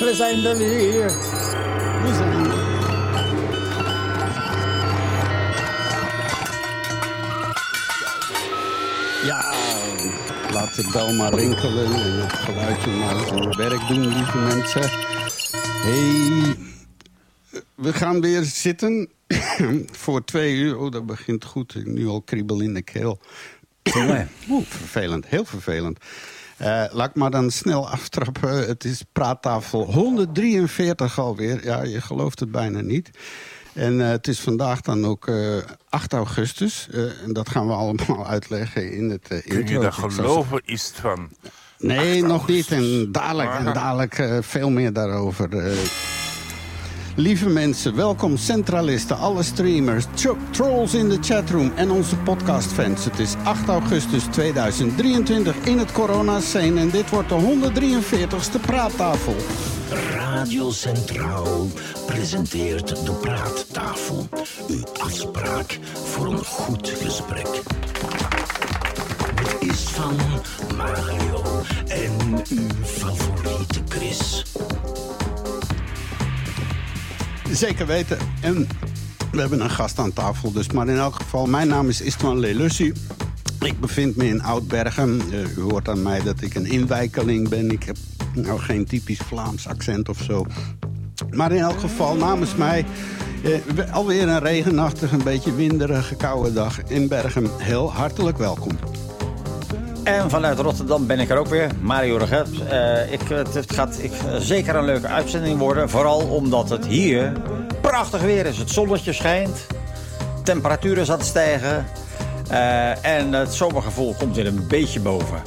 we zijn er weer. We zijn er. Ja, laat de bel maar rinkelen en het geluidje maar zijn werk doen, lieve mensen. hey, we gaan weer zitten voor twee uur. Oh, dat begint goed. Ik nu al kriebel in de keel. Oeh, vervelend, heel vervelend. Uh, laat ik maar dan snel aftrappen. Het is praattafel 143 alweer. Ja, je gelooft het bijna niet. En uh, het is vandaag dan ook uh, 8 augustus. Uh, en dat gaan we allemaal uitleggen in het uh, Kun je dat geloven, is het van... Nee, nog niet. En dadelijk, en dadelijk veel meer daarover. Lieve mensen, welkom centralisten, alle streamers, trolls in de chatroom en onze podcastfans. Het is 8 augustus 2023 in het corona-scene en dit wordt de 143ste praattafel. Radio Centraal presenteert de praattafel. Uw afspraak voor een goed gesprek. Is van Mario en uw favoriete Chris. Zeker weten. En we hebben een gast aan tafel. Dus, maar in elk geval, mijn naam is Istvan Lelussi. Ik bevind me in Oudbergen. Uh, u hoort aan mij dat ik een inwijkeling ben. Ik heb nou geen typisch Vlaams accent of zo. Maar in elk geval, namens mij... Uh, alweer een regenachtig, een beetje winderige, koude dag in Bergen. Heel hartelijk welkom. En vanuit Rotterdam ben ik er ook weer, Mario Reget. Uh, ik, het gaat ik, zeker een leuke uitzending worden. Vooral omdat het hier prachtig weer is. Het zonnetje schijnt. Aan het stijgen. Uh, en het zomergevoel komt weer een beetje boven.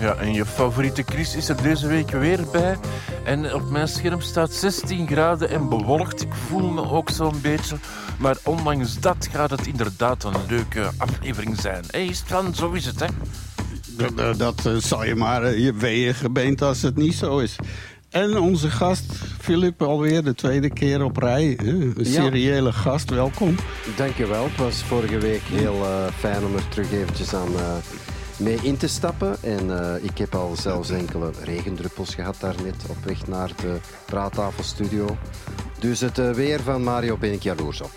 Ja, en je favoriete Chris is er deze week weer bij. En op mijn scherm staat 16 graden en bewolkt. Ik voel me ook zo'n beetje. Maar ondanks dat gaat het inderdaad een leuke aflevering zijn. Hé, is het van, zo is het, hè? Dat, dat uh, zal je maar uh, je weeën gebeend als het niet zo is. En onze gast, Filip, alweer de tweede keer op rij. Een seriële ja. gast, welkom. Dankjewel. Het was vorige week heel uh, fijn om er terug eventjes aan mee in te stappen. En uh, ik heb al zelfs enkele regendruppels gehad daarnet op weg naar de praattafelstudio. Dus het uh, weer van Mario ben ik jaloers op.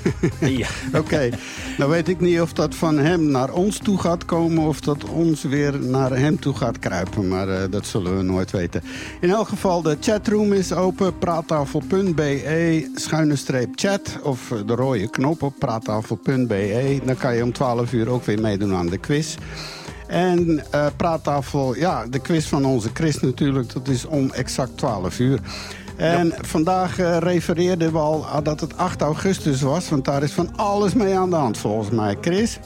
ja. Oké, okay. nou weet ik niet of dat van hem naar ons toe gaat komen... of dat ons weer naar hem toe gaat kruipen. Maar uh, dat zullen we nooit weten. In elk geval, de chatroom is open. Praattafel.be, schuine streep chat. Of de rode knop op praattafel.be. Dan kan je om 12 uur ook weer meedoen aan de quiz. En uh, praattafel, ja, de quiz van onze Chris natuurlijk. Dat is om exact 12 uur. En ja. vandaag uh, refereerden we al dat het 8 augustus was. Want daar is van alles mee aan de hand volgens mij. Chris?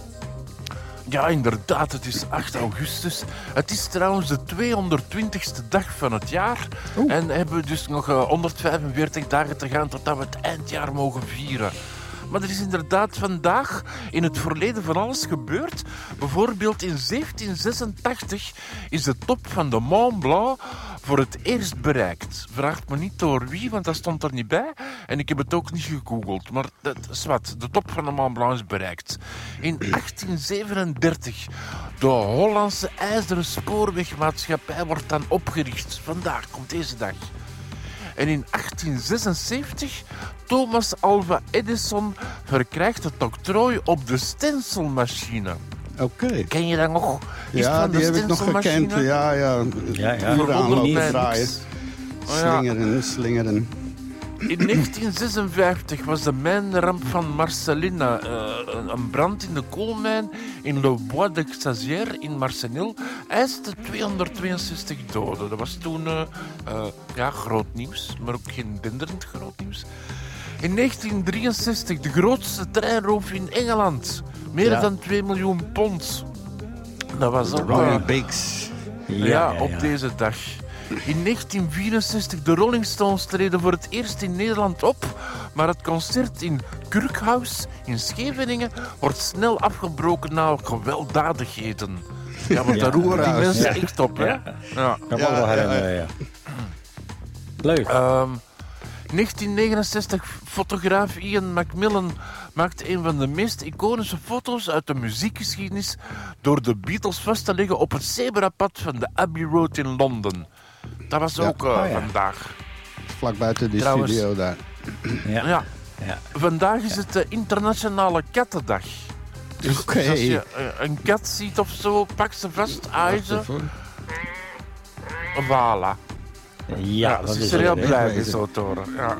Ja, inderdaad, het is 8 augustus. Het is trouwens de 220ste dag van het jaar. Oeh. En hebben we dus nog uh, 145 dagen te gaan totdat we het eindjaar mogen vieren. Maar er is inderdaad vandaag in het verleden van alles gebeurd. Bijvoorbeeld in 1786 is de top van de Mont Blanc voor het eerst bereikt. Vraagt me niet door wie, want dat stond er niet bij. En ik heb het ook niet gegoogeld. Maar dat is wat. De top van de Mont Blanc is bereikt. In 1837. De Hollandse IJzeren Spoorwegmaatschappij wordt dan opgericht. Vandaag komt deze dag. En in 1876 Thomas Alva Edison verkrijgt het octrooi op de stencilmachine. Oké. Okay. Ken je dat nog? Is ja, die heb ik nog gekend. Ja, ja. Ja, ja. Voor aanlopen draaien. Oh, ja. Slingeren, slingeren. In 1956 was de mijnramp van Marcelina. Uh, een brand in de koolmijn in Le Bois de Xazier in Marcenil eiste 262 doden. Dat was toen uh, uh, ja, groot nieuws, maar ook geen binderend groot nieuws. In 1963 de grootste treinroof in Engeland. Meer ja. dan 2 miljoen pond. Dat was ook... Roy Biggs. Ja, ja, ja, op deze dag. In 1964 de Rolling Stones treden voor het eerst in Nederland op. Maar het concert in Kurkhuis in Scheveningen wordt snel afgebroken na gewelddadigheden. Ja, want daar roeren die mensen echt op, hè? Ja, ja. ja. ja, ja. Leuk. Um, 1969 fotograaf Ian Macmillan maakt een van de meest iconische foto's uit de muziekgeschiedenis door de Beatles vast te leggen op het zebrapad van de Abbey Road in Londen. Dat was Ja. ook eh, Oh, ja. vandaag. Vlak buiten de Trouwens- studio daar. Ja. Ja. Ja. Vandaag is het de Internationale Kattendag. Dus, Oké. dus als je eh, een kat ziet of zo, pak ze vast, aai ze. Voilà. Ja, dat dat is is er heel blij mee zo te horen. Ja.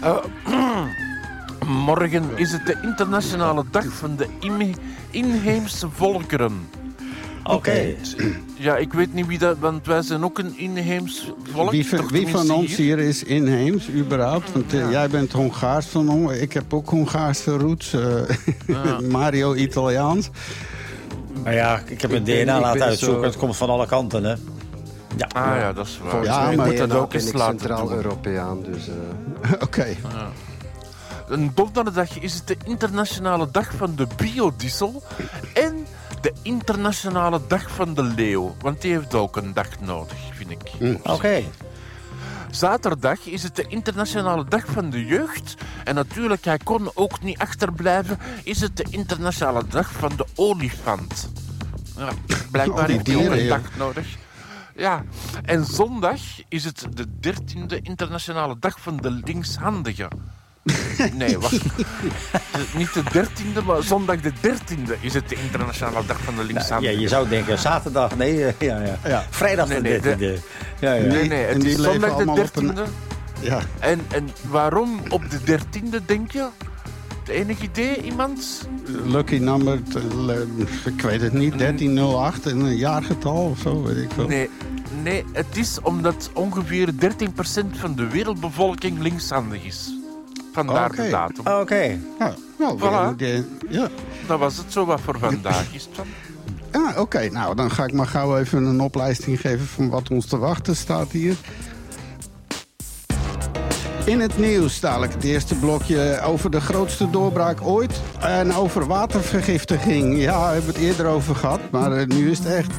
Eh, morgen is het de internationale dag van de inhe- inheemse volkeren. Oké. Ja, ik weet niet wie dat, want wij zijn ook een inheems volk. Wie, van- wie van ons hier is inheems, überhaupt? Want eh, jij bent Hongaars van Hong- Ik heb ook Hongaarse roots. eh, Mario Italiaans. Maar ja, ik heb een ben- DNA laten uitzoeken. zo- Het komt van alle kanten, hè. Ja. Ah ja, dat is waar. Volgens Ja, mij maar moet dat ook eens laten. Centraal-Europeaan, dus... eh, Oké. Een donderdag is het de internationale dag van de biodiesel en de internationale dag van de leeuw. Want die heeft ook een dag nodig, vind ik. Oké. Zaterdag is het de internationale dag van de jeugd. En natuurlijk, hij kon ook niet achterblijven, is het de internationale dag van de olifant. Ja, blijkbaar heeft hij ook een dag nodig. Ja, en zondag is het de dertiende internationale dag van de linkshandige. Nee, wacht. De- niet de dertiende, maar zondag de dertiende is het de internationale dag van de Ja, linkshandige. je zou denken zaterdag. Nee, eh, ja, ja. Ja. Vrijdag Nee, de nee, de- 13e. Ja, ja. Nee, nee, het is zondag de op een- dertiende. Ja. En, en waarom op de dertiende, denk je? Het enige idee, iemand? Lucky number, ik weet het niet, 1308, en een jaargetal of zo, weet ik veel. Nee, nee, het is omdat ongeveer 13% van de wereldbevolking linkshandig is. Vandaar Oké. de datum. Oké. Ja, nou, Voilà. de- ja. Dat was het zo wat voor vandaag is. het dan. Ah, oké. Nou, dan ga ik maar gauw even een opleiding geven van wat ons te wachten staat hier. In het nieuws dadelijk het eerste blokje over de grootste doorbraak ooit. En over watervergiftiging. Ja, we hebben het eerder over gehad, maar eh, nu is het echt.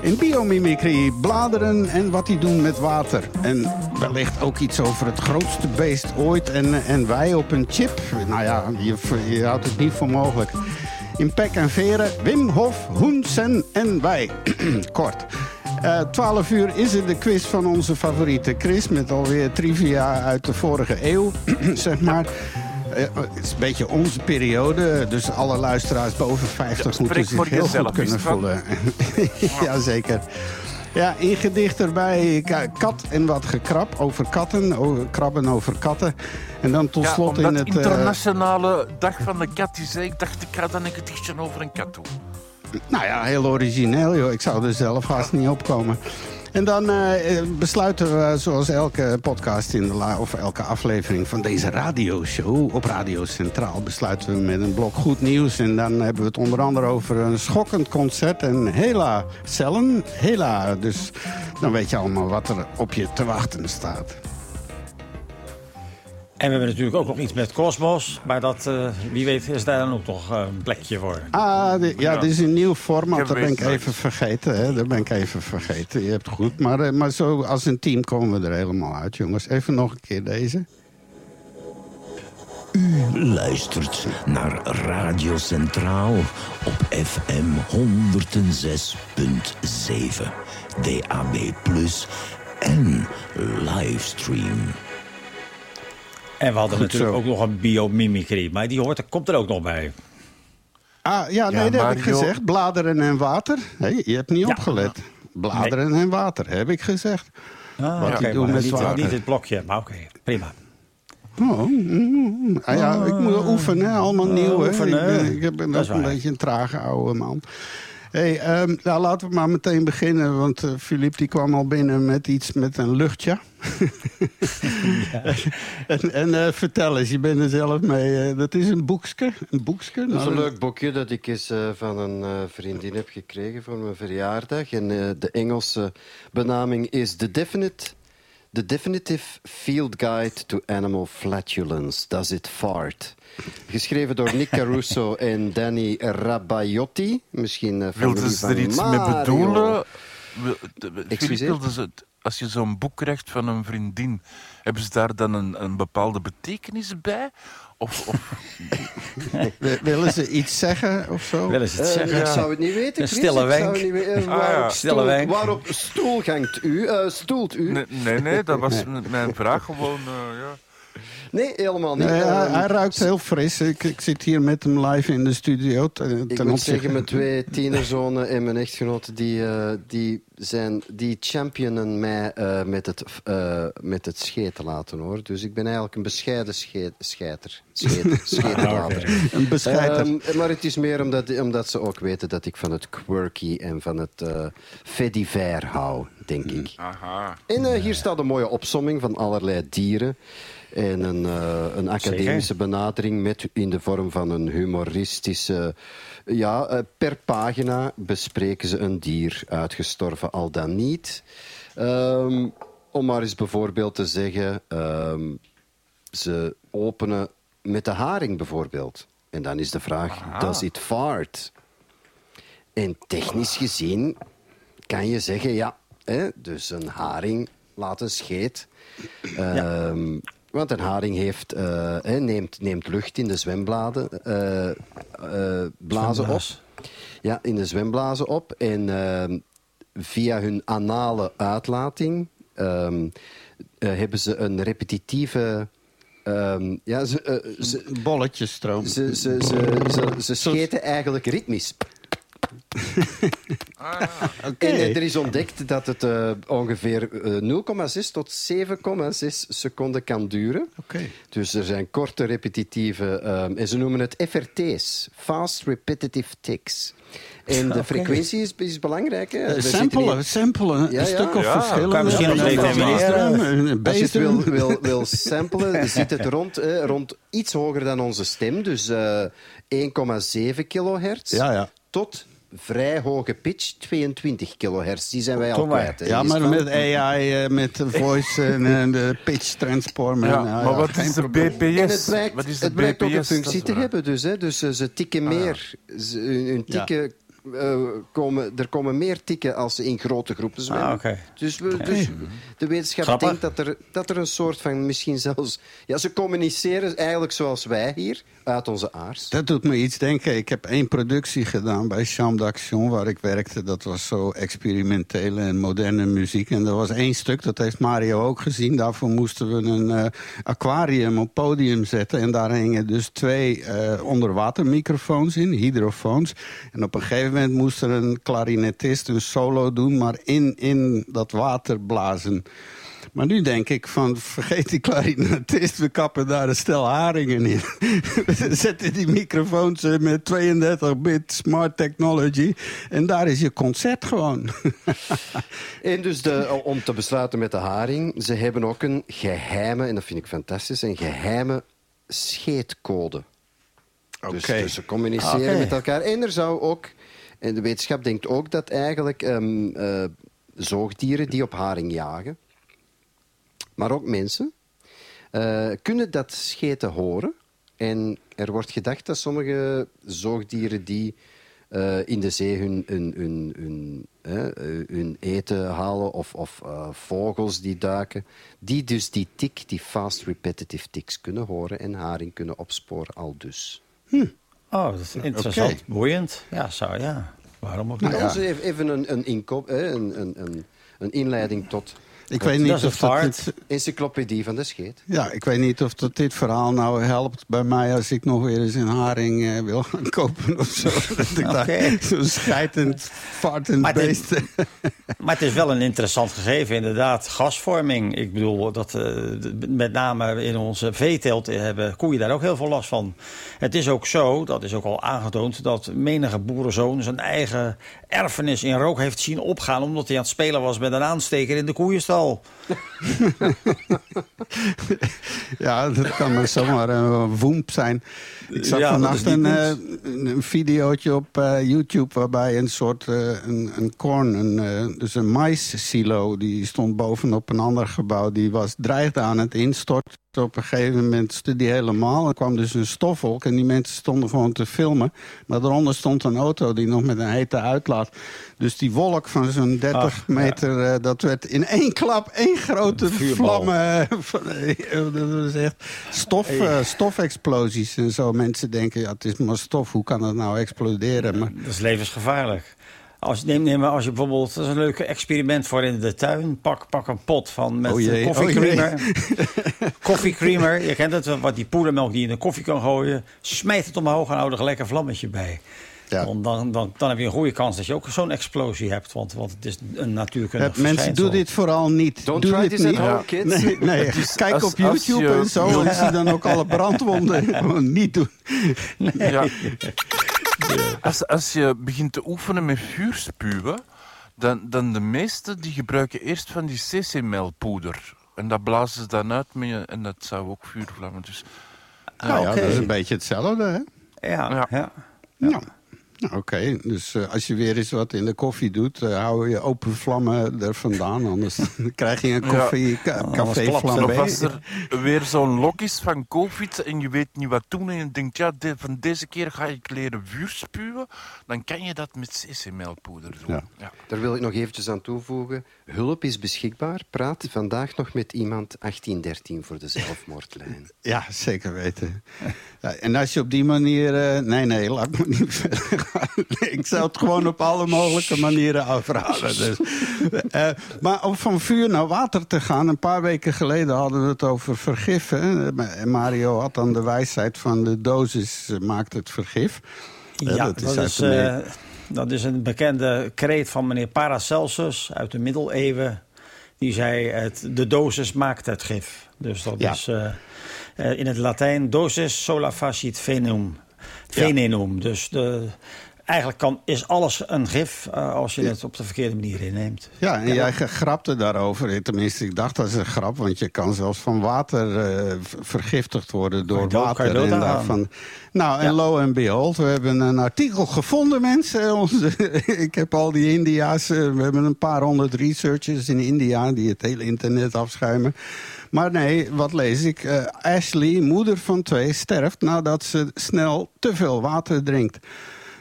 In biomimicry, bladeren en wat die doen met water. En wellicht ook iets over het grootste beest ooit en, en wij op een chip. Nou ja, je, houdt het niet voor mogelijk. In pek en veren, Wim Hof, Hoensen en wij. Kort. Eh 12 uur is het de quiz van onze favoriete Chris... met alweer trivia uit de vorige eeuw, zeg maar. Het is een beetje onze periode, dus alle luisteraars boven 50 Ja, moeten zich heel jezelf, goed kunnen voelen. Jazeker. Ja, in gedicht erbij ka- kat en wat gekrap over katten, over krabben over katten. En dan tot Ja, slot in het... eh, internationale dag van de kat is, hè. ik dacht ik ga dan een gedichtje over een kat doen. Nou ja, heel origineel, joh. Ik zou er zelf haast niet opkomen. En dan eh, eh, besluiten we, zoals elke podcast in de of elke aflevering van deze radioshow op Radio Centraal, besluiten we met een blok goed nieuws. En dan hebben we het onder andere over een schokkend concert en Hela cellen. Hela, dus dan weet je allemaal wat er op je te wachten staat. En we hebben natuurlijk ook nog iets met Cosmos. Maar dat, eh, wie weet is daar dan ook nog eh, een plekje voor. Ah, de- ja, dit is een nieuw format. Dat ben ik even vergeten. Hè? Dat ben ik even vergeten. Je hebt het goed. Maar, eh, maar zo als een team komen we er helemaal uit, jongens. Even nog een keer deze. luistert naar Radio Centraal op FM 106.7, DAB+, en livestream. En we hadden Goed natuurlijk zo. ook nog een biomimicry. Maar die hoort, er komt er ook nog bij. Ah, ja, nee, Ja, dat heb ik gezegd. Bladeren en water. Hey, je hebt niet Ja. opgelet. Bladeren en water, heb ik gezegd. Ah, Wat die doen maar met niet, water. niet het blokje, maar oké, prima. Oh, mm. Ah, ja, ik moet oefenen, allemaal nieuw. Hè. Ik, ben, ik ben Dat is ook een beetje een trage oude man. Hey, ehm, nou, laten we maar meteen beginnen. Want eh Philippe die kwam al binnen met iets met een luchtje. en en eh, vertel eens, je bent er zelf mee. eh, dat is een boekske. Een boekske. Dat is Nou, een leuk boekje dat ik eens eh, van een eh, vriendin heb gekregen voor mijn verjaardag. En eh, de Engelse benaming is The Definite... The Definitive Field Guide to Animal Flatulence. Does it fart? Geschreven door Nick Caruso en Danny Rabaiotti. Misschien uh, Wilden ze er iets mee bedoelen? Excuseer? Als je zo'n boek krijgt van een vriendin, hebben ze daar dan een, een bepaalde betekenis bij? Of, of... Wi- Willen ze iets zeggen of zo? Willen ze het Eh, zeggen? Ik zou het niet weten, Een stille Ik zou wenk. het niet weten. Eh, Ah, ja. waarop Stille stoel- wenk. Waarop stoel gangt u? eh, stoelt u? Nee, nee, nee, dat was mijn vraag gewoon. eh, ja. Nee, helemaal niet. Nee, hij, hij ruikt heel fris. Ik, ik zit hier met hem live in de studio. Ten, Ik ten moet zeggen, mijn twee tienerzonen en mijn echtgenote... die, eh, die, zijn, die championen mij eh, met, het, eh, met het scheten laten, hoor. Dus ik ben eigenlijk een bescheiden sche- scheiter. Scheter, scheterlater. Een bescheiden. Ehm, maar het is meer omdat, omdat ze ook weten dat ik van het quirky en van het eh fait divers hou, denk ik. Aha. En eh, hier staat een mooie opsomming van allerlei dieren. En een, eh, een academische benadering met in de vorm van een humoristische... Ja, eh, per pagina bespreken ze een dier, uitgestorven al dan niet. Ehm, om maar eens bijvoorbeeld te zeggen... ehm, ze openen met de haring bijvoorbeeld. En dan is de vraag, does it fart? En technisch gezien kan je zeggen, ja, hè, dus een haring laat een scheet. Ehm, Want een haring heeft, hè, neemt, neemt lucht in de zwembladen, eh, blazen op. Ja, in de zwemblazen op. En via hun anale uitlating ehm, eh, hebben ze een repetitieve... ehm, ja, ze, ze, Bolletjesstroom. ze, ze, ze, ze, ze scheten eigenlijk ritmisch. Oké. En eh, er is ontdekt dat het eh, ongeveer eh, 0,6 tot 7,6 seconden kan duren. Oké. Dus er zijn korte, repetitieve... ehm, en ze noemen het FRT's. Fast Repetitive Ticks. En de frequentie is, is belangrijk. Hè. Eh, zitten Samplen, hier- samplen. Ja, een ja. stuk of Ja, verschillende. kan je misschien En nog een Als je het wil, wil, wil samplen, zit het rond, eh, rond iets hoger dan onze stem. Dus eh 1,7 kilohertz. Ja, ja. Tot vrij hoge pitch, 22 kilohertz. Die zijn wij al kwijt. hè. Ja, maar van- met AI, eh, met voice en eh, de pitch transformer. Ja, nou maar wat is de. BPS? En het blijkt, wat is de het blijkt ook een BPS? functie te hebben. Dus, hè. dus eh, ze tikken meer. Ze, hun hun Ja. tikken, eh, komen, er komen meer tikken als ze in grote groepen zwemmen. Ah, oké. Dus, we, dus de wetenschap Grappig. denkt dat er, dat er een soort van misschien zelfs... Ja, ze communiceren eigenlijk zoals wij hier, uit onze aars. Dat doet me iets denken. Ik heb één productie gedaan bij Chambre d'Action waar ik werkte. Dat was zo experimentele en moderne muziek. En er was één stuk, dat heeft Mario ook gezien. Daarvoor moesten we een eh, aquarium op podium zetten. En daar hingen dus twee eh, onderwatermicrofoons in, hydrofoons. En op een gegeven moment moest er een klarinetist een solo doen... maar in, in dat water blazen. Maar nu denk ik van, vergeet die klarinetist, we kappen daar een stel haringen in. We zetten die microfoons eh, met 32-bit smart technology en daar is je concert gewoon. En dus de, om te besluiten met de haring, ze hebben ook een geheime, en dat vind ik fantastisch, een geheime scheetcode. Dus, dus ze communiceren met elkaar. En er zou ook, en de wetenschap denkt ook dat eigenlijk eh, zoogdieren die op haring jagen, maar ook mensen, eh, kunnen dat scheten horen. En er wordt gedacht dat sommige zoogdieren die eh, in de zee hun, hun, hun, hun, hun eten halen, of, of vogels die duiken, die dus die tik, die fast repetitive tics kunnen horen en haring kunnen opsporen al dus. Oh, dat is interessant. Boeiend. Ja, zo, ja. Waarom ook niet? Nou, dus even- even een, een, inkoop, hè, een, een, een, een inleiding tot Ik weet dat niet is een of dat dit, encyclopedie van de scheet. ja, ik weet niet of dat dit verhaal nou helpt bij mij als ik nog weer eens een haring eh, wil gaan kopen of zo. Dat Oké. zo'n scheidend, vartend Maar dit- beest... Maar het is wel een interessant gegeven, inderdaad. Gasvorming. Ik bedoel, dat, eh, met name in onze veeteelt hebben koeien daar ook heel veel last van. Het is ook zo, dat is ook al aangetoond, dat menige boerenzoon zijn eigen erfenis in rook heeft zien opgaan. omdat hij aan het spelen was met een aansteker in de koeienstal. Ja, dat kan maar zomaar een woemp zijn. Ik zag Ja, vannacht een, een videootje op eh, YouTube... waarbij een soort eh, een, een korn, een, dus een mais-silo... die stond bovenop een ander gebouw. Die was dreigde aan het instorten. Op een gegeven moment stond die helemaal. Er kwam dus een stofwolk en die mensen stonden gewoon te filmen. Maar daaronder stond een auto die nog met een hete uitlaat. Dus die wolk van zo'n 30 Ach, ja. meter, eh, dat werd in één klap één grote Vuurbal. vlam. eh, eh, dat was echt stof, stofexplosies en zo. Mensen denken, ja, het is maar stof, hoe kan dat nou exploderen? Maar, Dat is levensgevaarlijk. Als, neem, neem maar als je bijvoorbeeld, dat is een leuk experiment voor in de tuin. Pak, pak een pot van met Oh eh, koffiecreamer. oh koffiecreamer, je kent het, wat die poedermelk die je in de koffie kan gooien. Smijt het omhoog en hou er een vlammetje bij. Ja. Dan, dan, dan, dan heb je een goede kans dat je ook zo'n explosie hebt. Want, want het is een natuurkundig Eh, mensen, verschijnsel. doe dit vooral niet. Don't doe try dit niet. home, kids. Nee, nee. kijk als- op YouTube je- en zo. En zie dan ook alle brandwonden. Gewoon niet doen. Ja. Als, als je begint te oefenen met vuurspuwen, dan, dan de meesten die gebruiken eerst van die CC-melpoeder. En dat blazen ze dan uit met je, en dat zou ook vuur vlammen. Dus Nou ja, oké. dat is een beetje hetzelfde, hè? Ja, Ja. ja. Ja. Nou, Oké, dus eh, als je weer eens wat in de koffie doet, eh, hou je open vlammen er vandaan. Anders krijg je een koffie, ka- café als er weer zo'n lok is van COVID en je weet niet wat doen en je denkt, ja, de- van deze keer ga ik leren vuur spuwen, dan kan je dat met CC-melpoeder doen. Ja. Ja. Daar wil ik nog eventjes aan toevoegen. Hulp is beschikbaar. Praat vandaag nog met iemand 1813 voor de zelfmoordlijn. Ja, zeker weten. Ja, en als je op die manier... eh, nee, nee, laat me niet verder gaan. Ik zou het gewoon op alle mogelijke manieren afraden. Dus. Eh, maar om van vuur naar water te gaan... een paar weken geleden hadden we het over vergif. Hè? En Mario had dan de wijsheid van de dosis eh, maakt het vergif. Eh, Ja, dat dat is eh, dat is een bekende kreet van meneer Paracelsus uit de middeleeuwen. Die zei, het, de dosis maakt het gif. Dus dat Ja. is eh, eh, in het Latijn dosis sola facit venenum. Venenum. Dus de, eigenlijk kan, is alles een gif eh, als je het op de verkeerde manier inneemt. Ja, en jij grapte daarover. Tenminste, ik dacht dat is een grap. Want je kan zelfs van water eh, vergiftigd worden door water. en daarvan... Nou, en Ja. lo en behold, we hebben een artikel gevonden, mensen. Onze, ik heb al die India's... eh, we hebben een paar honderd researchers in India... die het hele internet afschuimen. Maar nee, wat lees ik? Eh, Ashley, moeder van twee, sterft nadat ze snel te veel water drinkt.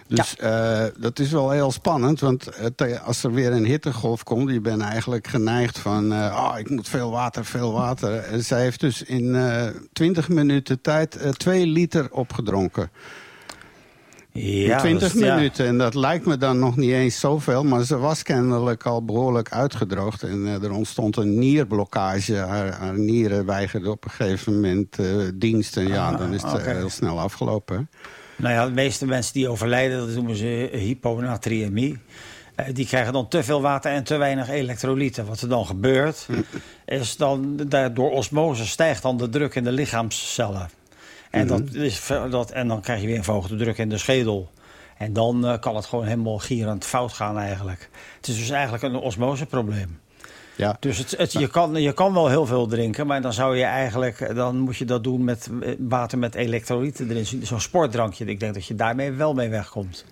Dus eh, dat is wel heel spannend, want eh, als er weer een hittegolf komt... je bent eigenlijk geneigd van, eh oh, ik moet veel water, veel water. En zij heeft dus in 20 minuten tijd 2 liter opgedronken. Ja, in 20 dus, ja. minuten. En dat lijkt me dan nog niet eens zoveel. Maar ze was kennelijk al behoorlijk uitgedroogd. En eh, er ontstond een nierblokkage. Haar, haar nieren weigerden op een gegeven moment eh, dienst. En ja, dan is het eh, heel snel afgelopen. Nou ja, de meeste mensen die overlijden, dat noemen ze hyponatriëmie. Die krijgen dan te veel water en te weinig elektrolyten. Wat er dan gebeurt, is dan door osmose stijgt dan de druk in de lichaamscellen. En, dat is, ver- dat, en dan krijg je weer een verhoogde druk in de schedel. En dan eh, kan het gewoon helemaal gierend fout gaan eigenlijk. Het is dus eigenlijk een osmoseprobleem. Ja. Dus het, het, je, kan, je kan wel heel veel drinken, maar dan zou je eigenlijk, dan moet je dat doen met eh, water met elektrolyten erin. Zo'n sportdrankje. Ik denk dat je daarmee wel mee wegkomt.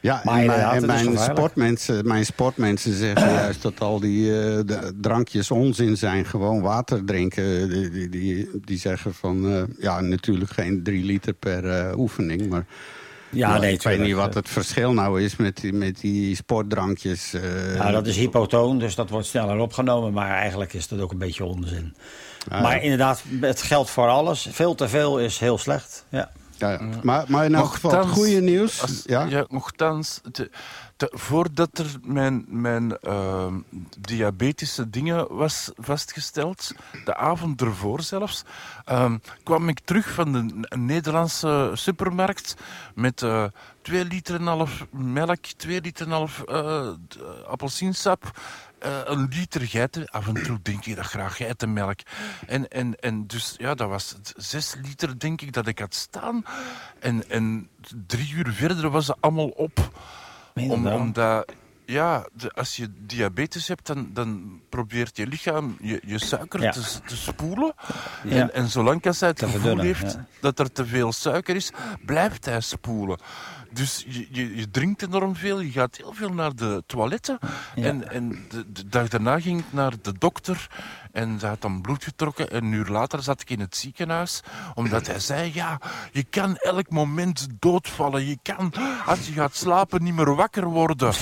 Ja, Maar en, mijn, en mijn, sportmensen, mijn sportmensen zeggen juist dat al die eh, de drankjes onzin zijn. Gewoon water drinken. Die, die, die, die zeggen van, eh, ja, natuurlijk geen drie liter per eh, oefening. Maar Ja, nee, ik weet niet wat het verschil nou is met die, met die sportdrankjes. eh. Ja, dat is hypotoon, dus dat wordt sneller opgenomen. Maar eigenlijk is dat ook een beetje onzin. Maar inderdaad, het geldt voor alles. Veel te veel is heel slecht. Ja. Ja, ja. Maar, maar in elk geval, het goede nieuws. Als, ja? ja? voordat er mijn, mijn ehm, diabetische dingen was vastgesteld, de avond ervoor zelfs, ehm, kwam ik terug van de Nederlandse supermarkt met eh 2 liter en half melk, 2 liter en half eh, appelsiensap. Eh, een liter geiten. Af en toe denk ik dat graag geitenmelk. En, en, en dus ja, dat was zes liter, denk ik, dat ik had staan. En, en drie uur verder was het allemaal op. Om, dat omdat, ja, de- als je diabetes hebt, dan, dan probeert je lichaam je, je suiker Ja. te, te spoelen. Ja. En, en zolang als hij het Te gevoel heeft ja. dat er te veel suiker is, blijft hij spoelen. Dus je, je, je drinkt enorm veel, je gaat heel veel naar de toiletten. Ja. En, en de, de dag daarna ging ik naar de dokter en ze had dan bloed getrokken. En een uur later zat ik in het ziekenhuis, omdat hij zei, ja, je kan elk moment doodvallen. Je kan, als je gaat slapen, niet meer wakker worden.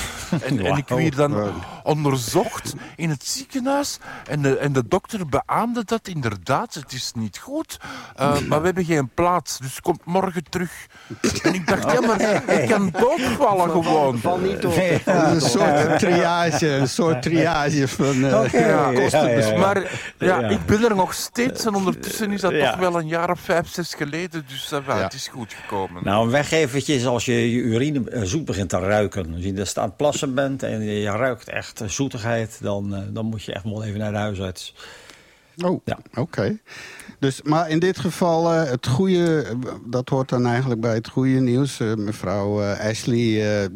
En, en ik werd dan onderzocht in het ziekenhuis. En de, en de dokter beaamde dat inderdaad, het is niet goed. Eh, maar we hebben geen plaats, dus kom morgen terug. En ik dacht, ja, maar ik kan doodvallen gewoon. Val niet. Nee. Een soort triage, een soort triage van eh, Oké, ja, kosten. ja, ja. Maar ja, Ja. ik ben er nog steeds en ondertussen is dat Ja. toch wel een jaar of vijf, zes geleden. Dus uh, wel, Ja. het is goed gekomen. Nou, een weggevertje is als je je urine eh, zoet begint te ruiken. Als je er aan het plassen bent en je ruikt echt eh, zoetigheid... dan, eh, dan moet je echt wel even naar de huisarts. Oh, Ja. oké. Dus, maar in dit geval, eh, het goede, dat hoort dan eigenlijk bij het goede nieuws. Eh, mevrouw eh, Ashley, eh,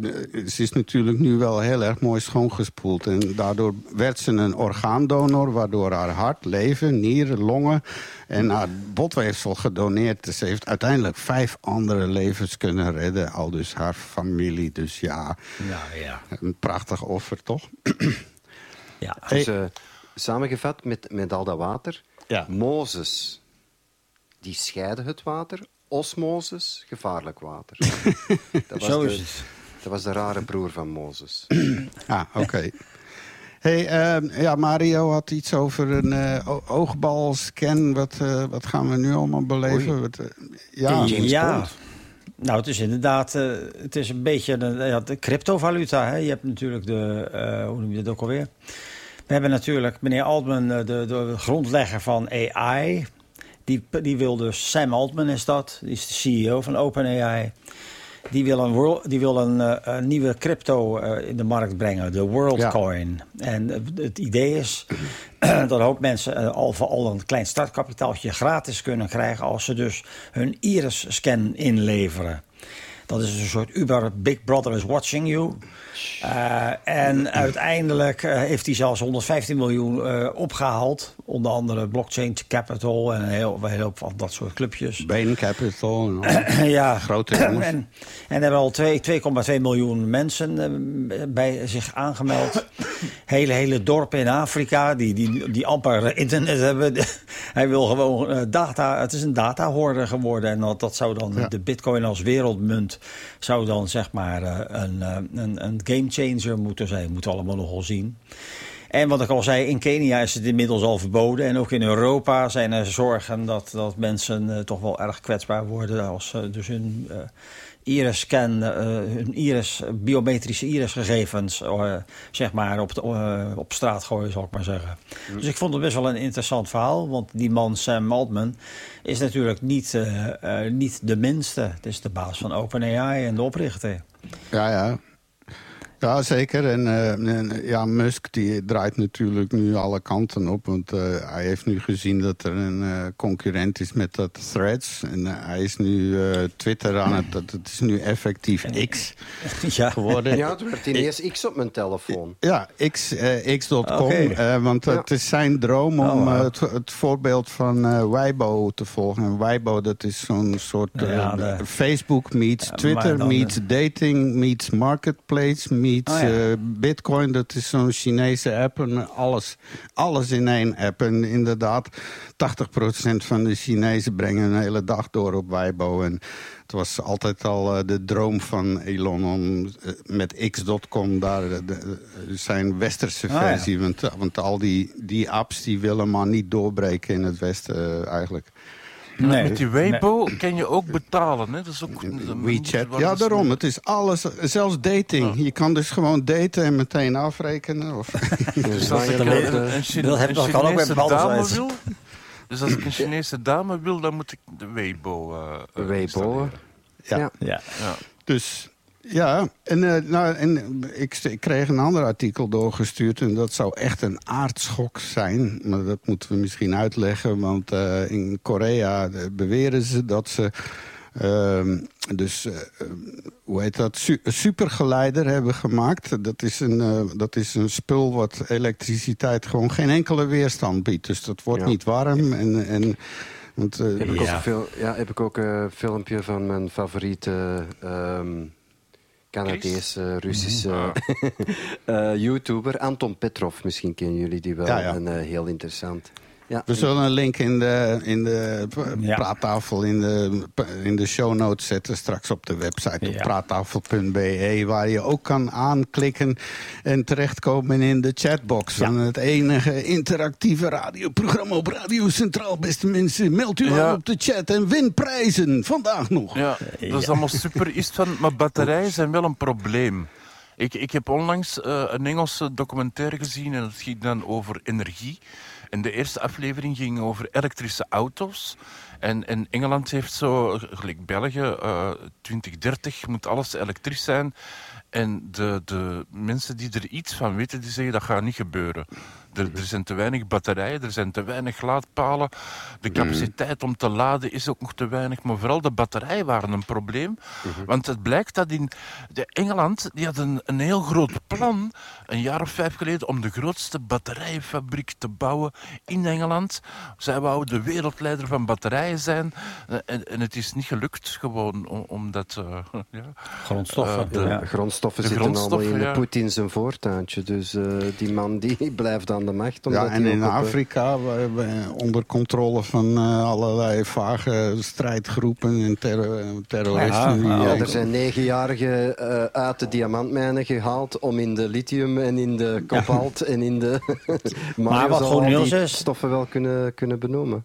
ze is natuurlijk nu wel heel erg mooi schoongespoeld. En daardoor werd ze een orgaandonor, waardoor haar hart, lever, nieren, longen en haar botweefsel gedoneerd. Ze heeft uiteindelijk vijf andere levens kunnen redden, al dus haar familie. Dus ja, Nou ja. een prachtig offer, toch? ja. Dus, eh, samengevat met, met al dat water. Ja. Mozes, die scheidde het water. Osmosis, gevaarlijk water. dat, was Zo de, het. dat was de rare broer van Mozes. Ah, oké. Hey, ehm, ja, Mario had iets over een eh, o- oogbalscan. Wat, eh, wat gaan we nu allemaal beleven? Wat, eh, ja, ja. Nou, het is inderdaad eh, het is een beetje een, ja, de cryptovaluta. Hè? Je hebt natuurlijk de, eh, hoe noem je dat ook alweer? We hebben natuurlijk meneer Altman, eh, de, de grondlegger van AI. Die, die wil dus, Sam Altman is dat, die is de CEO van OpenAI. Die wil een, world, die wil een, eh, een nieuwe crypto eh, in de markt brengen, de WorldCoin. En eh, het idee is dat een hoop mensen al voor al een klein startkapitaaltje gratis kunnen krijgen als ze dus hun iris-scan inleveren. Dat is een soort Uber Big Brother is watching you. Eh, en uiteindelijk eh, heeft hij zelfs 115 miljoen eh, opgehaald. Onder andere Blockchain Capital en een heel, een hele hoop van dat soort clubjes. Bain Capital. en ja, Grote jongens. En, en hebben al twee- 2,2 miljoen mensen bij zich aangemeld. hele, hele dorpen in Afrika die, die, die amper internet hebben. Hij wil gewoon data. Het is een datahorde geworden. En dat, dat zou dan Ja. de bitcoin als wereldmunt zou dan zeg maar een, eh, een, een gamechanger moeten zijn. Moeten we allemaal nogal zien. En wat ik al zei, in Kenia is het inmiddels al verboden. En ook in Europa zijn er zorgen dat, dat mensen eh, toch wel erg kwetsbaar worden als ze dus hun eh, iris-scan, eh, hun iris, biometrische irisgegevens, eh, zeg maar, op, de, eh, op straat gooien, zal ik maar zeggen. Dus ik vond het best wel een interessant verhaal. Want die man, Sam Altman, is natuurlijk niet, eh, eh, niet de minste. Het is de baas van OpenAI en de oprichter. Ja, ja. Ja, zeker. En, eh, en, ja, Musk die draait natuurlijk nu alle kanten op. Want eh, hij heeft nu gezien dat er een eh, concurrent is met dat Threads. En hij is nu eh, Twitter aan het... Dat, het is nu effectief X ja. geworden. Ja, er werd ineens X op mijn telefoon. Ja, X, eh, X.com. Eh, want Ja. het is zijn droom om Oh, het, het voorbeeld van Weibo te volgen. En Weibo, dat is zo'n soort Ja, de- Facebook meets Twitter, meets dating, meets marketplace, meets Oh, ja. eh, Bitcoin. Dat is zo'n Chinese app en alles, alles in één app. En inderdaad, 80% van de Chinezen brengen een hele dag door op Weibo. En het was altijd al eh, de droom van Elon om eh, met X.com daar de, de- zijn westerse ja. versie. want, want al die, die apps die willen maar niet doorbreken in het westen eigenlijk. Nee. Met die Weibo kan je ook betalen. Hè? Dat is ook een WeChat. Ja, daarom. Het is alles, zelfs dating. Je kan dus gewoon daten en meteen afrekenen. Of, Dus als ik Dat een, weet- een, dat kan ook bij dame wil... Dus als ik een Chinese dame wil, dan moet ik de Weibo eh eh, Weibo. Ja. Ja. Ja. Dus ja, en, eh, nou, en ik, ik kreeg een ander artikel doorgestuurd... en dat zou echt een aardschok zijn. Maar dat moeten we misschien uitleggen, want eh, in Korea eh, beweren ze dat ze... Ehm, dus, uh, hoe heet dat? Su supergeleider hebben gemaakt. Dat is, een, uh, dat is een spul wat elektriciteit gewoon geen enkele weerstand biedt. Dus dat wordt ja. niet warm en... en want, uh, heb, ik ja. ook veel, ja, heb ik ook een filmpje van mijn favoriete um, Canadese, Russische mm -hmm. YouTuber. Anton Petrov, misschien kennen jullie die wel. Ja, ja. En, heel interessant. Ja. We zullen een link in de, in de praattafel in de, in de show notes zetten. Straks op de website op praattafel.be. Waar je ook kan aanklikken en terechtkomen in de chatbox. Van het enige interactieve radioprogramma op Radio Centraal. Beste mensen, meld u aan op de chat en win prijzen. Vandaag nog. Ja, dat is allemaal super. Is van, maar batterijen zijn wel een probleem. Ik, ik heb onlangs uh, een Engelse documentaire gezien en dat ging dan over energie. En de eerste aflevering ging over elektrische auto's. En, en Engeland heeft zo, gelijk België, uh, 2030 moet alles elektrisch zijn. En de, de mensen die er iets van weten, die zeggen dat gaat niet gebeuren. Er, er, zijn te weinig batterijen, er zijn te weinig laadpalen. De mhm. capaciteit om te laden is ook nog te weinig. Maar vooral de batterijen waren een probleem. Mhm. Want het blijkt dat in de Engeland, die had een, een heel groot plan, een jaar of vijf geleden, om de grootste batterijfabriek te bouwen in Engeland. Zij wouden de wereldleider van batterijen zijn. Eh, en, en het is niet gelukt, gewoon omdat... Uh, ja, grondstoffen. Uh, de, ja. grondstoffen de zitten grondstoffen, allemaal in ja. Poetin zijn voortuintje. Dus uh, die man die blijft dan de macht. Ja, en in Afrika, onder controle van uh, allerlei vage strijdgroepen en terror, terroristen. Ja, ja, er zijn negenjarigen uh, uit de diamantmijnen gehaald om in de lithium en in de kobalt en in de... maar wat gewoon nieuws is... stoffen wel kunnen, kunnen benoemen.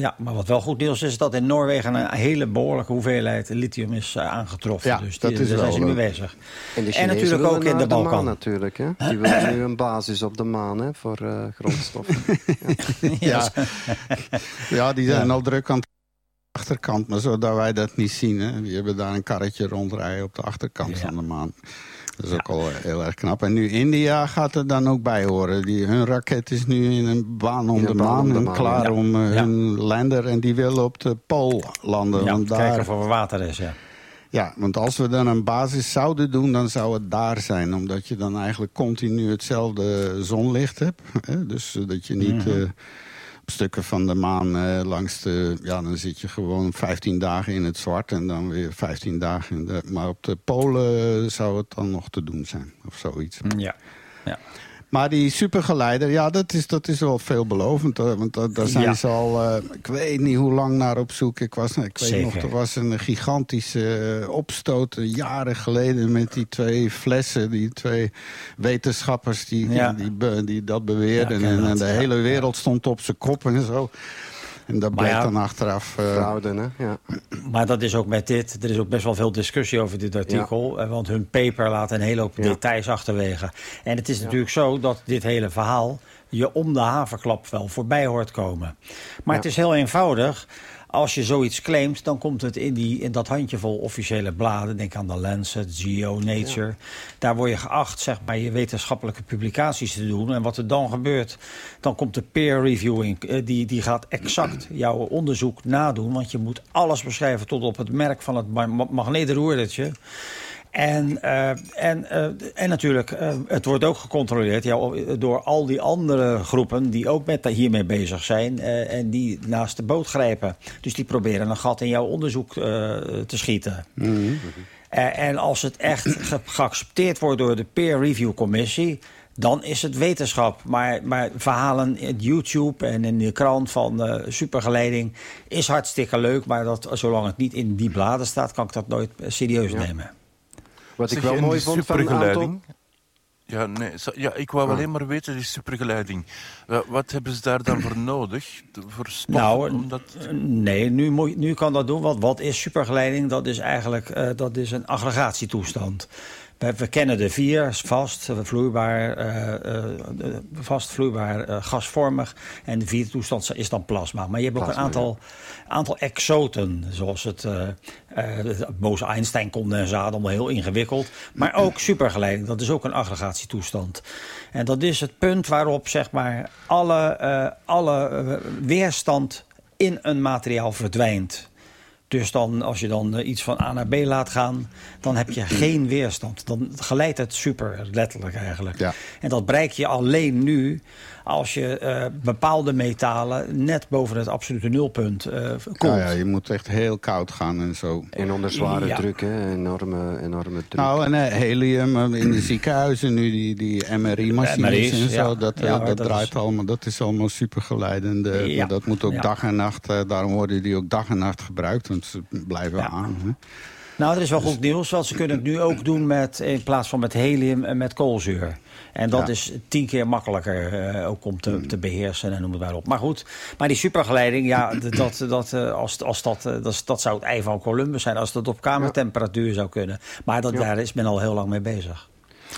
Ja, maar wat wel goed nieuws is dat in Noorwegen een hele behoorlijke hoeveelheid lithium is uh, aangetroffen. Ja, dus die, dat is daar zijn ze mee bezig. En, en natuurlijk ook in de, de Balkan. Maan, natuurlijk, hè? Die willen nu een basis op de maan hè, voor uh, grondstoffen. ja. ja, die zijn ja. al druk aan de achterkant, maar zodat wij dat niet zien. Hè. Die hebben daar een karretje rondrijden op de achterkant ja. van de maan. Dat is ook al heel erg knap. En nu India gaat er dan ook bij horen. Die, hun raket is nu in een baan om de maan. En klaar ja. om uh, hun lander. En die willen op de pool landen. Want daar... kijken of er water is, ja. Ja, want als we dan een basis zouden doen, dan zou het daar zijn. Omdat je dan eigenlijk continu hetzelfde zonlicht hebt. Hè? Dus dat je niet... Mm -hmm. uh, stukken van de maan eh, langs de... Ja, dan zit je gewoon 15 dagen in het zwart en dan weer 15 dagen in de... Maar op de polen zou het dan nog te doen zijn, of zoiets. Ja, ja. Maar die supergeleider, ja, dat is, dat is wel veelbelovend. Hoor. Want daar, daar zijn ja. ze al, uh, ik weet niet hoe lang naar op zoek. Ik, was, ik weet Zeker. nog, er was een gigantische uh, opstoot jaren geleden... met die twee flessen, die twee wetenschappers die, Ja. die, die, die dat beweerden. Ja, en, en de hele wereld stond op zijn kop en zo. En dat ja, dan achteraf... Fraude, hè? Ja. Maar dat is ook met dit. Er is ook best wel veel discussie over dit artikel. eh, Want hun paper laat een hele hoop Ja. details achterwege. En het is natuurlijk zo dat dit hele verhaal je om de haverklap wel voorbij hoort komen. Maar Ja. het is heel eenvoudig. Als je zoiets claimt, dan komt het in, die, in dat handjevol officiële bladen. Denk aan de Lancet, Geo, Nature. Daar word je geacht zeg maar, je wetenschappelijke publicaties te doen. En wat er dan gebeurt, dan komt de peer reviewing. eh, Die, die gaat exact jouw onderzoek nadoen. Want je moet alles beschrijven tot op het merk van het ma- ma- magneetroerdertje. En, eh, en, eh, en natuurlijk, eh, het wordt ook gecontroleerd ja, door al die andere groepen die ook met, hiermee bezig zijn en die naast de boot grijpen. Dus die proberen een gat in jouw onderzoek te schieten. Eh, en als het echt ge- geaccepteerd wordt door de peer review commissie, dan is het wetenschap. Maar, maar verhalen in YouTube en in de krant van eh, supergeleiding is hartstikke leuk. Maar dat, zolang het niet in die bladen staat, kan ik dat nooit serieus nemen. Wat ik wel mooi vond van een aantal... supergeleiding? Ja, nee, ja, ik wou Ah. alleen maar weten, die supergeleiding. Wa- Wat hebben ze daar dan voor nodig? Voor? Nou, omdat... Nee, nu, moet, nu kan dat doen. Want wat is supergeleiding? Dat is eigenlijk eh, dat is een aggregatietoestand. We, we kennen de vier, vast, eh, vloeibaar, eh, eh, vast, vloeibaar, eh, gasvormig. En de vierde toestand is dan plasma. Maar je hebt ook een aantal, aantal exoten, zoals het Bose-Einstein-condensaat, allemaal heel ingewikkeld. Maar ook supergeleiding, dat is ook een aggregatietoestand. En dat is het punt waarop zeg maar, alle, alle weerstand in een materiaal verdwijnt. Dus dan, als je dan eh, iets van A naar B laat gaan, dan heb je geen weerstand. Dan geleidt het super, letterlijk eigenlijk. Ja. En dat bereik je alleen nu als je eh, bepaalde metalen net boven het absolute nulpunt eh komt. Ja, ja, je moet echt heel koud gaan en zo. En onder zware Ja. druk, hè. Enorme, enorme druk. Nou, en eh, helium in de ziekenhuizen nu, die, die MRI-machines MRI's, en zo, ja. dat, dat, dat draait is- allemaal. Dat is allemaal supergeleidend. Ja. Dat moet ook Ja. dag en nacht, eh, daarom worden die ook dag en nacht gebruikt, want ze blijven Ja. aan. Hè? Nou, er is wel goed nieuws, want ze kunnen het nu ook doen met, in plaats van met helium en met koolzuur. En dat Ja. is tien keer makkelijker eh, ook om te, te beheersen en noem het maar op. Maar goed, maar die supergeleiding, ja, dat, dat, eh, als, als dat, eh, dat, zou het ei van Columbus zijn als dat op kamertemperatuur zou kunnen. Maar dat, Ja. daar is men al heel lang mee bezig.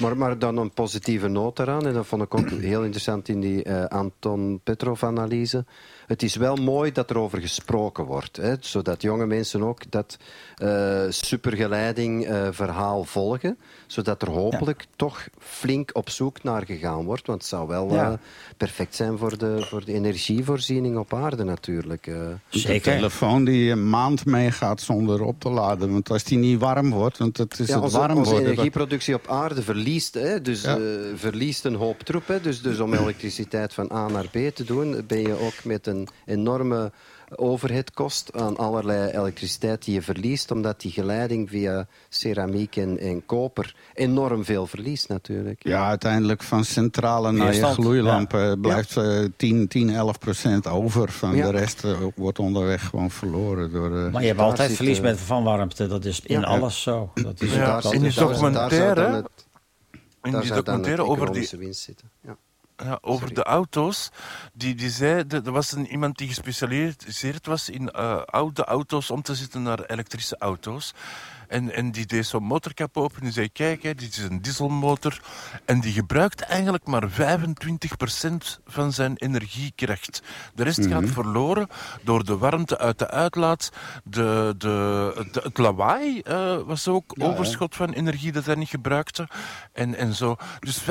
Maar, maar dan een positieve noot eraan. En dat vond ik ook heel interessant in die Anton Petrov-analyse. Het is wel mooi dat er over gesproken wordt. Hè, zodat jonge mensen ook dat eh, supergeleiding-verhaal volgen. Zodat er hopelijk toch flink op zoek naar gegaan wordt. Want het zou wel Ja. eh, perfect zijn voor de, voor de energievoorziening op aarde natuurlijk. eh. De Zeker. telefoon die een maand meegaat zonder op te laden. Want als die niet warm wordt, want het is Ja, het onze, warm onze worden. energieproductie op aarde verliest, hè, dus, Ja. verliest een hoop troep. Hè, dus, dus om elektriciteit van A naar B te doen, ben je ook met een enorme overheadkost aan allerlei elektriciteit die je verliest, omdat die geleiding via ceramiek en, en koper enorm veel verliest natuurlijk. Ja, uiteindelijk van centrale naar je gloeilampen blijft eh 10, 10, 11 procent over. Van Ja. de rest eh, wordt onderweg gewoon verloren. Door, eh, Maar je hebt altijd verlies eh, met van warmte. Dat is in Ja. alles zo. Dat is, Ja, dat in zou documentaire, dan het- In daar die zou dan het documentaire over die, winst zitten. Ja. Ja, over de auto's. Die, die zei, de- er was een, iemand die gespecialiseerd was in eh, oude auto's om te zitten naar elektrische auto's. En, en die deed zo'n motorkap open en die zei, kijk, hè, dit is een dieselmotor. En die gebruikt eigenlijk maar 25% van zijn energiekracht. De rest gaat verloren door de warmte uit de uitlaat. De, de, de- het lawaai eh, was ook overschot van energie dat hij niet gebruikte. En, en zo. Dus 25%.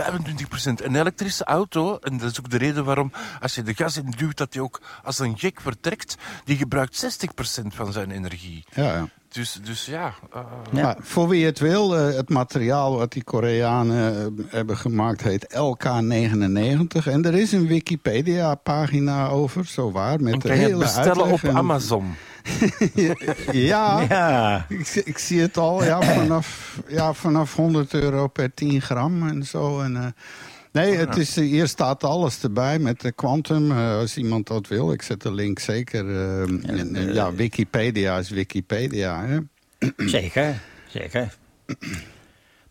Een elektrische auto, en dat is ook de reden waarom als je de gas in duwt, dat die ook als een gek vertrekt, die gebruikt 60% van zijn energie. ja, ja. Dus, dus ja. eh, Ja. Voor wie het wil, eh, het materiaal wat die Koreanen eh, hebben gemaakt heet LK99. En er is een Wikipedia-pagina over, zo waar. Met en de kan je het hele bestellen op en- Amazon. Ja, Ja. Ik, zie- ik zie het al, ja, vanaf, ja, vanaf 100 euro per 10 gram en zo. En, eh, nee, het is, eh, hier staat alles erbij met de quantum. eh, als iemand dat wil, ik zet de link zeker. eh, en, en ja, Wikipedia is Wikipedia. Hè? Zeker, zeker.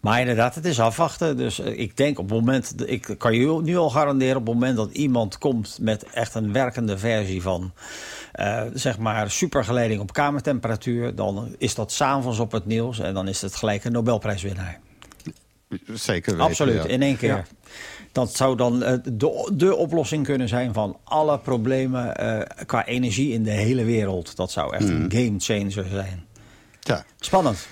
Maar inderdaad, het is afwachten. Dus eh, ik denk op het moment, ik kan je nu al garanderen, op het moment dat iemand komt met echt een werkende versie van, eh, zeg maar, supergeleiding op kamertemperatuur, dan is dat s'avonds op het nieuws en dan is het gelijk een Nobelprijswinnaar. Zeker weten. Absoluut, ja. in één keer. Dat zou dan eh, de, de oplossing kunnen zijn van alle problemen eh, qua energie in de hele wereld. Dat zou echt een game changer zijn. Ja. Spannend.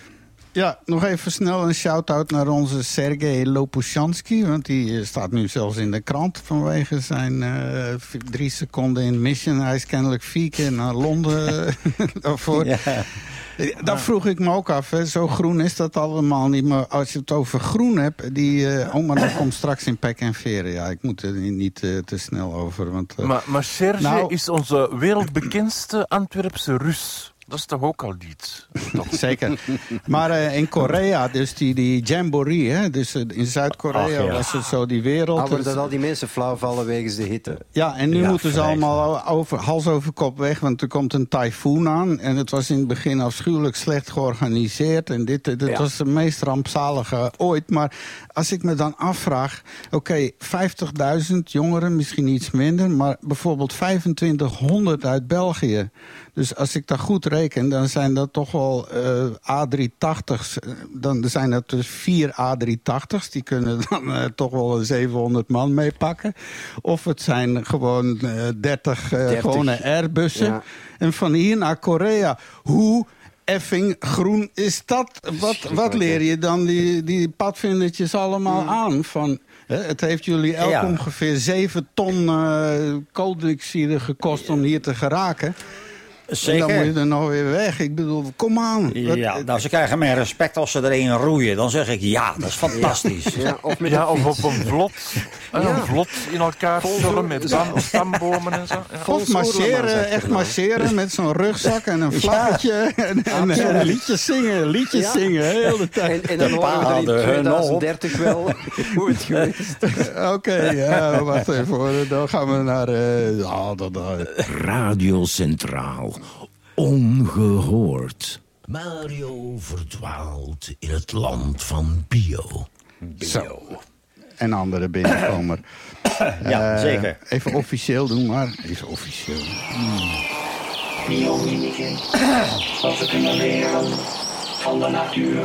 Ja, nog even snel een shout-out naar onze Sergej Lopushansky. Want die eh, staat nu zelfs in de krant vanwege zijn eh, drie seconden in mission. Hij is kennelijk vier keer naar Londen daarvoor. Ja. Dat vroeg ik me ook af. Hè. Zo groen is dat allemaal niet. Maar als je het over groen hebt... Die, eh, oh, maar dat komt straks in pek en veren. Ja, ik moet er niet eh, te snel over. Want, eh, Maar, maar Serge Nou- is onze wereldbekendste Antwerpse Rus. Dat is toch ook al iets? Toch? Zeker. Maar eh, in Korea, dus die, die Jamboree, hè, dus eh, in Zuid-Korea ja. was het zo die wereld. Ah, maar dus- dat al die mensen flauw vallen wegens de hitte. Ja, en nu Ja, moeten ze allemaal over, hals over kop weg, want er komt een tyfoon aan. En het was in het begin afschuwelijk slecht georganiseerd. En dit, dit Ja. was de meest rampzalige ooit. Maar als ik me dan afvraag, oké, 50.000 jongeren, misschien iets minder, maar bijvoorbeeld 2500 uit België. Dus als ik dat goed reken, dan zijn dat toch wel eh, A380's. Eh, Dan zijn dat dus vier A380's. Die kunnen dan eh, toch wel een 700 man meepakken. Of het zijn gewoon eh 30, eh, 30. gewone Airbussen. Ja. En van hier naar Korea. Hoe effing groen is dat? Wat, wat leer je dan die, die padvindertjes allemaal aan? Van, het heeft jullie elk Ja. ongeveer 7 ton kooldioxide gekost om hier te geraken. Zeker. En dan moet je er nou weer weg. Ik bedoel, kom aan. Ja, nou, ze krijgen mijn respect als ze er een roeien. Dan zeg ik ja, dat is fantastisch. Ja, of met Ja, een of op een vlot. Ja. Een vlot in elkaar vullen met stambomen en zo. Ja. Of masseren, echt masseren met zo'n rugzak en een vlaggetje. En, en, en liedjes zingen, liedjes Ja. zingen, heel de tijd. En, en dan horen we er in hun 2030 wel hoe het geweest Oké, ja, wacht even hoor. Dan gaan we naar... eh ja, dat, dat. Radio Centraal. Ongehoord. Mario verdwaalt in het land van bio. Zo. En andere binnenkomer. Ja, Eh, zeker. Even officieel doen, maar even officieel. Biomimicry. Wat we kunnen leren van de natuur.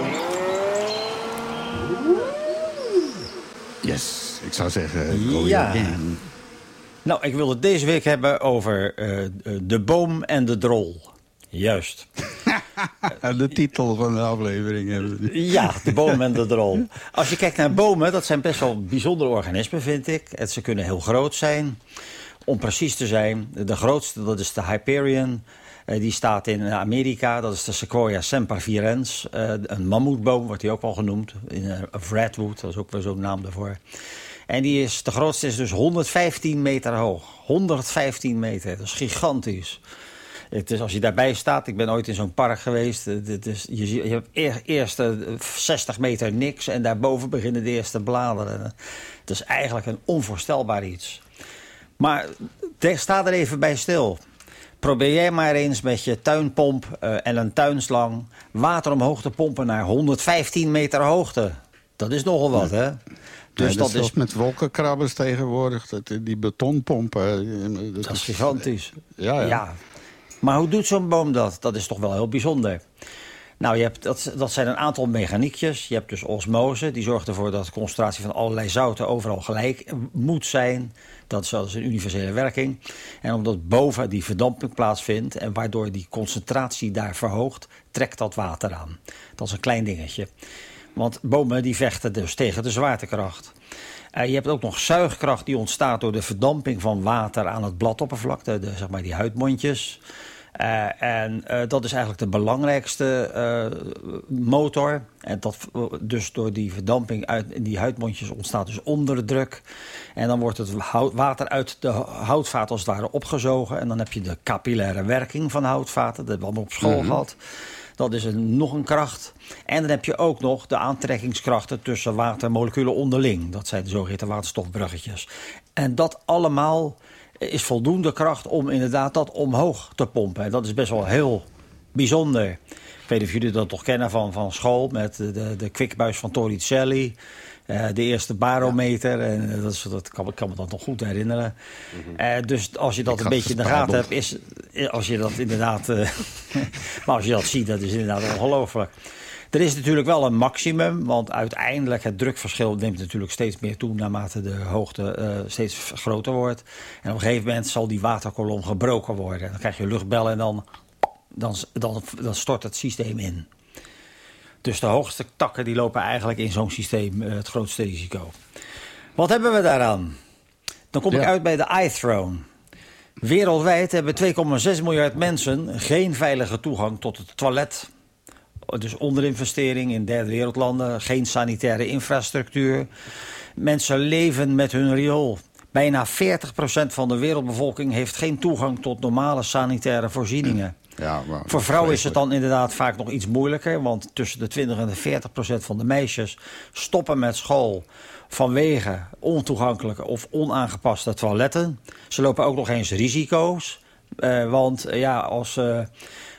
Yes, ik zou zeggen... go Ja. again. Nou, ik wil het deze week hebben over eh, de boom en de drol. Juist. De titel van de aflevering hebben we. Ja, de boom en de drol. Als je kijkt naar bomen, dat zijn best wel bijzondere organismen, vind ik. En ze kunnen heel groot zijn. Om precies te zijn, de grootste, dat is de Hyperion. Eh, die staat in Amerika, dat is de Sequoia sempervirens. Eh, een mammoetboom wordt die ook wel genoemd. In, eh, of redwood, dat is ook weer zo'n naam daarvoor. En die is, de grootste is dus 115 meter hoog. 115 meter, dat is gigantisch. Het is, als je daarbij staat, ik ben ooit in zo'n park geweest. Het is, je, je hebt eer, eerste 60 meter niks en daarboven beginnen de eerste bladeren. Het is eigenlijk een onvoorstelbaar iets. Maar sta er even bij stil. Probeer jij maar eens met je tuinpomp eh, en een tuinslang water omhoog te pompen naar 115 meter hoogte. Dat is nogal wat, hè? Dus dat dat is met wolkenkrabbers tegenwoordig. Dat, die betonpompen. eh, dat is gigantisch. Ja, ja. Ja. Maar hoe doet zo'n boom dat? Dat is toch wel heel bijzonder. Nou, je hebt, dat, dat zijn een aantal mechaniekjes. Je hebt dus osmose, die zorgt ervoor dat de concentratie van allerlei zouten overal gelijk moet zijn. Dat is, een universele werking. En omdat boven die verdamping plaatsvindt en waardoor die concentratie daar verhoogt, trekt dat water aan. Dat is een klein dingetje. Want bomen die vechten dus tegen de zwaartekracht. Eh, je hebt ook nog zuigkracht die ontstaat door de verdamping van water aan het bladoppervlak, de, zeg maar die huidmondjes. Eh, en eh, dat is eigenlijk de belangrijkste eh, motor. En dat, dus door die verdamping uit in die huidmondjes ontstaat dus onderdruk. En dan wordt het hout- water uit de houtvaat als het ware opgezogen. En dan heb je de capillaire werking van houtvaten. Dat hebben we allemaal op school gehad. Dat is een, nog een kracht. En dan heb je ook nog de aantrekkingskrachten tussen watermoleculen onderling. Dat zijn de zogeheten waterstofbruggetjes. En dat allemaal is voldoende kracht om inderdaad dat omhoog te pompen. En dat is best wel heel bijzonder. Ik weet niet of jullie dat toch kennen van, van school met de, de, kwikbuis van Torricelli. eh, de eerste barometer. En eh, dat, is, dat kan, ik kan me dat nog goed herinneren. Eh, dus als je dat Ik een beetje in de gaten hebt, is, als je dat inderdaad. maar als je dat ziet, dat is inderdaad ongelooflijk. Er is natuurlijk wel een maximum, want uiteindelijk het drukverschil neemt natuurlijk steeds meer toe naarmate de hoogte eh, steeds groter wordt. En op een gegeven moment zal die waterkolom gebroken worden. Dan krijg je luchtbellen en dan, dan, dan, dan stort het systeem in. Dus de hoogste takken die lopen eigenlijk in zo'n systeem eh, het grootste risico. Wat hebben we daaraan? Dan kom ik uit bij de iThrone. Wereldwijd hebben 2,6 miljard mensen geen veilige toegang tot het toilet. Dus onderinvestering in derde wereldlanden, geen sanitaire infrastructuur. Mensen leven met hun riool. Bijna 40% van de wereldbevolking heeft geen toegang tot normale sanitaire voorzieningen. Ja, maar- Voor vrouwen is het dan inderdaad vaak nog iets moeilijker. Want tussen de 20 en de 40 procent van de meisjes stoppen met school vanwege ontoegankelijke of onaangepaste toiletten. Ze lopen ook nog eens risico's. Eh, want ja, als eh,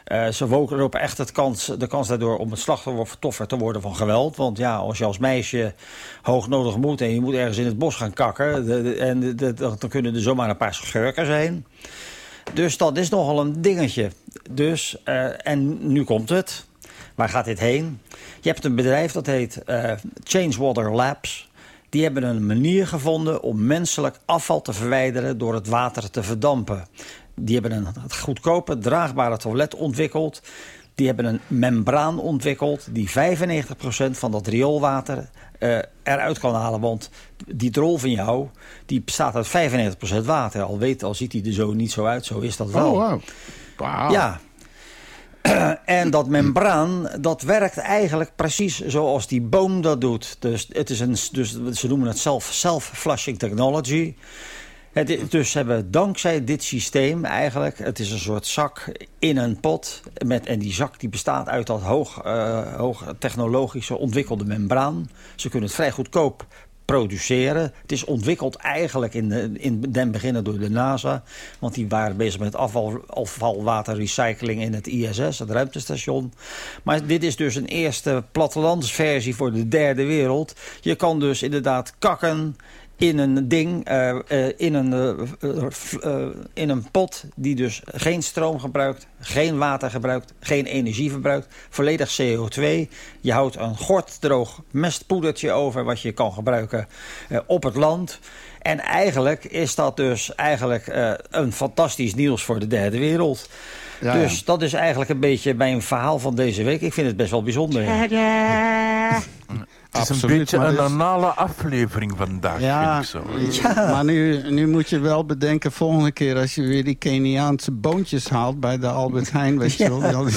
eh, ze woken lopen echt het kans, de kans daardoor om het slachtoffer te worden van geweld. Want ja, als je als meisje hoognodig moet en je moet ergens in het bos gaan kakken, en dan kunnen er zomaar een paar schurken zijn. Dus dat is nogal een dingetje. Dus, eh, en nu komt het. Waar gaat dit heen? Je hebt een bedrijf dat heet eh Changewater Labs. Die hebben een manier gevonden om menselijk afval te verwijderen door het water te verdampen. Die hebben een goedkope, draagbare toilet ontwikkeld. Die hebben een membraan ontwikkeld die 95% van dat rioolwater eh, eruit kan halen. Want die drol van jou, die bestaat uit 95% water. Al, weet, al ziet hij er zo niet zo uit, zo is dat wel. Oh, wauw. Wauw. Ja. En dat membraan, dat werkt eigenlijk precies zoals die boom dat doet. Dus, het is een, dus ze noemen het self- self-flushing technology. Het, dus hebben dankzij dit systeem eigenlijk... het is een soort zak in een pot. Met, en die zak die bestaat uit dat hoog, eh, hoog ontwikkelde membraan. Ze kunnen het vrij goedkoop produceren. Het is ontwikkeld eigenlijk in, de, in den beginnen door de NASA. Want die waren bezig met afval, afvalwaterrecycling in het ISS, het ruimtestation. Maar dit is dus een eerste plattelandsversie voor de derde wereld. Je kan dus inderdaad kakken in een ding, eh, eh, in, een, eh, in een pot die dus geen stroom gebruikt, geen water gebruikt, geen energie verbruikt, volledig CO2. Je houdt een gorddroog mestpoedertje over wat je kan gebruiken eh, op het land. En eigenlijk is dat dus eigenlijk eh, een fantastisch nieuws voor de derde wereld. Ja, dus ja. dat is eigenlijk een beetje mijn verhaal van deze week. Ik vind het best wel bijzonder. Het is een Absoluut, beetje een dus- anale aflevering vandaag, Ja, vind ik zo. maar nu, nu moet je wel bedenken, volgende keer als je weer die Keniaanse boontjes haalt bij de Albert Heijn, weet je wel, dan,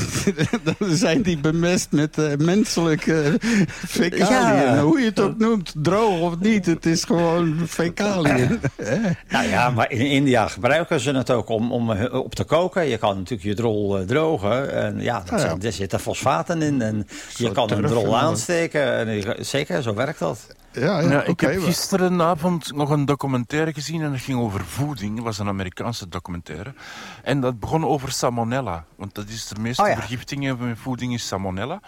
dan zijn die bemest met eh, menselijke fecaliën. Ja. Hoe je het ook noemt, droog of niet, het is gewoon fecaliën. Nou ja, maar in India gebruiken ze het ook om, om eh, op te koken. Je kan natuurlijk je drol eh, drogen. En ja, dat Ah, zijn- er zitten fosfaten in. En je kan een drol aansteken. En je- zeker, zo werkt dat. Ja, ja, oké. ik heb maar- gisterenavond nog een documentaire gezien en dat ging over voeding. Het was een Amerikaanse documentaire. En dat begon over salmonella. Want dat is de meeste Oh ja. vergiftingen van voeding is salmonella.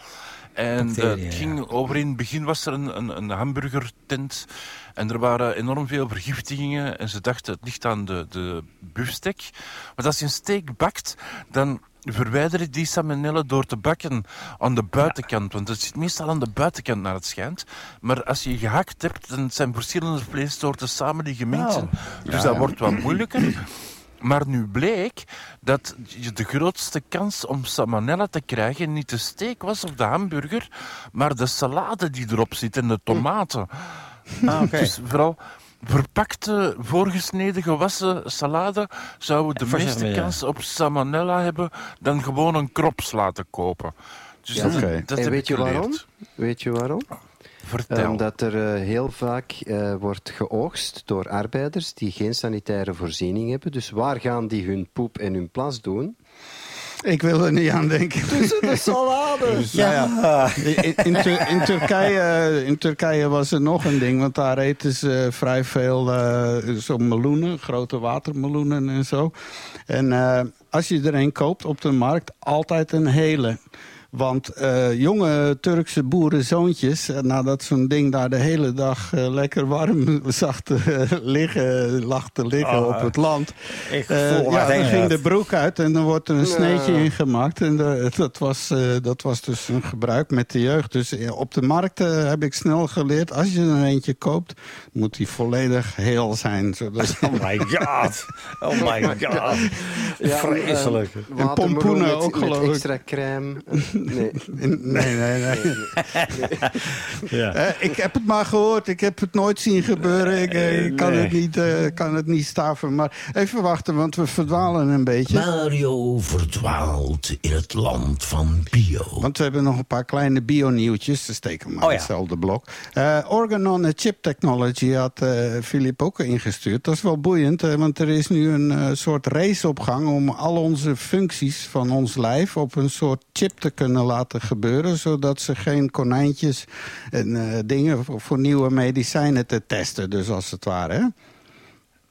En ja. ging over in het begin was er een, een, een hamburgertent. En er waren enorm veel vergiftigingen. En ze dachten het ligt aan de, de buffstek. Want als je een steak bakt, dan verwijder die salmonella door te bakken aan de buitenkant. Want het zit meestal aan de buitenkant naar het schijnt. Maar als je gehakt hebt, dan zijn verschillende vleessoorten samen die gemengd zijn. Dus dat wordt wat moeilijker. Maar nu bleek dat je de grootste kans om salmonella te krijgen niet de steak was of de hamburger, maar de salade die erop zit en de tomaten. Ah. Dus vooral verpakte, voorgesneden, gewassen salade zouden de meeste ja. kans op salmonella hebben dan gewoon een krops laten kopen. Dus Ja. dat, Oké. dat En heb weet ik je waarom? Weet je waarom? Vertel. Omdat er eh, heel vaak eh, wordt geoogst door arbeiders die geen sanitaire voorziening hebben. Dus waar gaan die hun poep en hun plas doen? Ik wil er niet aan denken. De salade! Dus, nou ja, in, in, Tur- in Turkije, in Turkije was er nog een ding, want daar eten ze vrij veel eh zo meloenen, grote watermeloenen en zo. En eh, als je er een koopt op de markt, altijd een hele. Want eh, jonge Turkse boerenzoontjes, eh, nadat zo'n ding daar de hele dag eh, lekker warm zag te liggen, lag te liggen Oh, op het land. Ik ja, dan ging de broek uit en dan wordt er een Ja. sneetje in gemaakt. En de- dat, was, eh, dat was dus een gebruik met de jeugd. Dus op de markt heb ik snel geleerd... als je er eentje koopt, moet die volledig heel zijn. Zodat Oh my god. Oh my god. Vreselijk. eh, En pompoenen met, ook, geloof ik. extra crème. Nee. nee, nee, nee. Ja. Eh, ik heb het maar gehoord. Ik heb het nooit zien gebeuren. Ik, eh, ik kan, Nee. het niet, eh, kan het niet staven. Maar even wachten, want we verdwalen een beetje. Mario verdwaalt in het land van bio. Want we hebben nog een paar kleine bio-nieuwtjes. Ze steken maar Oh ja. hetzelfde blok. Eh Organ on a Chip Technology had Philip ook ingestuurd. Dat is wel boeiend, want er is nu een soort race op gang... om al onze functies van ons lijf op een soort chip te kunnen laten gebeuren... zodat ze geen konijntjes en eh, dingen voor, nieuwe medicijnen te testen. Dus als het ware, hè?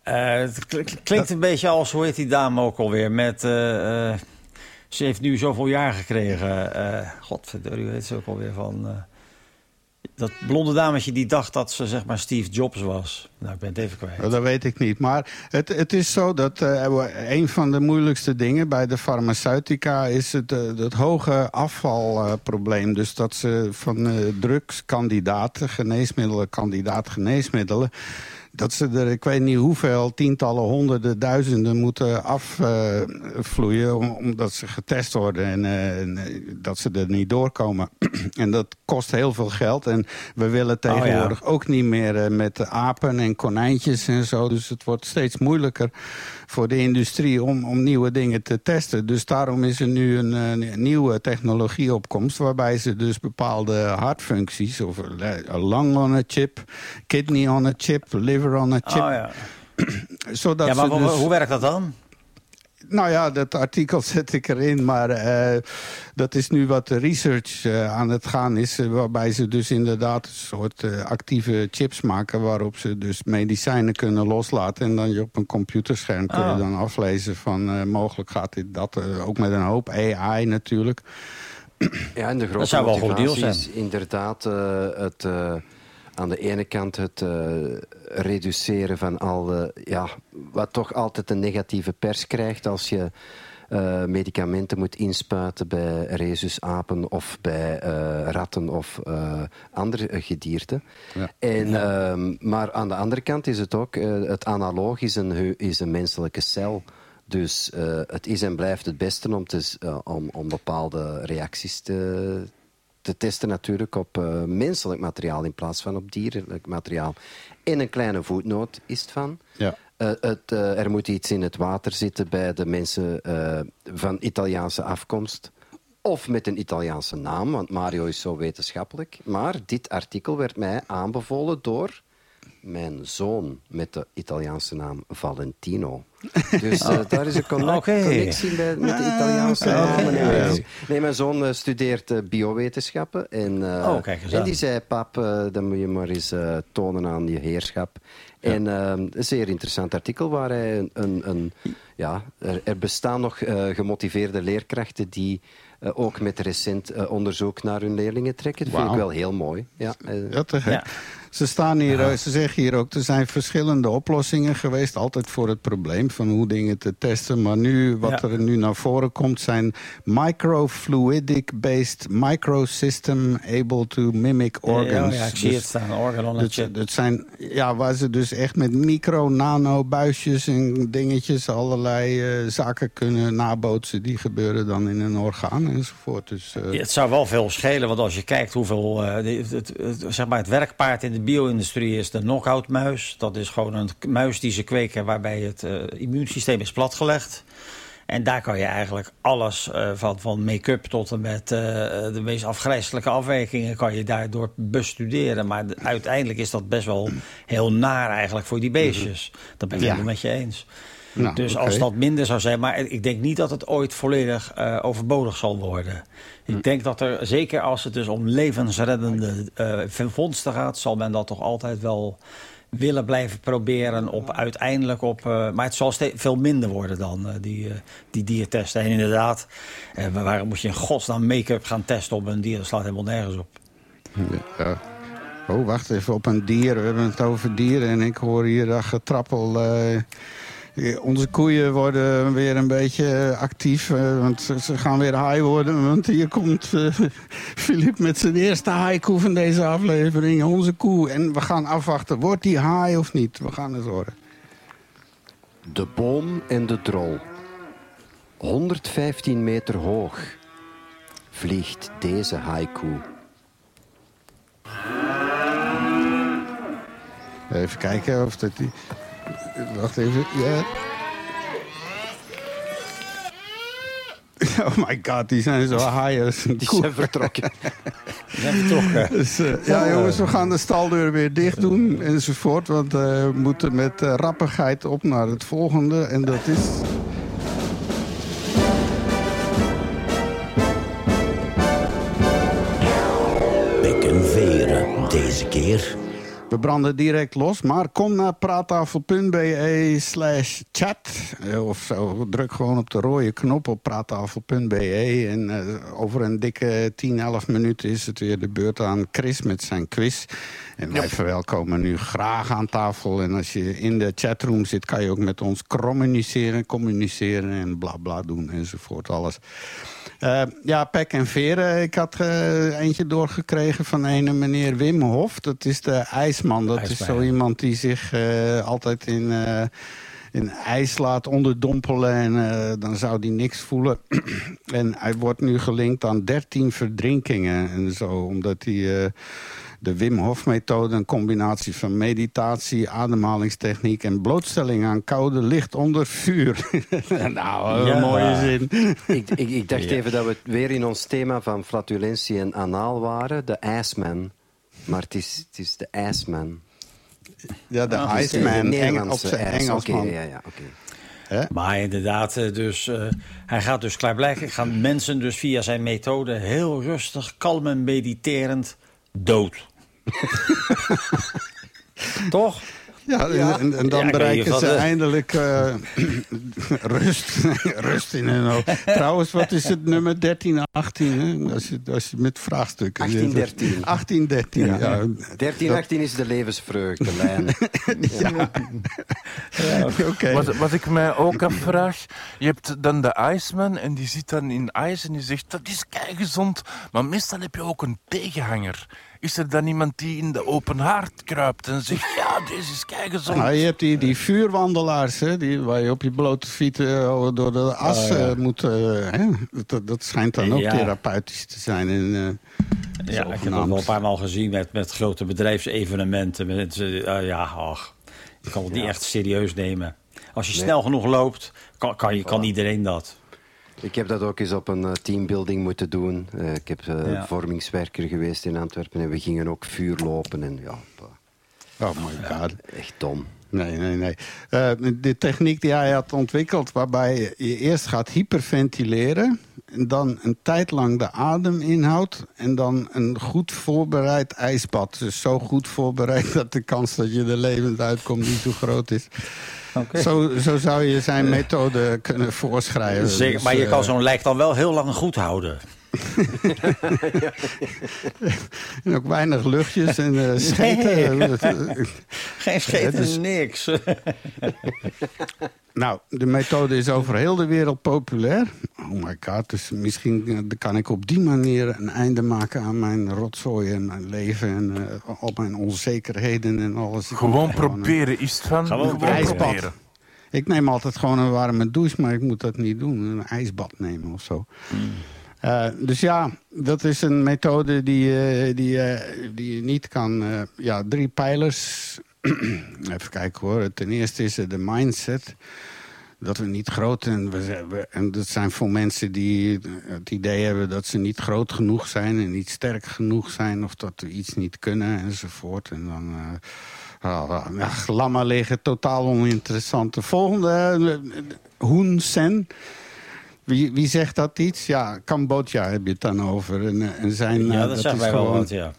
Eh, het kl- klinkt een beetje als, hoe heet die dame ook alweer? Met, eh, ze heeft nu zoveel jaar gekregen. eh Godverdorie, hoe heet ze ook alweer van... dat blonde dametje die dacht dat ze zeg maar Steve Jobs was. Nou, ik ben het even kwijt. Dat weet ik niet. Maar het, het is zo dat eh, een van de moeilijkste dingen bij de farmaceutica is het, het hoge afvalprobleem. dus dat ze van eh drugskandidaten, geneesmiddelen, kandidaat geneesmiddelen, dat ze er, ik weet niet hoeveel, tientallen, honderden, duizenden moeten afvloeien. om, omdat ze getest worden en eh, dat ze er niet doorkomen. en dat kost heel veel geld. En we willen tegenwoordig ook niet meer eh, met apen en konijntjes en zo. Dus het wordt steeds moeilijker voor de industrie om, om nieuwe dingen te testen. Dus daarom is er nu een, een nieuwe technologieopkomst... waarbij ze dus bepaalde hartfuncties... of lung on a chip, kidney on a chip, liver on a chip... Oh, ja. Zodat ja, maar ze hoe- dus- hoe werkt dat dan? Nou ja, dat artikel zet ik erin, maar eh, dat is nu wat de research eh, aan het gaan is. eh, waarbij ze dus inderdaad een soort eh, actieve chips maken... waarop ze dus medicijnen kunnen loslaten. En dan je op een computerscherm kun je Ah. dan aflezen van... mogelijk gaat dit dat, ook met een hoop AI natuurlijk. Ja, en de grote zou wel goed deal is inderdaad eh, het, eh, aan de ene kant het eh, reduceren van al de, ja, wat toch altijd een negatieve pers krijgt als je eh, medicamenten moet inspuiten bij rhesusapen of bij eh, ratten of andere gedierte. Ja. En, ehm, maar aan de andere kant is het ook, het analoog is een, is een menselijke cel. Dus het is en blijft het beste om, te, om, om bepaalde reacties te, te testen natuurlijk op eh, menselijk materiaal in plaats van op dierlijk materiaal. En een kleine voetnoot is het van. Ja. Eh, het, eh, er moet iets in het water zitten bij de mensen van Italiaanse afkomst. Of met een Italiaanse naam, want Mario is zo wetenschappelijk. Maar dit artikel werd mij aanbevolen door mijn zoon met de Italiaanse naam Valentino. Dus eh, daar is een Oké. connectie bij, met de Italiaanse oké. namen. Ja, ja. Nee, mijn zoon eh, studeert eh, biowetenschappen. En, eh, Oh, kijk eens en aan. die zei, pap, dan moet je maar eens eh, tonen aan je heerschap. En eh, een zeer interessant artikel waar hij een... een, een ja, er, er bestaan nog eh, gemotiveerde leerkrachten die ook met recent onderzoek naar hun leerlingen trekken. Dat vind ik wel heel mooi. Ja, Ja, te gek. Ja. Ze, staan hier, ze zeggen hier ook, er zijn verschillende oplossingen geweest. Altijd voor het probleem van hoe dingen te testen. Maar nu, wat Ja. er nu naar voren komt, zijn microfluidic-based microsystem able to mimic organs. Ja, ja, ik zie Dus het staan. Organ on a dat, chip. dat zijn, ja, waar ze dus echt met micro, nano, buisjes en dingetjes allerlei eh, zaken kunnen nabootsen. Die gebeuren dan in een orgaan enzovoort. Dus, eh, het zou wel veel schelen, want als je kijkt hoeveel... eh, de- het, het, het- zeg maar het werkpaard in de bio-industrie is de knockout muis. Dat is gewoon een muis die ze kweken waarbij het eh, immuunsysteem is platgelegd. En daar kan je eigenlijk alles eh, van, van make-up tot en met eh, de meest afgrijzelijke afwijkingen... kan je daardoor bestuderen. Maar de- uiteindelijk is dat best wel heel naar eigenlijk voor die beestjes. Dat ben ik Ja. helemaal met je eens. Nou, Dus als dat minder zou zijn, maar ik denk niet dat het ooit volledig eh, overbodig zal worden. Hm. Ik denk dat er, zeker als het dus om levensreddende eh vondsten gaat, zal men dat toch altijd wel willen blijven proberen op uiteindelijk op. eh, maar het zal ste- veel minder worden dan die, eh, die diertesten. En inderdaad, eh, waarom moet je in godsnaam make-up gaan testen op een dier? Dat slaat helemaal nergens op. Ja. Oh, wacht even, op een dier. We hebben het over dieren en ik hoor hier dat getrappel. Eh, onze koeien worden weer een beetje actief, eh, want ze, gaan weer haai worden. Want hier komt eh Filip met zijn eerste haaikoe van deze aflevering. Onze koe. En we gaan afwachten, wordt die haai of niet? We gaan het horen. De boom en de drol. 115 meter hoog vliegt deze haiku. Even kijken of dat die... Wacht even, ja. Oh my god, die zijn zo high als een Die koe. zijn vertrokken. Ja, vertrokken. Dus, eh, ja, jongens, we gaan de staldeur weer dicht doen enzovoort. Want eh, we moeten met eh, rappigheid op naar het volgende. En dat is... Pek en veren deze keer. We branden direct los, maar kom naar praattafel.be slash chat. Eh, Of zo, druk gewoon op de rode knop op praattafel.be. En eh, over een dikke 10, 11 minuten is het weer de beurt aan Chris met zijn quiz. En wij verwelkomen nu graag aan tafel. En als je in de chatroom zit, kan je ook met ons communiceren, communiceren en bla bla doen enzovoort. Alles. Eh, ja, pek en veren. Ik had eh, eentje doorgekregen van een meneer Wim Hof. Dat is de ijs ijsman, dat is zo iemand die zich eh, altijd in, in ijs laat onderdompelen. En dan zou die niks voelen. en hij wordt nu gelinkt aan 13 verdrinkingen en zo. Omdat hij de Wim Hof methode, een combinatie van meditatie, ademhalingstechniek en blootstelling aan koude licht onder vuur. nou, een Ja. mooie zin. Ik, ik, ik dacht Ja. even dat we weer in ons thema van flatulentie en anaal waren. De Iceman. Maar het is, het is de Iceman. Ja, de de Iceman, Eng, op zijn. Engelsman. Oké, ja, ja, oké. Maar inderdaad, eh, dus, eh, hij gaat dus klaarblijkelijk... gaan mensen dus via zijn methode heel rustig, kalm en mediterend dood. Toch? Ja, en- En, en dan Ja, bereiken ze eh, eindelijk eh, rust, rust in hun hoofd. Trouwens, wat is het nummer 1318? Hè? Als, je, als je met vraagstukken... zit. 1813. 1813, ja. ja. 13, 18 is de levensvreugde, lijn. Oké. Wat, wat ik mij ook afvraag, je hebt dan de Iceman en die zit dan in ijs en die zegt dat is gezond, maar meestal heb je ook een tegenhanger. Is er dan iemand die in de open haard kruipt en zegt ja, deze is gezond? Nou, je hebt die, die vuurwandelaars, hè, die, waar je op je blote fiets eh, door de as eh, moet... eh, hè? Dat, dat schijnt dan ook Ja. therapeutisch te zijn. En, Ja, ik heb dat zogenaamd. wel een paar maal gezien met, met grote bedrijfsevenementen. Met, ja, ach, je kan het niet echt serieus nemen. Als je Nee. snel genoeg loopt, kan, kan, je, kan iedereen dat. Ik heb dat ook eens op een eh, teambuilding moeten doen. Eh, ik heb eh, Ja. vormingswerker geweest in Antwerpen en we gingen ook vuur lopen. En ja, Oh my god. echt dom. Nee, nee, nee. De techniek die hij had ontwikkeld, waarbij je eerst gaat hyperventileren. En dan een tijd lang de adem inhoudt. En dan een goed voorbereid ijsbad. Dus zo goed voorbereid dat de kans dat je er levend uitkomt niet zo groot is. Zo, zo zou je zijn methode kunnen voorschrijven. Zeker, Dus, maar je eh, kan zo'n lijk dan wel heel lang goed houden. En ook weinig luchtjes en eh scheten. Geen scheten, dus- niks. Nou, de methode is over heel de wereld populair. Oh my god, dus misschien eh, kan ik op die manier een einde maken aan mijn rotzooi en mijn leven en eh, al mijn onzekerheden en alles. Ik Gewoon proberen is het van. Gewoon proberen. Ik neem altijd gewoon een warme douche, maar ik moet dat niet doen. Een ijsbad nemen of zo. Eh, dus ja, dat is een methode die, eh, die, eh, die je niet kan... ja, drie pijlers. Even kijken hoor. Ten eerste is er de mindset. Dat we niet groot... En, we, en dat zijn voor mensen die het idee hebben dat ze niet groot genoeg zijn... en niet sterk genoeg zijn of dat we iets niet kunnen enzovoort. En dan... ah, laat maar liggen, totaal oninteressant. De volgende, Hun Sen... Wie, wie zegt dat iets? Ja, Cambodja heb je het dan over. En, eh, en zijn, Ja, eh, dat zeggen is wij gewoon- wat, ja.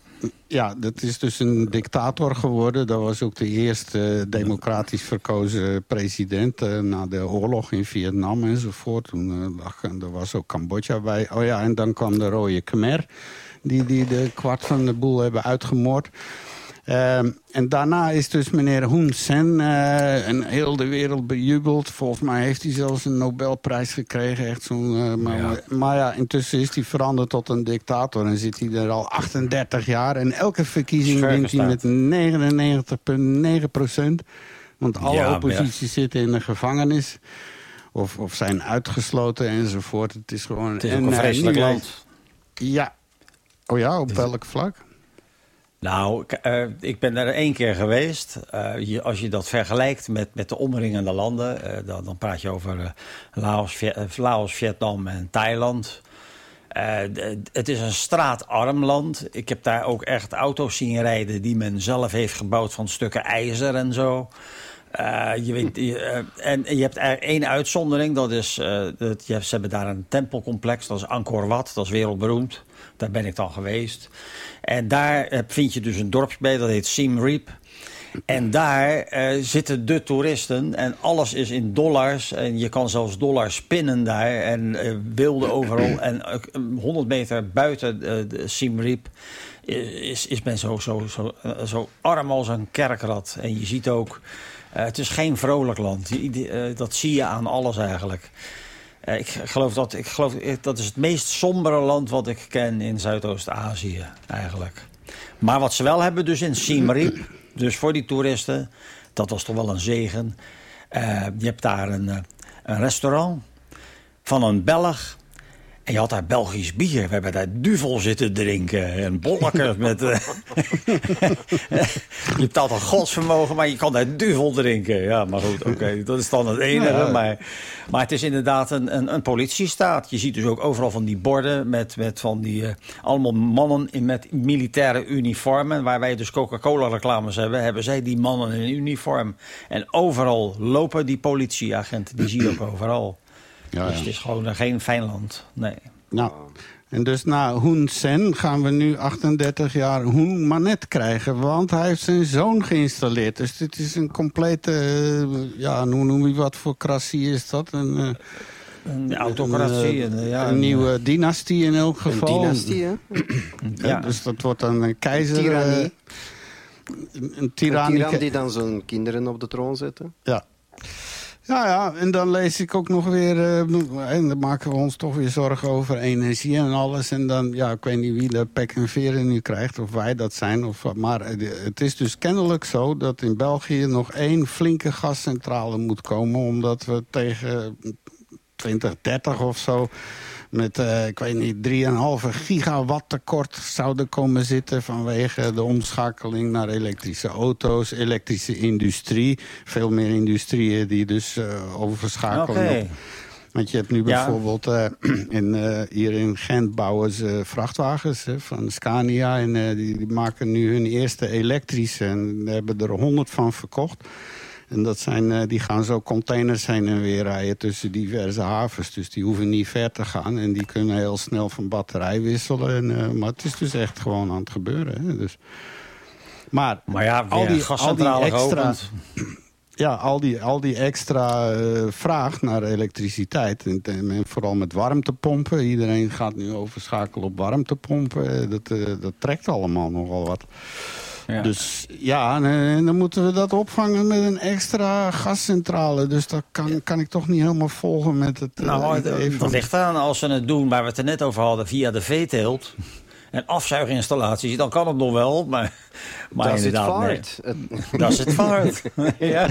Ja, dat is dus een dictator geworden. Dat was ook de eerste eh, democratisch verkozen president... na de oorlog in Vietnam enzovoort. Toen eh, lag, en er was ook Cambodja bij. Oh ja, en dan kwam de Rode Khmer... die, die de kwart van de boel hebben uitgemoord... Ehm, en daarna is dus meneer Hun Sen eh, en heel de wereld bejubeld. Volgens mij heeft hij zelfs een Nobelprijs gekregen. Echt zo'n, eh, maar, Ja. maar ja, intussen is hij veranderd tot een dictator. En zit hij er al 38 jaar. En elke verkiezing wint hij met staat. 99,9 procent. Want alle Ja, maar ja. opposities zitten in de gevangenis. Of, of zijn uitgesloten enzovoort. Het is gewoon... Het is en, ook een eh, vreselijk land. Ja. Oh ja, op welk vlak? Nou, eh, ik ben er één keer geweest. Eh, als je dat vergelijkt met, met de omringende landen, eh, dan, dan praat je over Laos, Laos, Vietnam en Thailand. Het is een straatarm land. Ik heb daar ook echt auto's zien rijden die men zelf heeft gebouwd van stukken ijzer en zo. Je weet, en je hebt er één uitzondering. Dat is, dat, je, ze hebben daar een tempelcomplex. Dat is Angkor Wat. Dat is wereldberoemd. Daar ben ik dan geweest. En daar eh, vind je dus een dorpje bij. Dat heet Siem Reap. En daar eh, zitten de toeristen en alles is in dollars. En je kan zelfs dollars pinnen daar. En eh, wilde overal. En eh, 100 meter buiten de Siem Reap is, is men zo, zo, zo, zo arm als een kerkrat. En je ziet ook, het is geen vrolijk land. Dat zie je aan alles eigenlijk. Eh, ik geloof dat, ik geloof, eh, dat is het meest sombere land wat ik ken in Zuidoost-Azië eigenlijk. Maar wat ze wel hebben dus in Siem Reap... dus voor die toeristen, dat was toch wel een zegen. Eh, je hebt daar een, een restaurant van een Belg. En je had daar Belgisch bier. We hebben daar duvel zitten drinken. En bollekers met... eh, je betaalt een godsvermogen, maar je kan daar duvel drinken. Ja, maar goed, oké. dat is dan het enige. Ja. Maar, maar het is inderdaad een, een, een politiestaat. Je ziet dus ook overal van die borden met, met van die... eh, allemaal mannen in, met militaire uniformen. Waar wij dus Coca-Cola reclames hebben, hebben zij die mannen in uniform. En overal lopen die politieagenten. Die zie je ook overal. Ja, dus ja. het is gewoon eh, geen fijn land. Nee. Nou, en dus na Hun Sen gaan we nu 38 jaar Hun Manet krijgen. Want hij heeft zijn zoon geïnstalleerd. Dus dit is een complete, eh, ja, hoe noem je wat voor krassie is dat? Een, eh, Een autocratie. een, en, ja, een nieuwe dynastie in elk Een geval. dynastie, hè? Ja. Dus dat wordt dan een keizer... Tirannie. een een Een tirannie. tiran die dan zijn kinderen op de troon zetten. Ja. Ja, ja, en dan lees ik ook nog weer... eh, en dan maken we ons toch weer zorgen over energie en alles. En dan, ja, ik weet niet wie de pek en veren nu krijgt, of wij dat zijn. Of, maar eh, het is dus kennelijk zo dat in België nog één flinke gascentrale moet komen... omdat we tegen 2030 of zo met, eh, ik weet niet, 3,5 gigawatt tekort zouden komen zitten... vanwege de omschakeling naar elektrische auto's, elektrische industrie. Veel meer industrieën die dus eh, overschakelen. Op- Want je hebt nu Ja. bijvoorbeeld eh, in, hier in Gent bouwen ze vrachtwagens hè, van Scania. En die, die maken nu hun eerste elektrische. En daar hebben er honderd van verkocht. En dat zijn, eh, die gaan zo containers heen en weer rijden tussen diverse havens. Dus die hoeven niet ver te gaan. En die kunnen heel snel van batterij wisselen. En, eh, maar het is dus echt gewoon aan het gebeuren. Hè, dus. Maar, Maar ja, al die, al die extra, geopend. ja, al die, al die extra eh, vraag naar elektriciteit. En, en vooral met warmtepompen. Iedereen gaat nu overschakelen op warmtepompen. Dat, dat trekt allemaal nogal wat. Ja. Dus ja, en, eh, dan moeten we dat opvangen met een extra gascentrale. Dus dat kan, kan ik toch niet helemaal volgen met het eh, Nou, dat ligt aan als ze het doen waar we het er net over hadden via de veeteelt. En afzuiginstallaties, dan kan het nog wel. Maar, maar dat is het nee. Dat is het vaart. ja.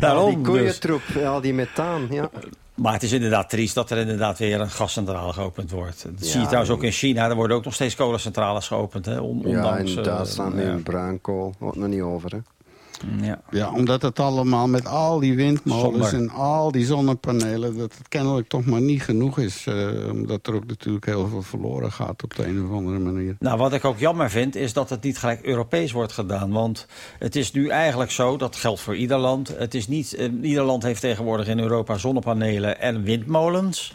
Al die dus. koeientroep, al die methaan. Ja. Maar het is inderdaad triest dat er inderdaad weer een gascentrale geopend wordt. Dat zie je Ja, trouwens ook in China. Er worden ook nog steeds kolencentrales geopend. Hè, on- ja, ondanks, in eh, Duitsland ja. met bruinkool. Hoort nog niet over, hè. Ja. Ja, omdat het allemaal met al die windmolens en al die zonnepanelen... dat het kennelijk toch maar niet genoeg is. eh, omdat er ook natuurlijk heel veel verloren gaat op de een of andere manier. Nou, wat ik ook jammer vind, is dat het niet gelijk Europees wordt gedaan. Want het is nu eigenlijk zo, dat geldt voor ieder land. Het is niet, eh, ieder land heeft tegenwoordig in Europa zonnepanelen en windmolens.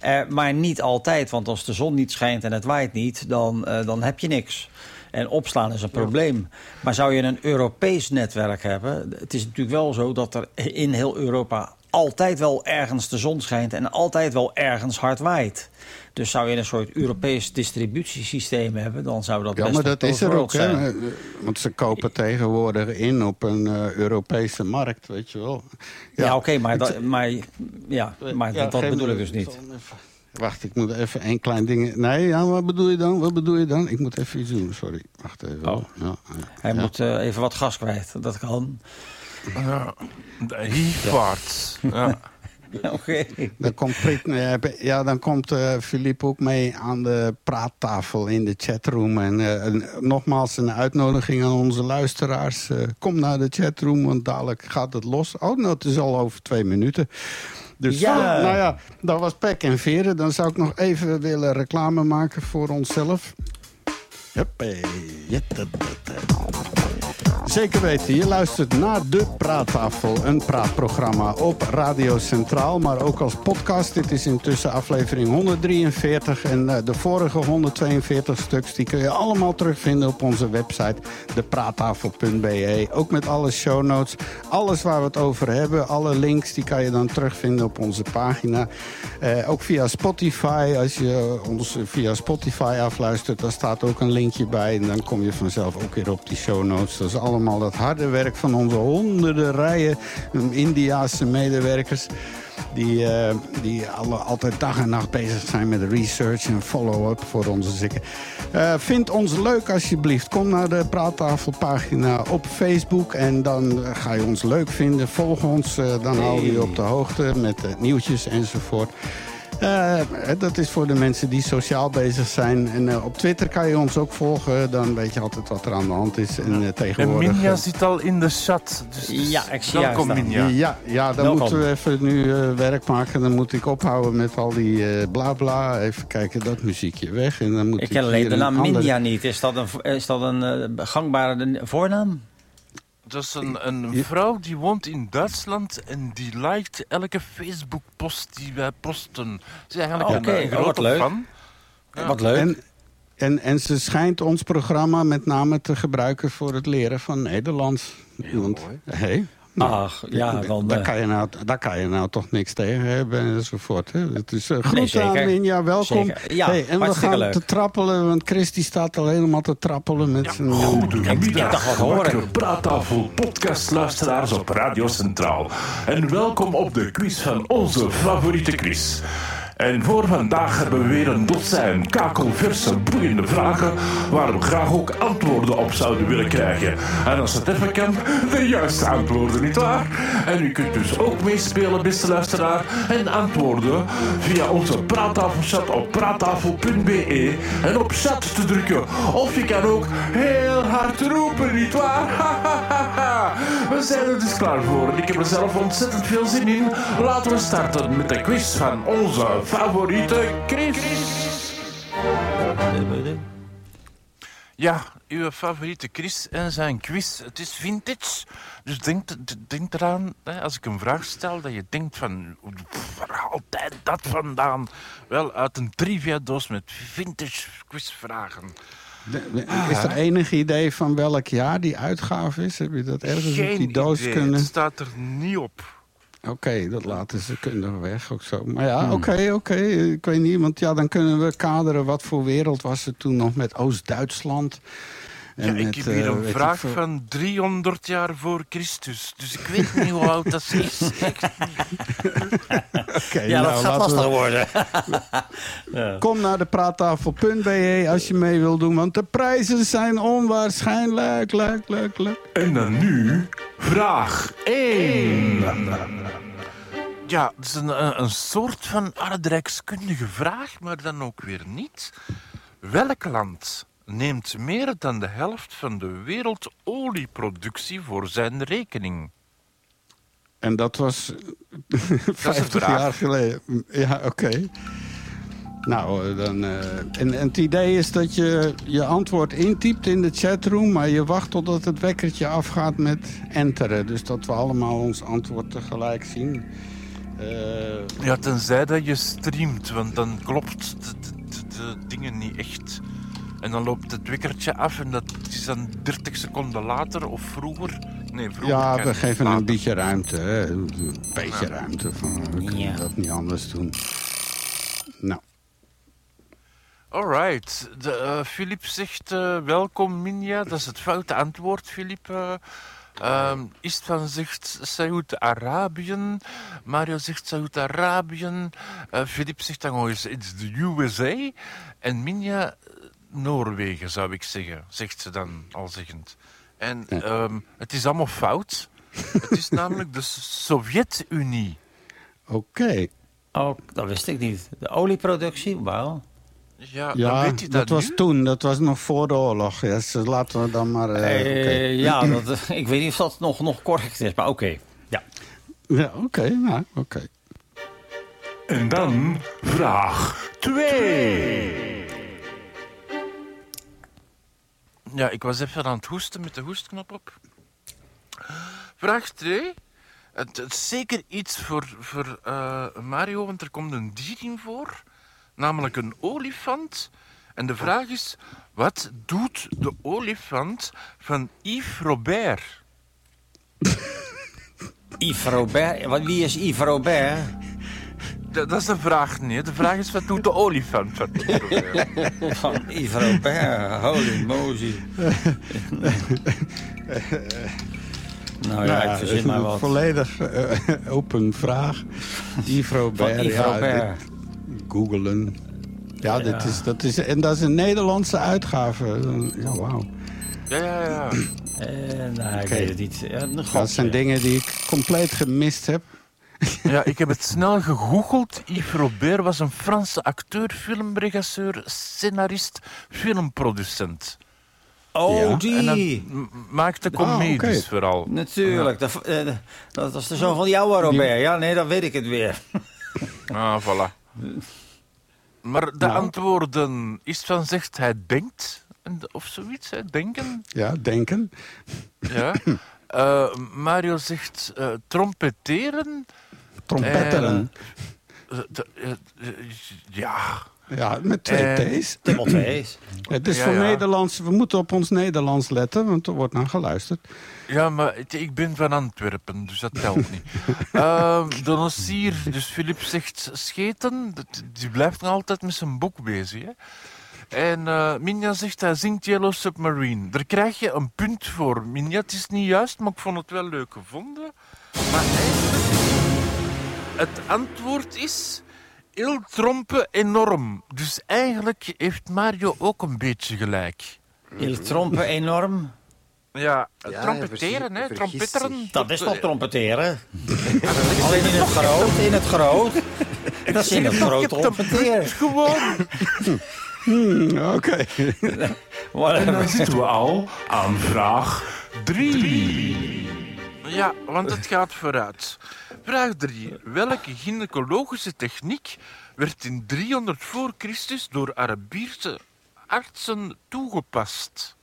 Eh, maar niet altijd, want als de zon niet schijnt en het waait niet, dan, dan heb je niks. En opslaan is een probleem. Maar zou je een Europees netwerk hebben... het is natuurlijk wel zo dat er in heel Europa altijd wel ergens de zon schijnt... en altijd wel ergens hard waait. Dus zou je een soort Europees distributiesysteem hebben... dan zou dat Ja, best maar dat is er ook, hè. zijn. Want ze kopen tegenwoordig in op een eh, Europese markt, weet je wel. Ja, oké, maar, dat, maar, ja, maar Ja, dat bedoel ik dus niet. Wacht, ik moet even één klein ding... Nee, ja, wat bedoel je dan? Wat bedoel je dan? Ik moet even iets doen, sorry. Wacht even. Oh. Ja, ja. Hij Ja. moet eh, even wat gas kwijt, dat kan. Ja, de hiefwaarts. Ja. Oké. Dan komt, ja, dan komt eh, Philippe ook mee aan de praattafel in de chatroom. En, eh, en nogmaals een uitnodiging aan onze luisteraars. Eh, kom naar de chatroom, want dadelijk gaat het los. Oh, nou, het is al over twee minuten. Dus Ja. ja. nou ja, dat was pek en veren. Dan zou ik nog even willen reclame maken voor onszelf. Huppé. Zeker weten, je luistert naar De Praattafel, een praatprogramma op Radio Centraal, maar ook als podcast. Dit is intussen aflevering 143 en eh, de vorige 142 stuks die kun je allemaal terugvinden op onze website depraattafel.be. Ook met alle show notes, alles waar we het over hebben, alle links die kan je dan terugvinden op onze pagina. Eh, ook via Spotify, als je ons via Spotify afluistert, daar staat ook een linkje bij en dan kom je vanzelf ook weer op die show notes. Allemaal dat harde werk van onze honderden rijen um, Indiaanse medewerkers. Die, eh, die alle, altijd dag en nacht bezig zijn met research en follow-up voor onze zieken. Eh, vind ons leuk alsjeblieft. Kom naar de Praattafelpagina op Facebook. En dan ga je ons leuk vinden. Volg ons, eh, dan houden we je op de hoogte met nieuwtjes enzovoort. Eh, dat is voor de mensen die sociaal bezig zijn. En eh, op Twitter kan je ons ook volgen. Dan weet je altijd wat er aan de hand is. En, eh, En tegenwoordig... Minja zit al in de chat. Dus, dus Ja, ik zie welkom staan. Minja. Ja, ja dan Welkom. moeten we even nu eh, werk maken. Dan moet ik ophouden met al die eh bla bla. Even kijken, dat muziekje weg. En dan moet Ik ik ken alleen de naam andere- Minja niet. Is dat een, is dat een gangbare voornaam? Dat is een, een vrouw die woont in Duitsland en die liked elke Facebook-post die wij posten. Ze is eigenlijk Oh, een, oké. een Oh, wat grote leuk. fan. Wat leuk. En, en, en ze schijnt ons programma met name te gebruiken voor het leren van Nederlands. Want, hey, nou, Ach, ja, want... daar, eh, kan je nou, daar kan je nou toch niks tegen hebben enzovoort. Hè? Het is uh, Nee, zeker. aan Minja, welkom. Zeker. Ja, hey, en we gaan leuk. te trappelen, want Christy staat al helemaal te trappelen met zijn... Goedemiddag, horen. praattafel podcastluisteraars op Radio Centraal. En welkom op de quiz van onze favoriete quiz. En voor vandaag hebben we weer een dozijn kakelverse, boeiende vragen waar we graag ook antwoorden op zouden willen krijgen. En als het even kan, de juiste antwoorden, nietwaar? En u kunt dus ook meespelen, beste luisteraar, en antwoorden via onze praattafelchat op praattafel.be en op chat te drukken. Of je kan ook heel hard roepen, nietwaar? We zijn er dus klaar voor ik heb er zelf ontzettend veel zin in. Laten we starten met de quiz van onze favoriete Chris. Ja, uw favoriete Chris en zijn quiz. Het is vintage, dus denk, denk eraan, hè, als ik een vraag stel, dat je denkt van... Waar haalt hij dat vandaan? Wel, uit een trivia-doos met vintage quizvragen. De- Is er enig idee van welk jaar die uitgave is? Heb je dat ergens op die doos idee, kunnen... het staat er niet op. Oké, dat laten ze kundig weg ook zo. Maar ja, oké, oké. Ik weet niet, want ja, dan kunnen we kaderen... wat voor wereld was het toen nog met Oost-Duitsland? Ja, En ik met, heb hier eh, een ik vraag van 300 jaar voor Christus. Dus ik weet niet hoe oud dat is. Echt Oké, ja, dat nou, gaat laten we- lastig worden. Kom naar de praattafel.be als je mee wil doen. Want de prijzen zijn onwaarschijnlijk. Leuk, leuk, leuk. En dan nu vraag 1. Ja, het is een, een, een soort van aardrijkskundige vraag, maar dan ook weer niet. Welk land neemt meer dan de helft van de wereldolieproductie voor zijn rekening? En dat was 50 vraag. jaar geleden. Ja, oké. Nou, dan, eh, en, en het idee is dat je je antwoord intypt in de chatroom... maar je wacht totdat het wekkertje afgaat met enteren. Dus dat we allemaal ons antwoord tegelijk zien. Eh, Ja, tenzij dat je streamt, want dan klopt de- de dingen niet echt. En dan loopt het wikkertje af en dat is dan 30 seconden later of vroeger. Nee, vroeger. ja, we geven later. een beetje ruimte. Hè? Een beetje ruimte. Van, we kunnen Ja. dat niet anders doen. Nou, Alright. De, eh, Filip zegt eh, welkom Minja. Dat is het foute antwoord, Filip. eh. Ehm, Istvan zegt Saoed-Arabië. Mario zegt Saoed-Arabië. Eh, Filip zegt dan nog eens it's the USA. En Minja eh, Noorwegen, zou ik zeggen. Zegt ze dan al zeggend. En ehm, het is allemaal fout. het is namelijk de Sovjet-Unie. oké. Oh, dat wist ik niet. De olieproductie, wauw. Ja, weet je dat, dat, was toen. Dat was nog voor de oorlog. Ja, dus laten we dan maar... eh. Eh, ja, dat, ik weet niet of dat nog, nog correct is, maar oké. Ja. Ja, oké. nou, oké. En dan vraag 2. Ja, ik was even aan het hoesten met de hoestknop op. Vraag 2. Het, het is zeker iets voor, voor eh, Mario, want er komt een dier in voor. Namelijk een olifant. En de vraag is, wat doet de olifant van Yves Robert? Yves Robert. Wie is Yves Robert? Dat, dat is de vraag niet. De vraag is, wat doet de olifant van Robert. Holy moly. Nou ja, ik dat verzin is maar een wat. volledig eh, open vraag. Yves Robert, Van Yves ja, dit- googelen. Ja, Ja. Dit is, dat is, en dat is een Nederlandse uitgave. Ja, wauw. Ja, ja, ja. Eh, nou, ik Oké. weet het niet. Ja, Dat zijn dingen die ik compleet gemist heb. Ja, ik heb het snel gegoogeld. Yves Robert was een Franse acteur, filmregisseur, scenarist, filmproducent. Oh, Ja. En dat die. maakte Ah, comedies vooral. Natuurlijk. Dat, eh, dat was de zoon van jou, Robert. Ja, nee, dan weet ik het weer. Ah, voilà. Maar de Nou. antwoorden, is van zegt hij denkt, en- of zoiets, hè? denken. Ja, denken. Ja. Eh, Mario zegt eh, trompeteren. Trompetteren. Eh, eh, eh, ja. ja, met twee T's. T's. Het is ja, voor ja. Nederlands. We moeten op ons Nederlands letten, want er wordt naar geluisterd. Ja, maar ik ben van Antwerpen, dus dat telt niet. Ehm de Nossier, dus Filip zegt scheten, die blijft nog altijd met zijn boek bezig. Hè? En eh, Minja zegt hij zingt Yellow Submarine. Daar krijg je een punt voor. Minja, het is niet juist, maar ik vond het wel leuk gevonden. Maar eigenlijk, het antwoord is Il trompe enorm. Dus eigenlijk heeft Mario ook een beetje gelijk. Il trompe enorm. Ja, Ja, trompeteren, hè, trompetteren. Dat is eh, toch trompeteren? Alleen in het groot, in het groot. Dat is in het groot trompeteren. Gewoon. Oké. En dan zitten we al aan vraag 3. Ja, want het gaat vooruit. Vraag 3. Welke gynaecologische techniek werd in 300 voor Christus door Arabische artsen toegepast?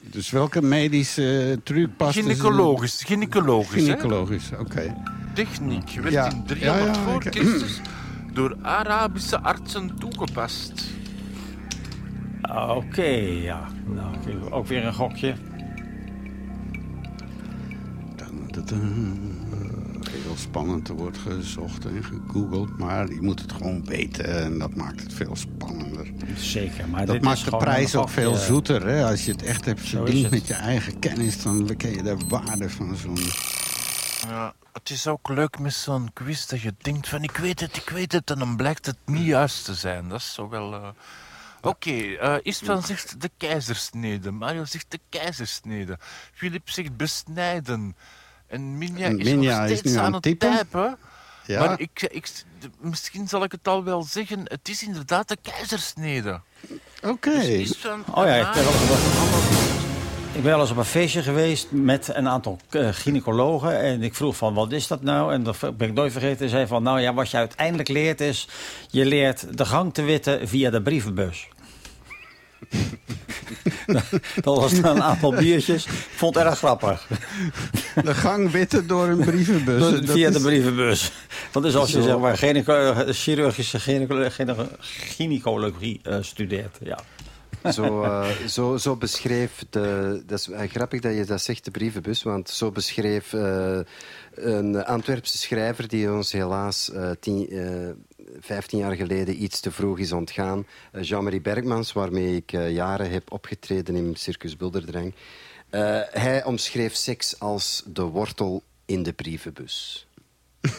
Dus welke medische truc past? Gynaecologisch, gynaecologisch, hè? Gynaecologisch, oké. Techniek werd Ja. in 300 Ja, ja, voor ik- Christus door Arabische artsen toegepast. Oké, ja. Nou, ook weer een gokje. Heel spannend, er wordt gezocht en gegoogeld, maar je moet het gewoon weten en dat maakt het veel spannender. Zeker, maar Dat maakt de prijs ook veel zoeter. Hè? Als je het echt hebt verdiend met je eigen kennis, dan ken je de waarde van zo'n... Ja, het is ook leuk met zo'n quiz dat je denkt van ik weet het, ik weet het en dan blijkt het niet juist te zijn. Dat is zo wel... Oké, eh Istvan zegt de keizersnede, Mario zegt de keizersnede, Filip zegt besnijden en Minja En is nog is nu aan aan het typen. typen. Ja, Maar ik, ik, misschien zal ik het al wel zeggen, het is inderdaad de keizersnede. oké. Dus Oh ja, en ik ben. Ik ben wel eens op een feestje geweest met een aantal eh, gynaecologen. En ik vroeg van, wat is dat nou? En dat ben ik nooit vergeten. Hij zei van, nou ja, wat je uiteindelijk leert is... je leert de gang te witten via de brievenbus. dat was dan een aantal biertjes. Vond het erg grappig. De gang witten door een brievenbus. Door- Dat via is- de brievenbus. Want dus als je Zo. zeg maar chirurgische gyne- gynaecologie eh, studeert. Ja. Zo, eh, zo, zo beschreef de. Dat is eh, grappig dat je dat zegt, de brievenbus. Want zo beschreef eh, een Antwerpse schrijver die ons helaas tien, 15 jaar geleden iets te vroeg is ontgaan. eh, Jean-Marie Bergmans, waarmee ik eh, jaren heb opgetreden in Circus Bilderdrang. Eh, hij omschreef seks als de wortel in de brievenbus.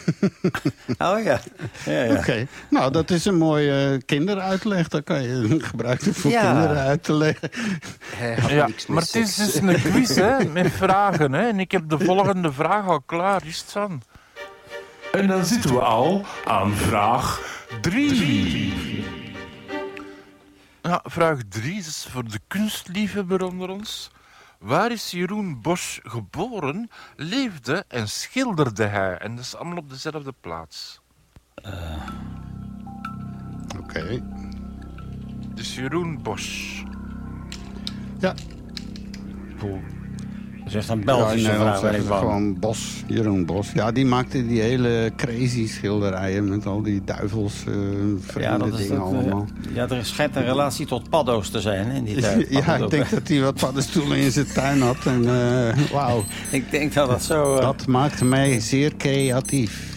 Oh ja. ja, ja. Oké, nou dat is een mooie kinderuitleg. Dat kan je gebruiken voor Ja. kinderen uit te leggen. Hij had Ja, maar het is dus een quiz hè, met vragen. Hè. En ik heb de volgende vraag al klaar. Is het van? En dan zitten we al aan vraag 3. Ja, vraag 3 is voor de kunstliefhebber onder ons. Waar is Jeroen Bosch geboren, leefde en schilderde hij? En dat is allemaal op dezelfde plaats. Oké. Dus Jeroen Bosch. Ja, Dat is echt een ja, Belgische Nederland vraag waar ik ze gewoon Bos, Jeroen Bos. Ja, die maakte die hele crazy schilderijen met al die duivels, eh vreemde Ja, dat is dingen dat, eh, allemaal. ja, er schijnt een relatie tot paddo's te zijn in die tijd. Ja, ik denk dat hij wat paddenstoelen in zijn tuin had. En eh, wauw, ik denk dat dat zo... eh, dat maakte mij zeer creatief.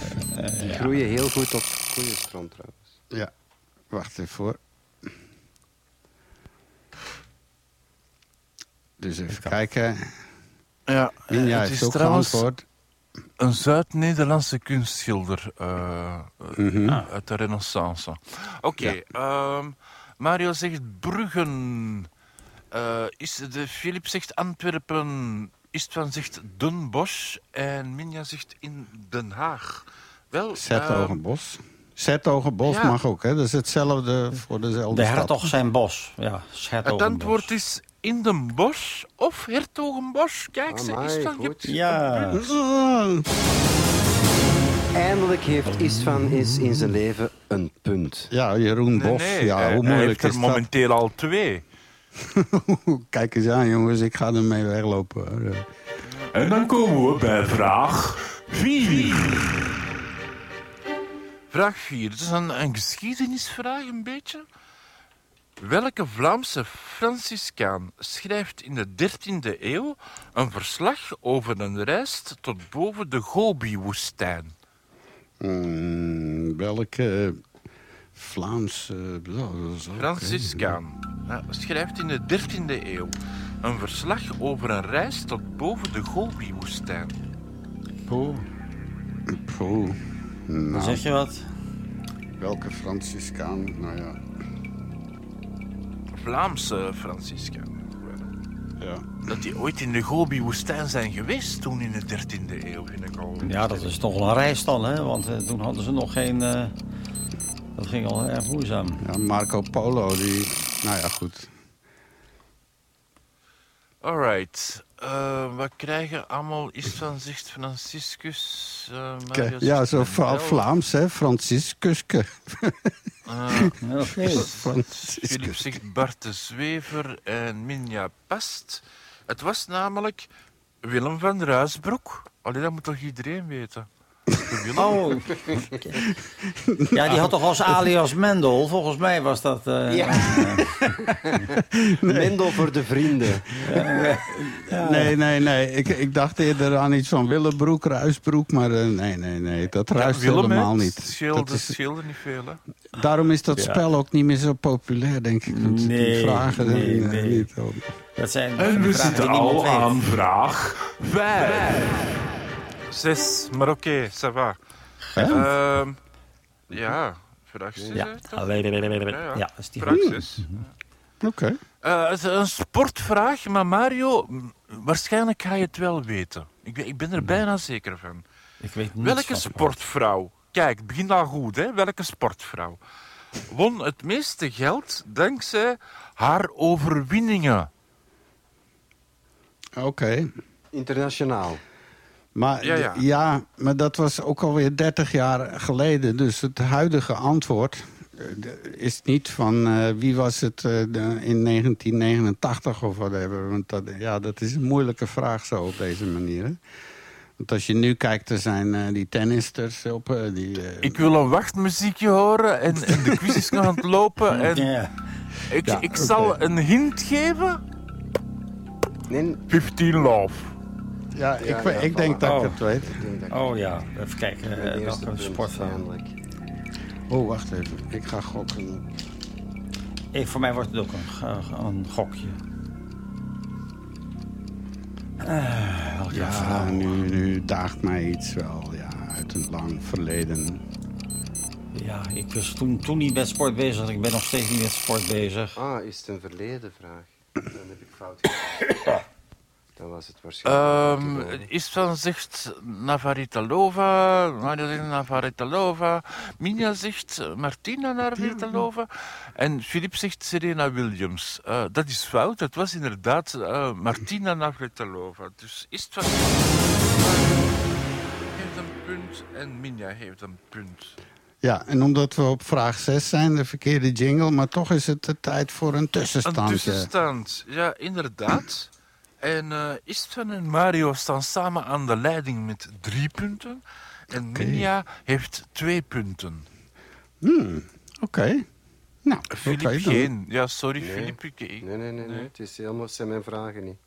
Die groeien heel goed op goede grond trouwens. Ja, wacht even hoor. Dus even kijken. Ja, Minja het is ook trouwens geantwoord. een Zuid-Nederlandse kunstschilder eh, eh, Mhm. uit de renaissance. Oké, ehm, Mario zegt Bruggen. Eh, is de, Filip zegt Antwerpen. Istvan zegt Den Bosch. En Minja zegt in Den Haag. Wel, ehm, Zetogenbos. Zetogenbos ja. mag ook, hè? Dat is hetzelfde voor dezelfde De stad. hertog zijn bos. Ja, het antwoord is in Den Bosch of Hertogenbosch. Kijk, ze Amai, Istvan, je goed. Ja. Eindelijk heeft Istvan eens in zijn leven een punt. Ja, Jeroen Bos. nee, ja, hij- hoe hij moeilijk heeft is er dat? momenteel al twee. Kijk eens aan, jongens. Ik ga ermee weglopen. hoor. En dan komen we bij vraag 4. Vraag 4. Het is een, een geschiedenisvraag, een beetje. Welke Vlaamse Franciscaan schrijft in de 13e eeuw een verslag over een reis tot boven de Gobi-woestijn? Hmm, welke Vlaamse... ook, hè. Franciscaan ja, schrijft in de 13e eeuw een verslag over een reis tot boven de Gobi-woestijn. Poeh. dan Nou, zeg je wat? welke Franciscaan? Nou ja, Vlaamse Franciscaan. ja. Dat die ooit in de Gobi-woestijn zijn geweest toen in de 13e eeuw, vind ik al. Ja, dat is toch wel een reis dan, hè? Want eh, toen hadden ze nog geen... eh, dat ging al erg moeizaam. ja, Marco Polo, die... Nou ja, goed. Alright. Eh, wat krijgen allemaal is van zegt Franciscus? ja, zo Vla- Mendel. Vlaams, hè? Franciscuske. Is- Filip zegt Bart de Zwever en Minja Past. Het was namelijk Willem van Ruisbroek. Allee, dat moet toch iedereen weten? Oh. Ja, die had toch als alias Mendel? Volgens mij was dat... eh, Ja. Mendel voor de vrienden. Nee, nee, nee. Ik, ik dacht eerder aan iets van Willebroek, Ruisbroek. Maar eh, nee, nee, nee. Dat Ja, ruist helemaal niet. Het scheelde, Dat is- scheelde niet veel, hè? daarom is dat Ja. spel ook niet meer zo populair, denk ik. Want die Nee, vragen nee, eh, nee. niet... Dat zijn En we zitten al aan vraag 5. Zes, maar oké, ça va. Ehm, ja, vraag 6. Ja, ja, dat is die Vraag 6. Oké. het is een sportvraag, maar Mario, waarschijnlijk ga je het wel weten. Ik ben, ik ben er bijna zeker van. Ik weet niets Welke sportvrouw, kijk, het begint al goed, hè? Welke sportvrouw won het meeste geld dankzij haar overwinningen? Oké. Internationaal. Maar, Ja, ja. ja, maar dat was ook alweer 30 jaar geleden. Dus het huidige antwoord eh, is niet van eh, wie was het eh, in 1989 of whatever. Want dat, ja, dat is een moeilijke vraag zo op deze manier. Hè? Want als je nu kijkt, er zijn die tennisters op. die, Ik wil een wachtmuziekje horen en, en de quiz is nog aan het lopen. En Ja. ik, Ja, ik oké. zal een hint geven. Nee, 15 Love. Ja, ik, ja, we- ja, ik denk dat Oh. ik het weet. ik Oh ja, even kijken. eh, welke eindelijk. Oh, wacht even. Ik ga gokken. Ik, voor mij wordt het ook een, een gokje. Eh, Ja, nu, nu daagt mij iets wel ja, uit een lang verleden. Ja, ik was toen, toen niet met sport bezig. Ik ben nog steeds niet met sport bezig. Ah, is het een verleden vraag? Dan heb ik fout gedaan. Dan was het waarschijnlijk... Ehm worden. Istvan zegt Navaritalova, Mario zegt Navaritalova, Minja zegt Martina Navaritalova en Filip zegt Serena Williams. Eh, dat is fout, het was inderdaad eh, Martina Navratilova. Dus Istvan heeft een punt en Minja heeft een punt. Ja, en omdat we op vraag 6 zijn, de verkeerde jingle... maar toch is het de tijd voor een Een tussenstandje. tussenstand, ja, inderdaad. En eh Istvan en Mario staan samen aan de leiding met drie punten. En Minja heeft twee punten. Hmm, Oké. Nou, Filip geen. Ja, sorry, Nee. Filip. Ik, Nee, nee, nee, nee. Het is helemaal, zijn mijn vragen niet.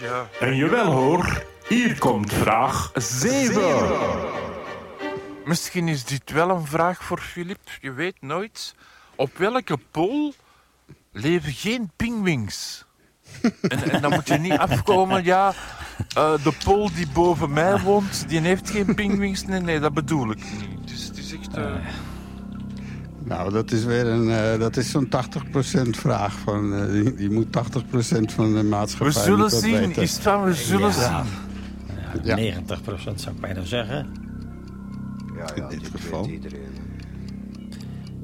ja. En jawel hoor, hier komt vraag 7. Misschien is dit wel een vraag voor Filip. Je weet nooit. Op welke pool leven geen pinguïns? En, en dan moet je niet afkomen, ja, eh, de pol die boven mij woont, die heeft geen pinguïns. Nee, nee, dat bedoel ik niet. Het is, het is echt... eh, Nou, dat is weer een, eh, dat is zo'n 80% vraag. Van, eh, die, die moet 80% van de maatschappij we zullen zien, weten. is het van we zullen Ja. zien. Ja. 90% zou ik bijna zeggen. Ja, ja, dit dit geval. iedereen.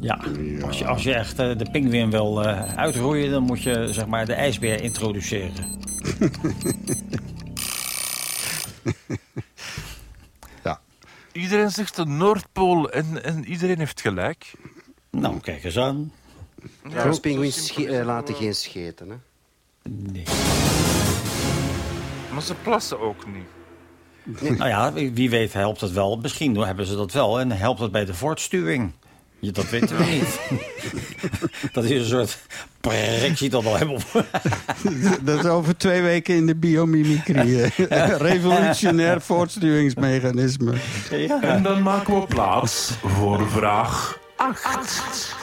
Ja, Als, je, als je echt eh, de pinguïn wil eh, uitroeien, dan moet je zeg maar de ijsbeer introduceren. Ja. Iedereen zegt de Noordpool en, en iedereen heeft gelijk. Nou, kijk eens aan. Zo pinguïns eh, laten geen scheten, hè. Nee. Maar ze plassen ook niet. Nou ja, wie wie weet helpt het wel. Misschien hebben ze dat wel en helpt het bij de voortstuwing. Je, dat weten we niet. dat is een soort projectie dat al hebben. Dat is over twee weken in de biomimicrie. eh. Revolutionair voortstuwingsmechanisme. ja. En dan maken we plaats voor vraag 8.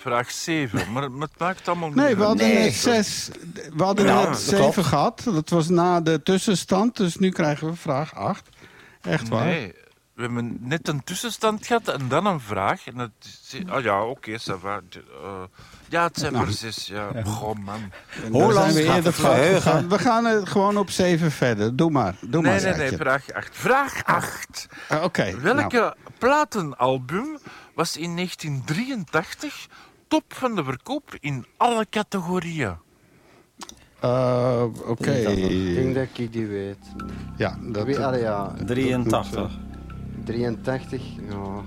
Vraag 7, maar het maakt allemaal niet Nee, we hadden Nee. net zes. We hadden Ja, net dat zeven klopt. gehad. Dat was na de tussenstand. Dus nu krijgen we vraag acht. Echt waar. Nee, we hebben net een tussenstand gehad en dan een vraag. En dat is, oh ja, oké, ça va. De, eh, ja, het zijn Nou. maar zes. Ja, goh, man. Zijn we gaat het gegaan. We gaan gewoon op zeven verder. Doe maar. Doe Nee, maar. nee, nee, vraag 8. Vraag 8. Ah, Oké. Welke nou. platenalbum was in 1983 top van de verkoop in alle categorieën? Eh, Oké. Ik denk dat ik die weet. Ja, dat, Wie, allee, ja, 83. 83, ja.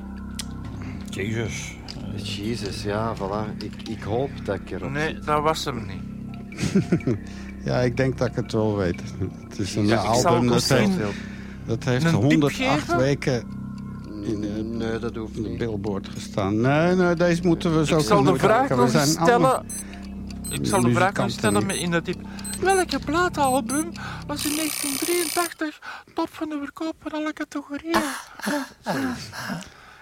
Jezus. Jezus, ja, voilà. Ik, ik hoop dat ik erop Nee, zit. dat was hem niet. ja, ik denk dat ik het wel weet. Het is een Ja, album dat heeft, dat heeft een tip 108 geven? weken Mm, Nee, dat hoeft de niet. billboard gestaan. Nee, nee, deze moeten we zo Ik zal de vraag nog eens zijn allemaal- stellen. Ik zal de vraag nog muzikanten stellen met in de tip. Welke platenalbum was in 1983 top van de verkoop van alle categorieën? Ehm,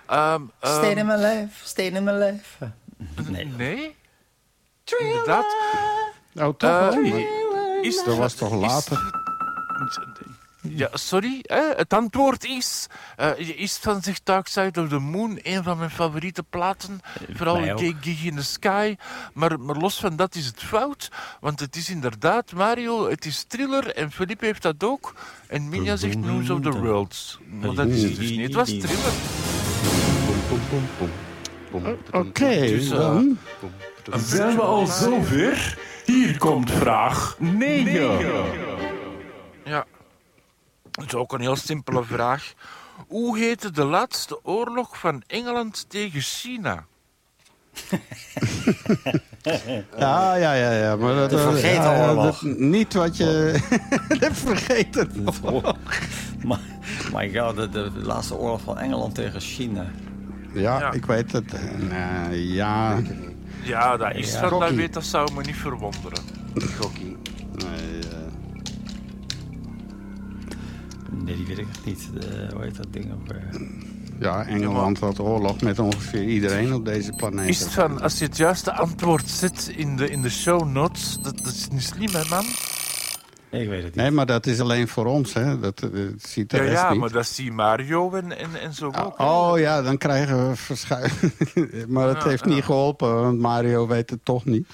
ehm, Stay in my life, stay in my life. Nee. Nee? Inderdaad. Oh, toch Eh, wel? Maar is Dat was toch later? Ja, sorry. Hè? Het antwoord is... eh, is van zich Dark Side of the Moon een van mijn favoriete platen. Vooral mij ook. Gig in the Sky. Maar, maar los van dat is het fout. Want het is inderdaad, Mario, het is thriller. En Philippe heeft dat ook. En Minja zegt News of the Worlds. Maar dat is het dus niet. Het was thriller. Oké, Dus, eh, dan. Zijn we al zover? Hier komt vraag 9. Ja. Dat is ook een heel simpele vraag. Hoe heette de laatste oorlog van Engeland tegen China? Ja, ja, ja, ja. Maar dat, De eh, vergeten ja, oorlog. dat- niet wat je... de vergeten My, my god, de, de laatste oorlog van Engeland tegen China. Ja, Ja. ik weet het. Nee, ja. Ja, dat is Ja. dat weet, dat zou me niet verwonderen. Gokkie. Nee, eh, Nee, die weet ik echt niet. De, hoe heet dat ding ook? weer? ja, Engeland had oorlog met ongeveer iedereen op deze planeet. Is het van, als je het juiste antwoord zet in de, in de show notes, dat, dat is niet slim, hè, man? Ik weet het niet. Nee, maar dat is alleen voor ons, hè. Dat, eh, dat ziet de Ja, rest ja, niet. maar dat zie Mario en, en, en zo ook. hè. Oh ja, dan krijgen we verschuiving. maar het Ja, heeft ja. niet geholpen, want Mario weet het toch niet.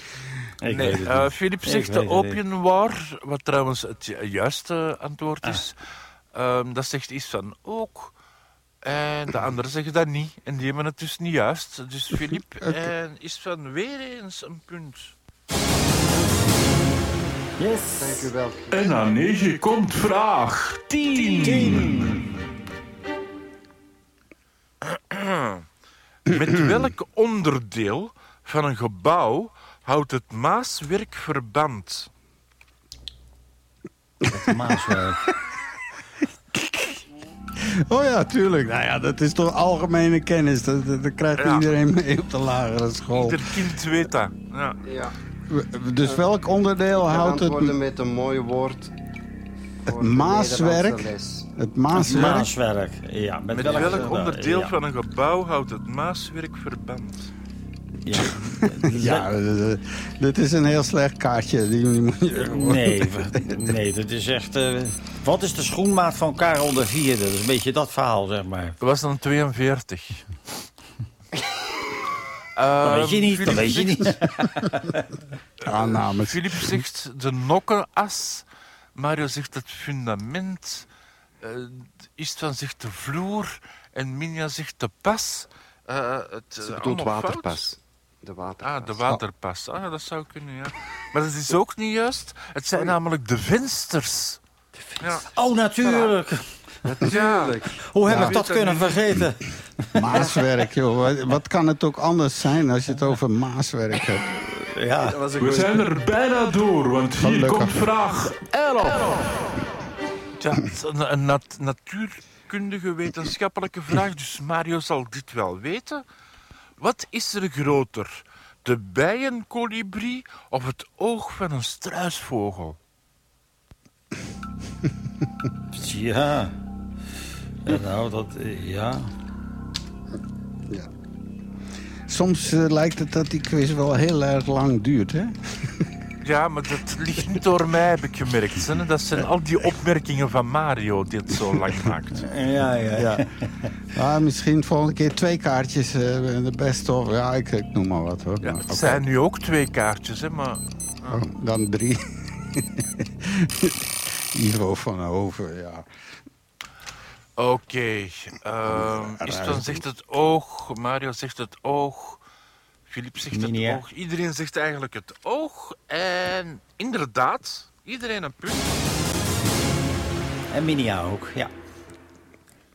ik Nee, weet het eh, niet. Philip zegt de. Opium War, wat trouwens het ju- juiste antwoord is. Ehm, dat zegt iets van ook. En de anderen zeggen dat niet. En die hebben het dus niet juist. Dus Philip en is van weer eens een punt. Yes. Dank u wel. En aan 9 komt vraag 10. Met welk onderdeel van een gebouw houdt het maaswerk verband? Maaswerk. Oh ja, tuurlijk. Nou ja, dat is toch algemene kennis. Dat, dat, dat krijgt Ja. iedereen mee op de lagere school. Ieder kind weet dat. Ja. Ja. Dus welk onderdeel Ik houdt het, met een mooi woord. de maaswerk? Nederlandse les. het maaswerk? Maaswerk. Ja, met, Met welk, welk onderdeel ja. van een gebouw houdt het maaswerk verband? Ja. Ja, eh, dit is een heel slecht kaartje. Die, die moet je... Nee, nee, dat is echt... eh, wat is de schoenmaat van Karel de Vierde? Dat is een beetje dat verhaal, zeg maar. Dat was dan 42. Dat weet je niet, dat Filip weet je zegt- niet. Aannames. Filip zegt de nokkenas. Mario zegt het fundament. eh Istvan zegt de vloer. En Minja zegt de pas. Eh, het, Ze bedoelt fout. De waterpas. Ah, de waterpas. Ah, dat zou kunnen, ja. Maar dat is ook niet juist. Het zijn namelijk de vensters. Ja. Oh, natuurlijk. ja. Hoe heb Ja. ik dat kunnen vergeten? Maaswerk, joh. Wat- kan het ook anders zijn als je het over maaswerk hebt? Ja. We zijn er bijna door, want hier Gelukkig. komt vraag 11. Tja, het is een, een nat- natuurkundige wetenschappelijke vraag, dus Mario zal dit wel weten. Wat is er groter, de bijenkolibrie of het oog van een struisvogel? Ja. Ja, Nou, dat... eh, Ja. Ja. Soms eh, lijkt het dat die quiz wel heel erg lang duurt, hè? Ja, maar dat ligt niet door mij, heb ik gemerkt. Hè? Dat zijn al die opmerkingen van Mario die het zo lang maakt. Ja, ja, ja. Ah, misschien volgende keer twee kaartjes, eh, de best of... Ja, ik, ik noem maar wat, hoor. Ja, het zijn nu ook twee kaartjes, hè, maar... Oh, dan drie. Ivo van Hoven, ja. Oké. ehm Istvan zegt het oog, Mario zegt het oog, Filip zegt het oog. Iedereen zegt eigenlijk het oog. En inderdaad, iedereen een punt. En Minia ook, ja.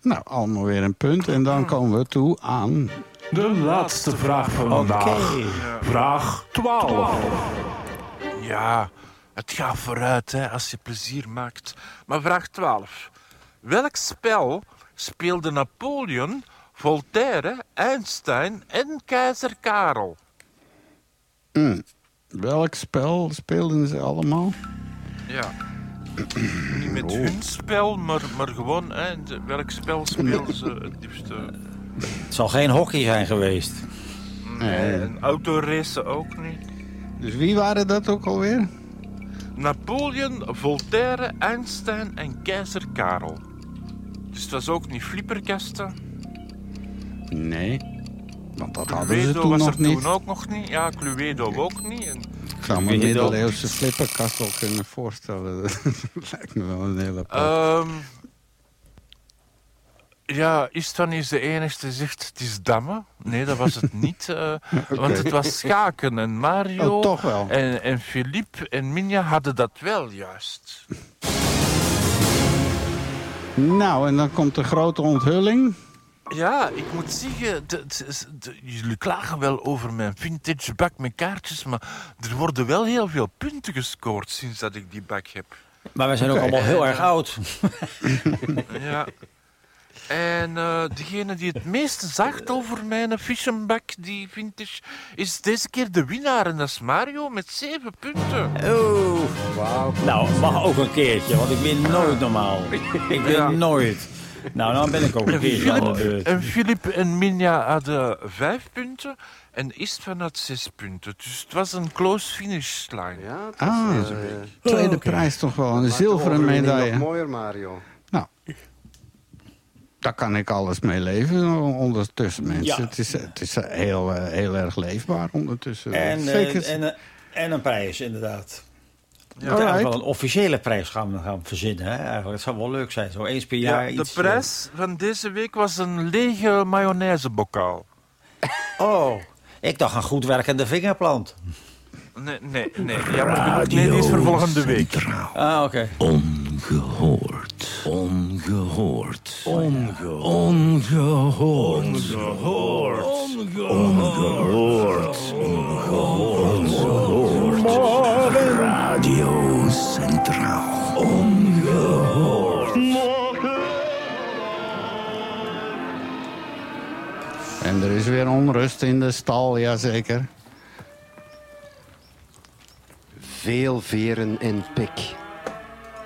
Nou, allemaal weer een punt. En dan komen we toe aan... De laatste vraag van vandaag. Oké. Vraag 12. Ja, het gaat vooruit hè, als je plezier maakt. Maar vraag 12. Welk spel speelde Napoleon, Voltaire, Einstein en keizer Karel? hm, welk spel speelden ze allemaal? Ja. Niet met hun spel, maar, maar gewoon hè, welk spel speelden ze het liefste? Het zal geen hockey zijn geweest. Nee, en autoracen ook niet. Dus wie waren dat ook alweer? Napoleon, Voltaire, Einstein en keizer Karel. Dus het was ook niet flipperkasten. Nee. Want dat hadden ze toen was nog er niet. toen ook nog niet. Ja, Cluedo ook niet. En, Ik zou me een middeleeuwse flipperkast wel kunnen voorstellen. Dat lijkt me wel een hele... ehm, ja, Istvan is de enige die zegt het is dammen. Nee, dat was het niet. eh, Want het was schaken. En Mario Oh, toch wel. en, en Philippe en Minja hadden dat wel juist. Nou, en dan komt de grote onthulling. Ja, ik moet zeggen, de- de- de- jullie klagen wel over mijn vintage bak met kaartjes, maar er worden wel heel veel punten gescoord sinds dat ik die bak heb. Maar wij zijn ook allemaal heel erg oud. Ja. En eh, degene die het meeste zacht over mijn fishenbak, die vintage, is deze keer de winnaar. En dat is Mario met zeven punten. Oh. Nou, mag ook een keertje, want ik ben nooit normaal. Ik ben Ja. nooit. Nou, dan ben ik ook een En keertje aan de Filip beurt. en, Filip en Minja hadden vijf punten en Istvan had zes punten. Dus het was een close finish line. Ja, Ah. deze week. Tweede prijs toch wel, een zilveren medaille. Nog mooier, Mario. Nou, daar kan ik alles mee leven ondertussen, mensen. Ja. Het is, het is heel, eh, heel erg leefbaar ondertussen. En, eh, Zeker. en, eh, en een prijs, inderdaad. Ja, eigenlijk wel een officiële prijs gaan we gaan verzinnen. Hè? Eigenlijk, het zou wel leuk zijn, zo eens per jaar Ja, de iets. eh, prijs van deze week was een lege mayonaisebokaal. Oh, ik dacht een goed werkende vingerplant. Nee, nee, nee. Jammer genoeg. Nee, die is voor volgende week. Ah, oké. Ongehoord. Ongehoord. Onge ongehoord. Ongehoord. Ongehoord. Ongehoord. Radio Centraal. Ongehoord. En er is weer onrust in de stal, jazeker. Veel veren en pik.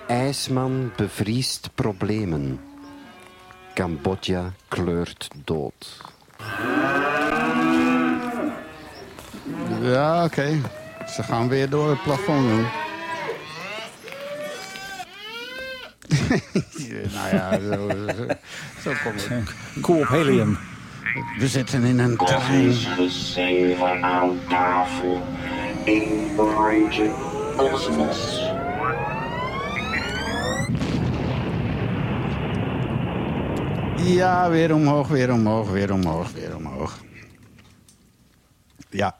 IJsman bevriest problemen. Cambodja kleurt dood. Ja, oké. Ze gaan weer door het plafond doen. nou ja, zo, zo, zo komt het. Cool op helium. We zitten in een trein. Officieren zeven aan tafel. In bereiding business. Ja, weer omhoog, weer omhoog, weer omhoog, weer omhoog. Ja.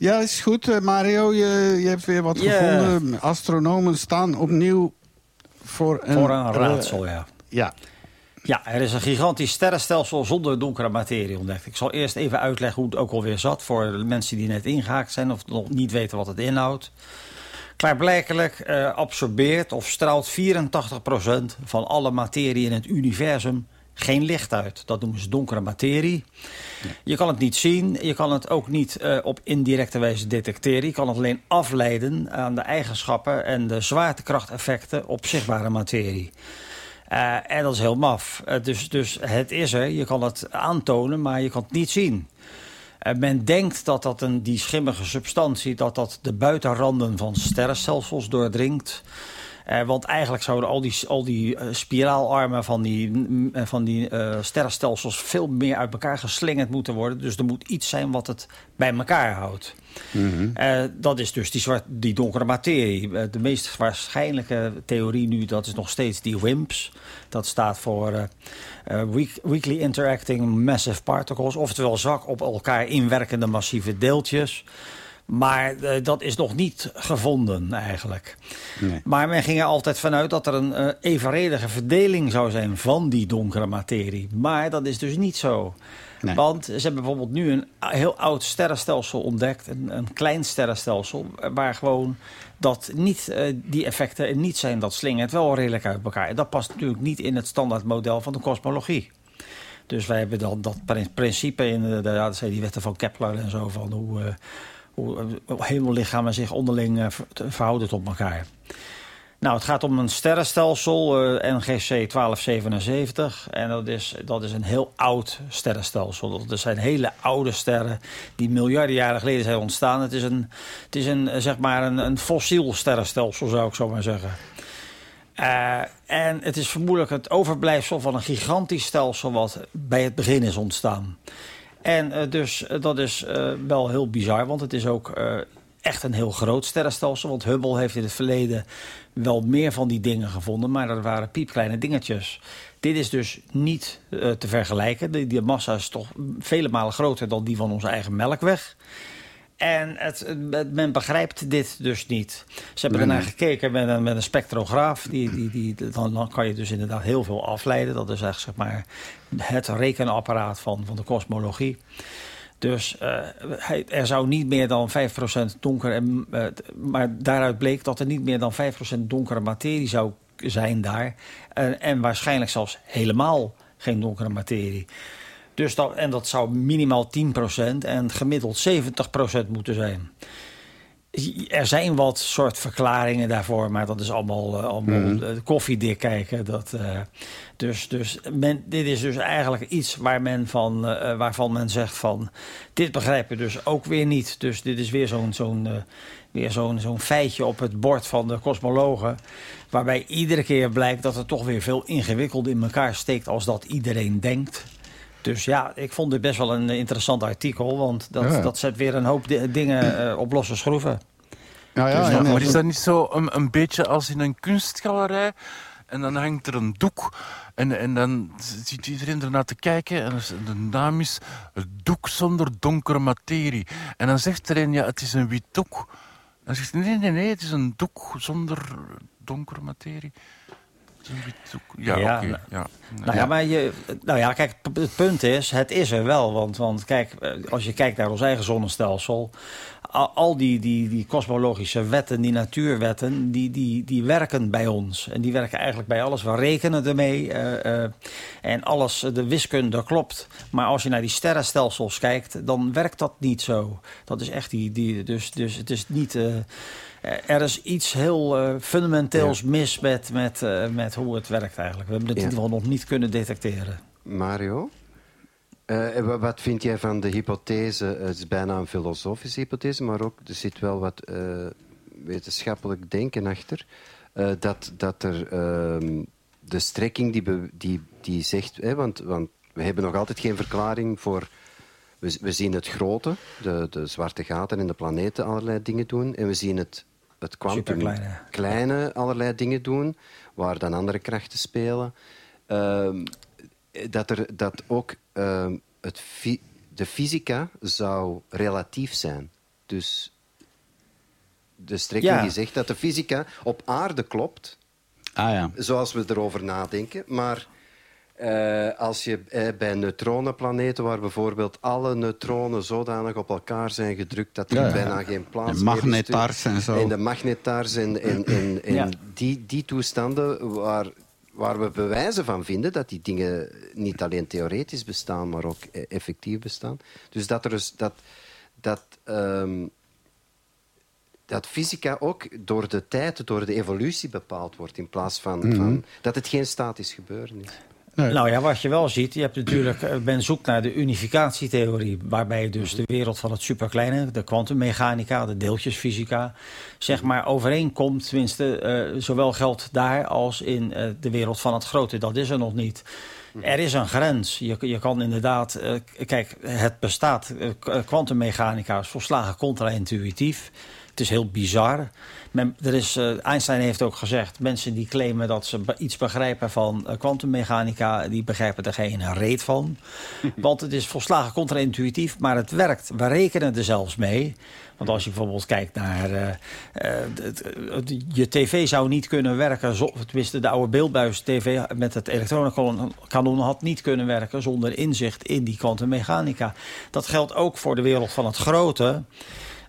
Ja, is goed, eh, Mario. Je, je hebt weer wat gevonden. Astronomen staan opnieuw voor een... Voor een raadsel, ja. ja. Ja, er is een gigantisch sterrenstelsel zonder donkere materie ontdekt. Ik zal eerst even uitleggen hoe het ook alweer zat... voor de mensen die net ingehaakt zijn of nog niet weten wat het inhoudt. Klaarblijkelijk eh, absorbeert of straalt 84% van alle materie in het universum geen licht uit. Dat noemen ze donkere materie. Je kan het niet zien, je kan het ook niet eh, op indirecte wijze detecteren. Je kan het alleen afleiden aan de eigenschappen en de zwaartekrachteffecten op zichtbare materie. Eh, en dat is heel maf. Eh, dus, dus het is er, je kan het aantonen, maar je kan het niet zien. Men denkt dat dat een, die schimmige substantie dat dat de buitenranden van sterrenstelsels doordringt. Eh, want eigenlijk zouden al die, al die eh, spiraalarmen van die, eh, van die sterrenstelsels veel meer uit elkaar geslingerd moeten worden. Dus er moet iets zijn wat het bij elkaar houdt. Eh, dat is dus die, zwart, die donkere materie. De meest waarschijnlijke theorie nu, dat is nog steeds die WIMPs. Dat staat voor Weakly Interacting Massive Particles. Oftewel zwak op elkaar inwerkende massieve deeltjes. Maar eh, dat is nog niet gevonden eigenlijk. Nee. Maar men ging er altijd vanuit dat er een eh, evenredige verdeling zou zijn van die donkere materie. Maar dat is dus niet zo. Nee. Want ze hebben bijvoorbeeld nu een heel oud sterrenstelsel ontdekt. Een, een klein sterrenstelsel. Waar gewoon dat niet, eh, die effecten niet zijn. Dat slingert wel redelijk uit elkaar. En dat past natuurlijk niet in het standaardmodel van de kosmologie. Dus wij hebben dan dat prin- principe in de, de, zijn die wetten van Kepler en zo. Van hoe, eh, hoe eh, hemellichamen zich onderling eh, verhouden tot elkaar. Nou, het gaat om een sterrenstelsel, eh, NGC 1277. En dat is, dat is een heel oud sterrenstelsel. Dat- zijn hele oude sterren die miljarden jaren geleden zijn ontstaan. Het is een, het is een, zeg maar een, een fossiel sterrenstelsel, zou ik zo maar zeggen. En het is vermoedelijk het overblijfsel van een gigantisch stelsel... wat bij het begin is ontstaan. En eh, dus eh, dat is eh, wel heel bizar, want het is ook echt een heel groot sterrenstelsel. Want Hubble heeft in het verleden wel meer van die dingen gevonden, maar dat waren piepkleine dingetjes. Dit is dus niet te vergelijken. De, die massa is toch vele malen groter dan die van onze eigen melkweg. En het, het- men begrijpt dit dus niet. Ze hebben ernaar gekeken met een, met een spectrograaf. Die, die, die, dan, dan kan je dus inderdaad heel veel afleiden. Dat is echt zeg maar, het rekenapparaat van, van de kosmologie. Dus eh, hij, er zou niet meer dan 5% donker... En, eh, maar daaruit bleek dat er niet meer dan 5% donkere materie zou zijn daar. En waarschijnlijk zelfs helemaal geen donkere materie. Dus dat, en dat zou minimaal 10% en gemiddeld 70% moeten zijn. Er zijn wat soort verklaringen daarvoor, maar dat is allemaal, eh, allemaal eh, koffiedik kijken. Dat, eh, dus dus men, dit is dus eigenlijk iets waar men van, waarvan men zegt van... dit begrijpen dus ook weer niet. Dus dit is weer zo'n zo'n weer zo'n zo'n feitje op het bord van de kosmologen... waarbij iedere keer blijkt dat het toch weer veel ingewikkelder in elkaar steekt... als dat iedereen denkt. Dus ja, ik vond dit best wel een interessant artikel... want dat, Ja. dat zet weer een hoop di- dingen eh, op losse schroeven. Ja, ja, Dus en- maar is dat niet zo een, een beetje als in een kunstgalerij? En dan hangt er een doek. En, en dan ziet iedereen ernaar te kijken. En de naam is het doek zonder donkere materie. En dan zegt er een, ja, het is een wit doek. Dan zegt hij, nee, nee, nee, het is een doek zonder donkere materie. Ja, Ja, nou- ja. Nou ja, maar je, nou ja, kijk, het punt is, het is er wel. Want, want kijk, eh, als je kijkt naar ons eigen zonnestelsel... al, al die, die, die kosmologische wetten, die natuurwetten, die, die, die werken bij ons. En die werken eigenlijk bij alles. We rekenen ermee eh, eh, en alles, de wiskunde klopt. Maar als je naar die sterrenstelsels kijkt, dan werkt dat niet zo. Dat is echt die... die dus, dus het is niet... er is iets heel eh, fundamenteels mis met, met, eh, met hoe het werkt eigenlijk. We hebben het in ieder geval nog niet kunnen detecteren. Mario, Eh, wa- wat vind jij van de hypothese? Eh, Het is bijna een filosofische hypothese, maar ook er zit wel wat eh, wetenschappelijk denken achter. Eh, dat, dat er ehm, de strekking die, die, die zegt, hè, want, want we hebben nog altijd geen verklaring voor. We, we zien het grote, de, de zwarte gaten en de planeten allerlei dingen doen. En we zien het, het kwantum Superkleine. kleine allerlei dingen doen, waar dan andere krachten spelen. Ehm, dat, er, dat ook ehm, het fi- de fysica zou relatief zijn. Dus de strekking Ja. die zegt dat de fysica op aarde klopt, Ah ja. zoals we erover nadenken. Maar eh, als je eh, bij neutronenplaneten, waar bijvoorbeeld alle neutronen zodanig op elkaar zijn gedrukt dat er Ja, ja. bijna geen plaats En meer is. magnetars en zo. En de magnetars en, en, en, en Ja. die, die toestanden waar, waar we bewijzen van vinden dat die dingen niet alleen theoretisch bestaan, maar ook eh, effectief bestaan. Dus dat er dus dat. dat ehm, dat fysica ook door de tijd, door de evolutie bepaald wordt, in plaats van, Mhm. van dat het geen statisch gebeuren is. Nou ja, wat je wel ziet, je hebt natuurlijk, eh, ben zoek naar de unificatietheorie, waarbij dus de wereld van het superkleine, de kwantummechanica, de deeltjesfysica, zeg maar overeenkomt. Tenminste, eh, zowel geldt daar als in eh, de wereld van het grote. Dat is er nog niet. Er is een grens. Je, je kan inderdaad, eh, kijk, het bestaat. eh, Kwantummechanica is volslagen contra-intuïtief. Het is heel bizar. Men, er is, eh, Einstein heeft ook gezegd... mensen die claimen dat ze iets begrijpen van eh, kwantummechanica... die begrijpen er geen reet van. Want het is volslagen contra-intuïtief, maar het werkt. We rekenen er zelfs mee. Want als je bijvoorbeeld kijkt naar... het- je tv zou niet kunnen werken... zo- tenminste, de oude beeldbuis-tv met het elektronenkanon... had niet kunnen werken zonder inzicht in die kwantummechanica. Dat geldt ook voor de wereld van het grote...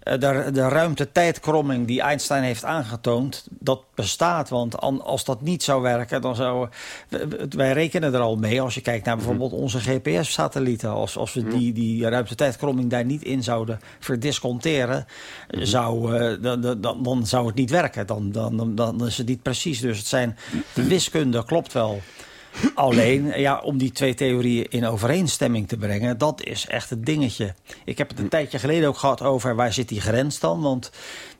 Eh, De, de ruimte-tijdkromming die Einstein heeft aangetoond, dat bestaat. Want an- als dat niet zou werken, dan zou... we- we- Wij rekenen er al mee, als je kijkt naar bijvoorbeeld onze GPS-satellieten. Als, als we die, die ruimte-tijdkromming daar niet in zouden verdisconteren... Zou, eh, dan, dan- dan, dan zou het niet werken. Dan, dan, dan, dan is het niet precies. Dus het zijn, de wiskunde klopt wel. Alleen, ja, om die twee theorieën in overeenstemming te brengen, dat is echt het dingetje. Ik heb het een tijdje geleden ook gehad over waar zit die grens dan? Want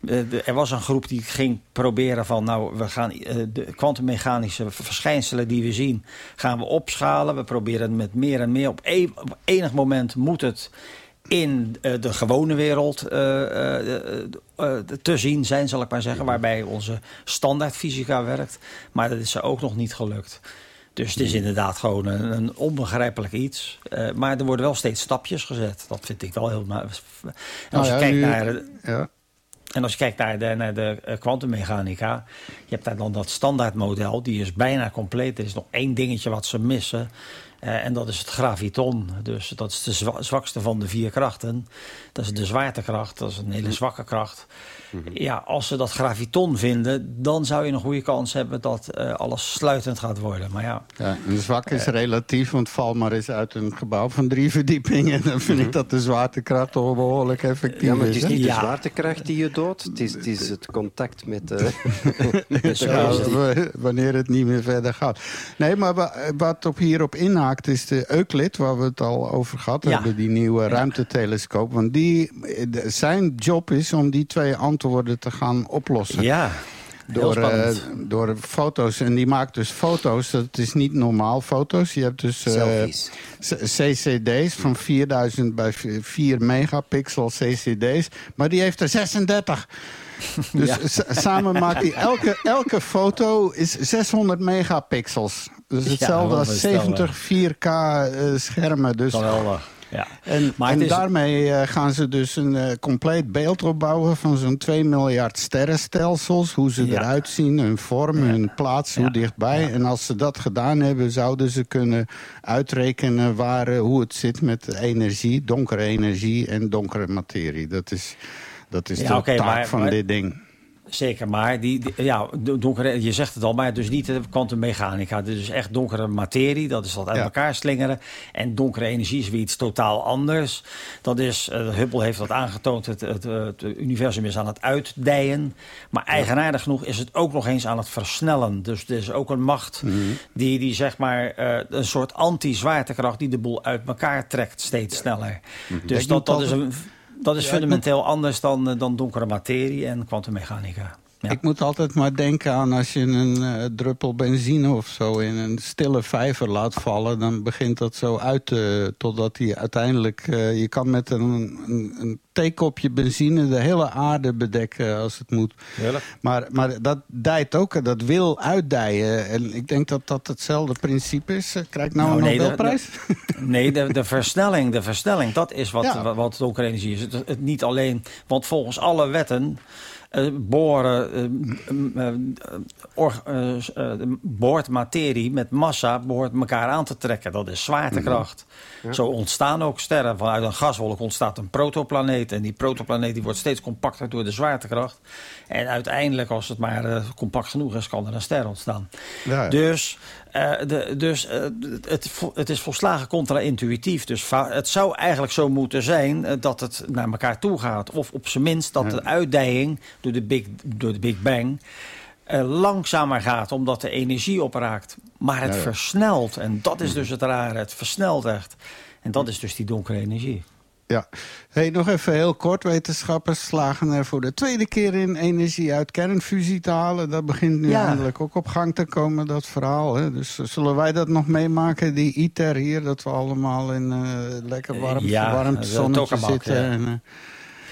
eh, er was een groep die ging proberen van, nou, we gaan eh, de kwantummechanische verschijnselen die we zien, gaan we opschalen. We proberen met meer en meer. Op, op enig moment moet het in eh, de gewone wereld te zien zijn, zal ik maar zeggen. Waarbij onze standaardfysica werkt. Maar dat is er ook nog niet gelukt. Dus het is inderdaad gewoon een, een onbegrijpelijk iets. Eh, maar er worden wel steeds stapjes gezet. Dat vind ik wel heel... En als Nou je kijkt nu- naar... de- Ja. en als je kijkt naar de, naar de eh, kwantummechanica, je hebt daar dan dat standaardmodel, die is bijna compleet. Er is nog één dingetje wat ze missen. eh, en dat is het graviton. Dus dat is de zwa- zwakste van de vier krachten. Dat is de zwaartekracht, dat is een hele zwakke kracht. Ja, als ze dat graviton vinden, dan zou je een goede kans hebben dat eh, alles sluitend gaat worden. Maar ja, Ja, en zwak is relatief, want val maar eens uit een gebouw van drie verdiepingen. Dan vind ik dat de zwaartekracht toch behoorlijk effectief Ja, maar het is. is niet Ja. de zwaartekracht die je doodt, het is, het, is het contact met... eh, is het. w- wanneer het niet meer verder gaat. Nee, maar wa- wat op hierop inhaakt is de Euclid, waar we het al over gehad Ja. hebben. Die nieuwe ruimtetelescoop. Want die, eh, zijn job is om die twee antwoorden te gaan oplossen. ja Door, eh, door foto's. En die maakt dus foto's. Dat is niet normaal foto's. Je hebt dus eh, CCD's van 4000 bij 4 megapixel CCD's. Maar die heeft er 36. Dus Ja. samen maakt hij elke, elke foto is 600 megapixels. Dus hetzelfde als onvoorstelbaar. 70 4K eh, schermen. Dus Geweldig. Ja. en, Maar en het is- daarmee eh, gaan ze dus een eh, compleet beeld opbouwen van zo'n 2 miljard sterrenstelsels. Hoe ze Ja. eruit zien, hun vorm, hun plaats, Ja. hoe dichtbij. En als ze dat gedaan hebben, zouden ze kunnen uitrekenen waar, eh, hoe het zit met energie, donkere energie en donkere materie. Dat is, dat is Ja, de taak maar- van maar- dit ding. Zeker. Maar die, die- ja, do- donkere, je zegt het al, maar dus niet de kwantummechanica. Dus echt donkere materie, dat is dat uit Ja. elkaar slingeren. En donkere energie is weer iets totaal anders. Dat is, eh, Hubble heeft dat aangetoond, het, het, het universum is aan het uitdijen. Maar eigenaardig genoeg is het ook nog eens aan het versnellen. Dus er is ook een macht Mhm. die, die zeg maar, eh, een soort anti-zwaartekracht... die de boel uit elkaar trekt steeds sneller. Dus Mhm. Ik dat, dat is, een, dat is Ja, fundamenteel anders dan, eh, dan donkere materie en kwantummechanica. Ja. Ik moet altijd maar denken aan als je een eh, druppel benzine of zo in een stille vijver laat vallen, dan begint dat zo uit te, totdat hij uiteindelijk, eh, je kan met een, een, een theekopje benzine de hele aarde bedekken als het moet. Maar, maar dat dijt ook, dat wil uitdijen. En ik denk dat dat hetzelfde principe is. Eh, Krijg ik nou, Nou, een nee, de- Nobelprijs? Nee, de, de versnelling, de versnelling, dat is wat, Ja. wat, wat donkere energie is. Het, het niet alleen, want volgens alle wetten boren, eh, m- eh, or- eh, behoort materie met massa behoort elkaar aan te trekken. Dat is zwaartekracht. Zo ontstaan ook sterren. Vanuit een gaswolk ontstaat een protoplaneet. En die protoplaneet die wordt steeds compacter door de zwaartekracht. En uiteindelijk, als het maar compact genoeg is, kan er een ster ontstaan. Ja, ja. Dus, eh, de, dus eh, het, het is volslagen contra-intuïtief. Dus het zou eigenlijk zo moeten zijn eh, dat het naar elkaar toe gaat. Of op zijn minst dat de uitdijing door de Big, door de big Bang langzamer gaat, omdat de energie opraakt. Maar het Ja, ja. versnelt. En dat is dus het rare. Het versnelt echt. En dat is dus die donkere energie. Ja. Hey, nog even heel kort. Wetenschappers slagen er voor de tweede keer in energie uit kernfusie te halen. Dat begint nu Ja. eindelijk ook op gang te komen, dat verhaal. Hè? Dus eh, zullen wij dat nog meemaken, die ITER hier? Dat we allemaal in eh, lekker warm, Ja, verwarmd zonnetje zitten. ja. En, eh,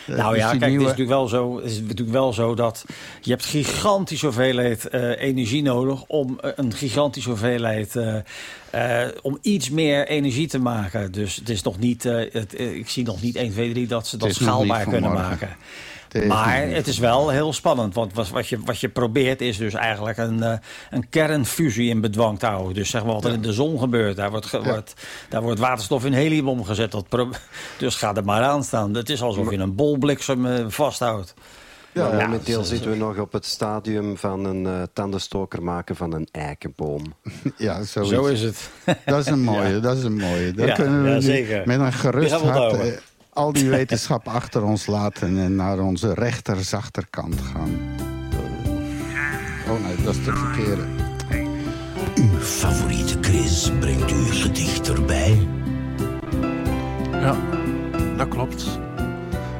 Nou dus ja, kijk, nieuwe- het is natuurlijk wel zo, het is natuurlijk wel zo dat je hebt gigantische hoeveelheid eh, energie nodig om eh, een gigantische hoeveelheid eh, eh, om iets meer energie te maken. Dus het is nog niet, eh, het, eh, ik zie nog niet 1, 2, 3 dat ze dat schaalbaar kunnen maken. Is Maar het is wel heel spannend, want wat, wat, je, wat je probeert is dus eigenlijk een, eh, een kernfusie in bedwang te houden. Dus zeg maar wat er in de zon gebeurt, daar wordt, ge- wordt, daar wordt waterstof in helium omgezet. Dat pro- dus ga er maar aan staan. Het is alsof je een bolbliksem eh, vasthoudt. Ja, Ja, momenteel zitten we nog op het stadium van een eh, tandenstoker maken van een eikenboom. Ja, zoiets. Zo is het. Dat is een mooie, dat is een mooie. Kunnen we ja, nu zeker. met een gerust hart eh, al die wetenschap achter ons laten en naar onze rechterzachterkant gaan. Oh nee, dat is de verkeerde. Uw favoriete quiz brengt u gedicht erbij. Ja, dat klopt.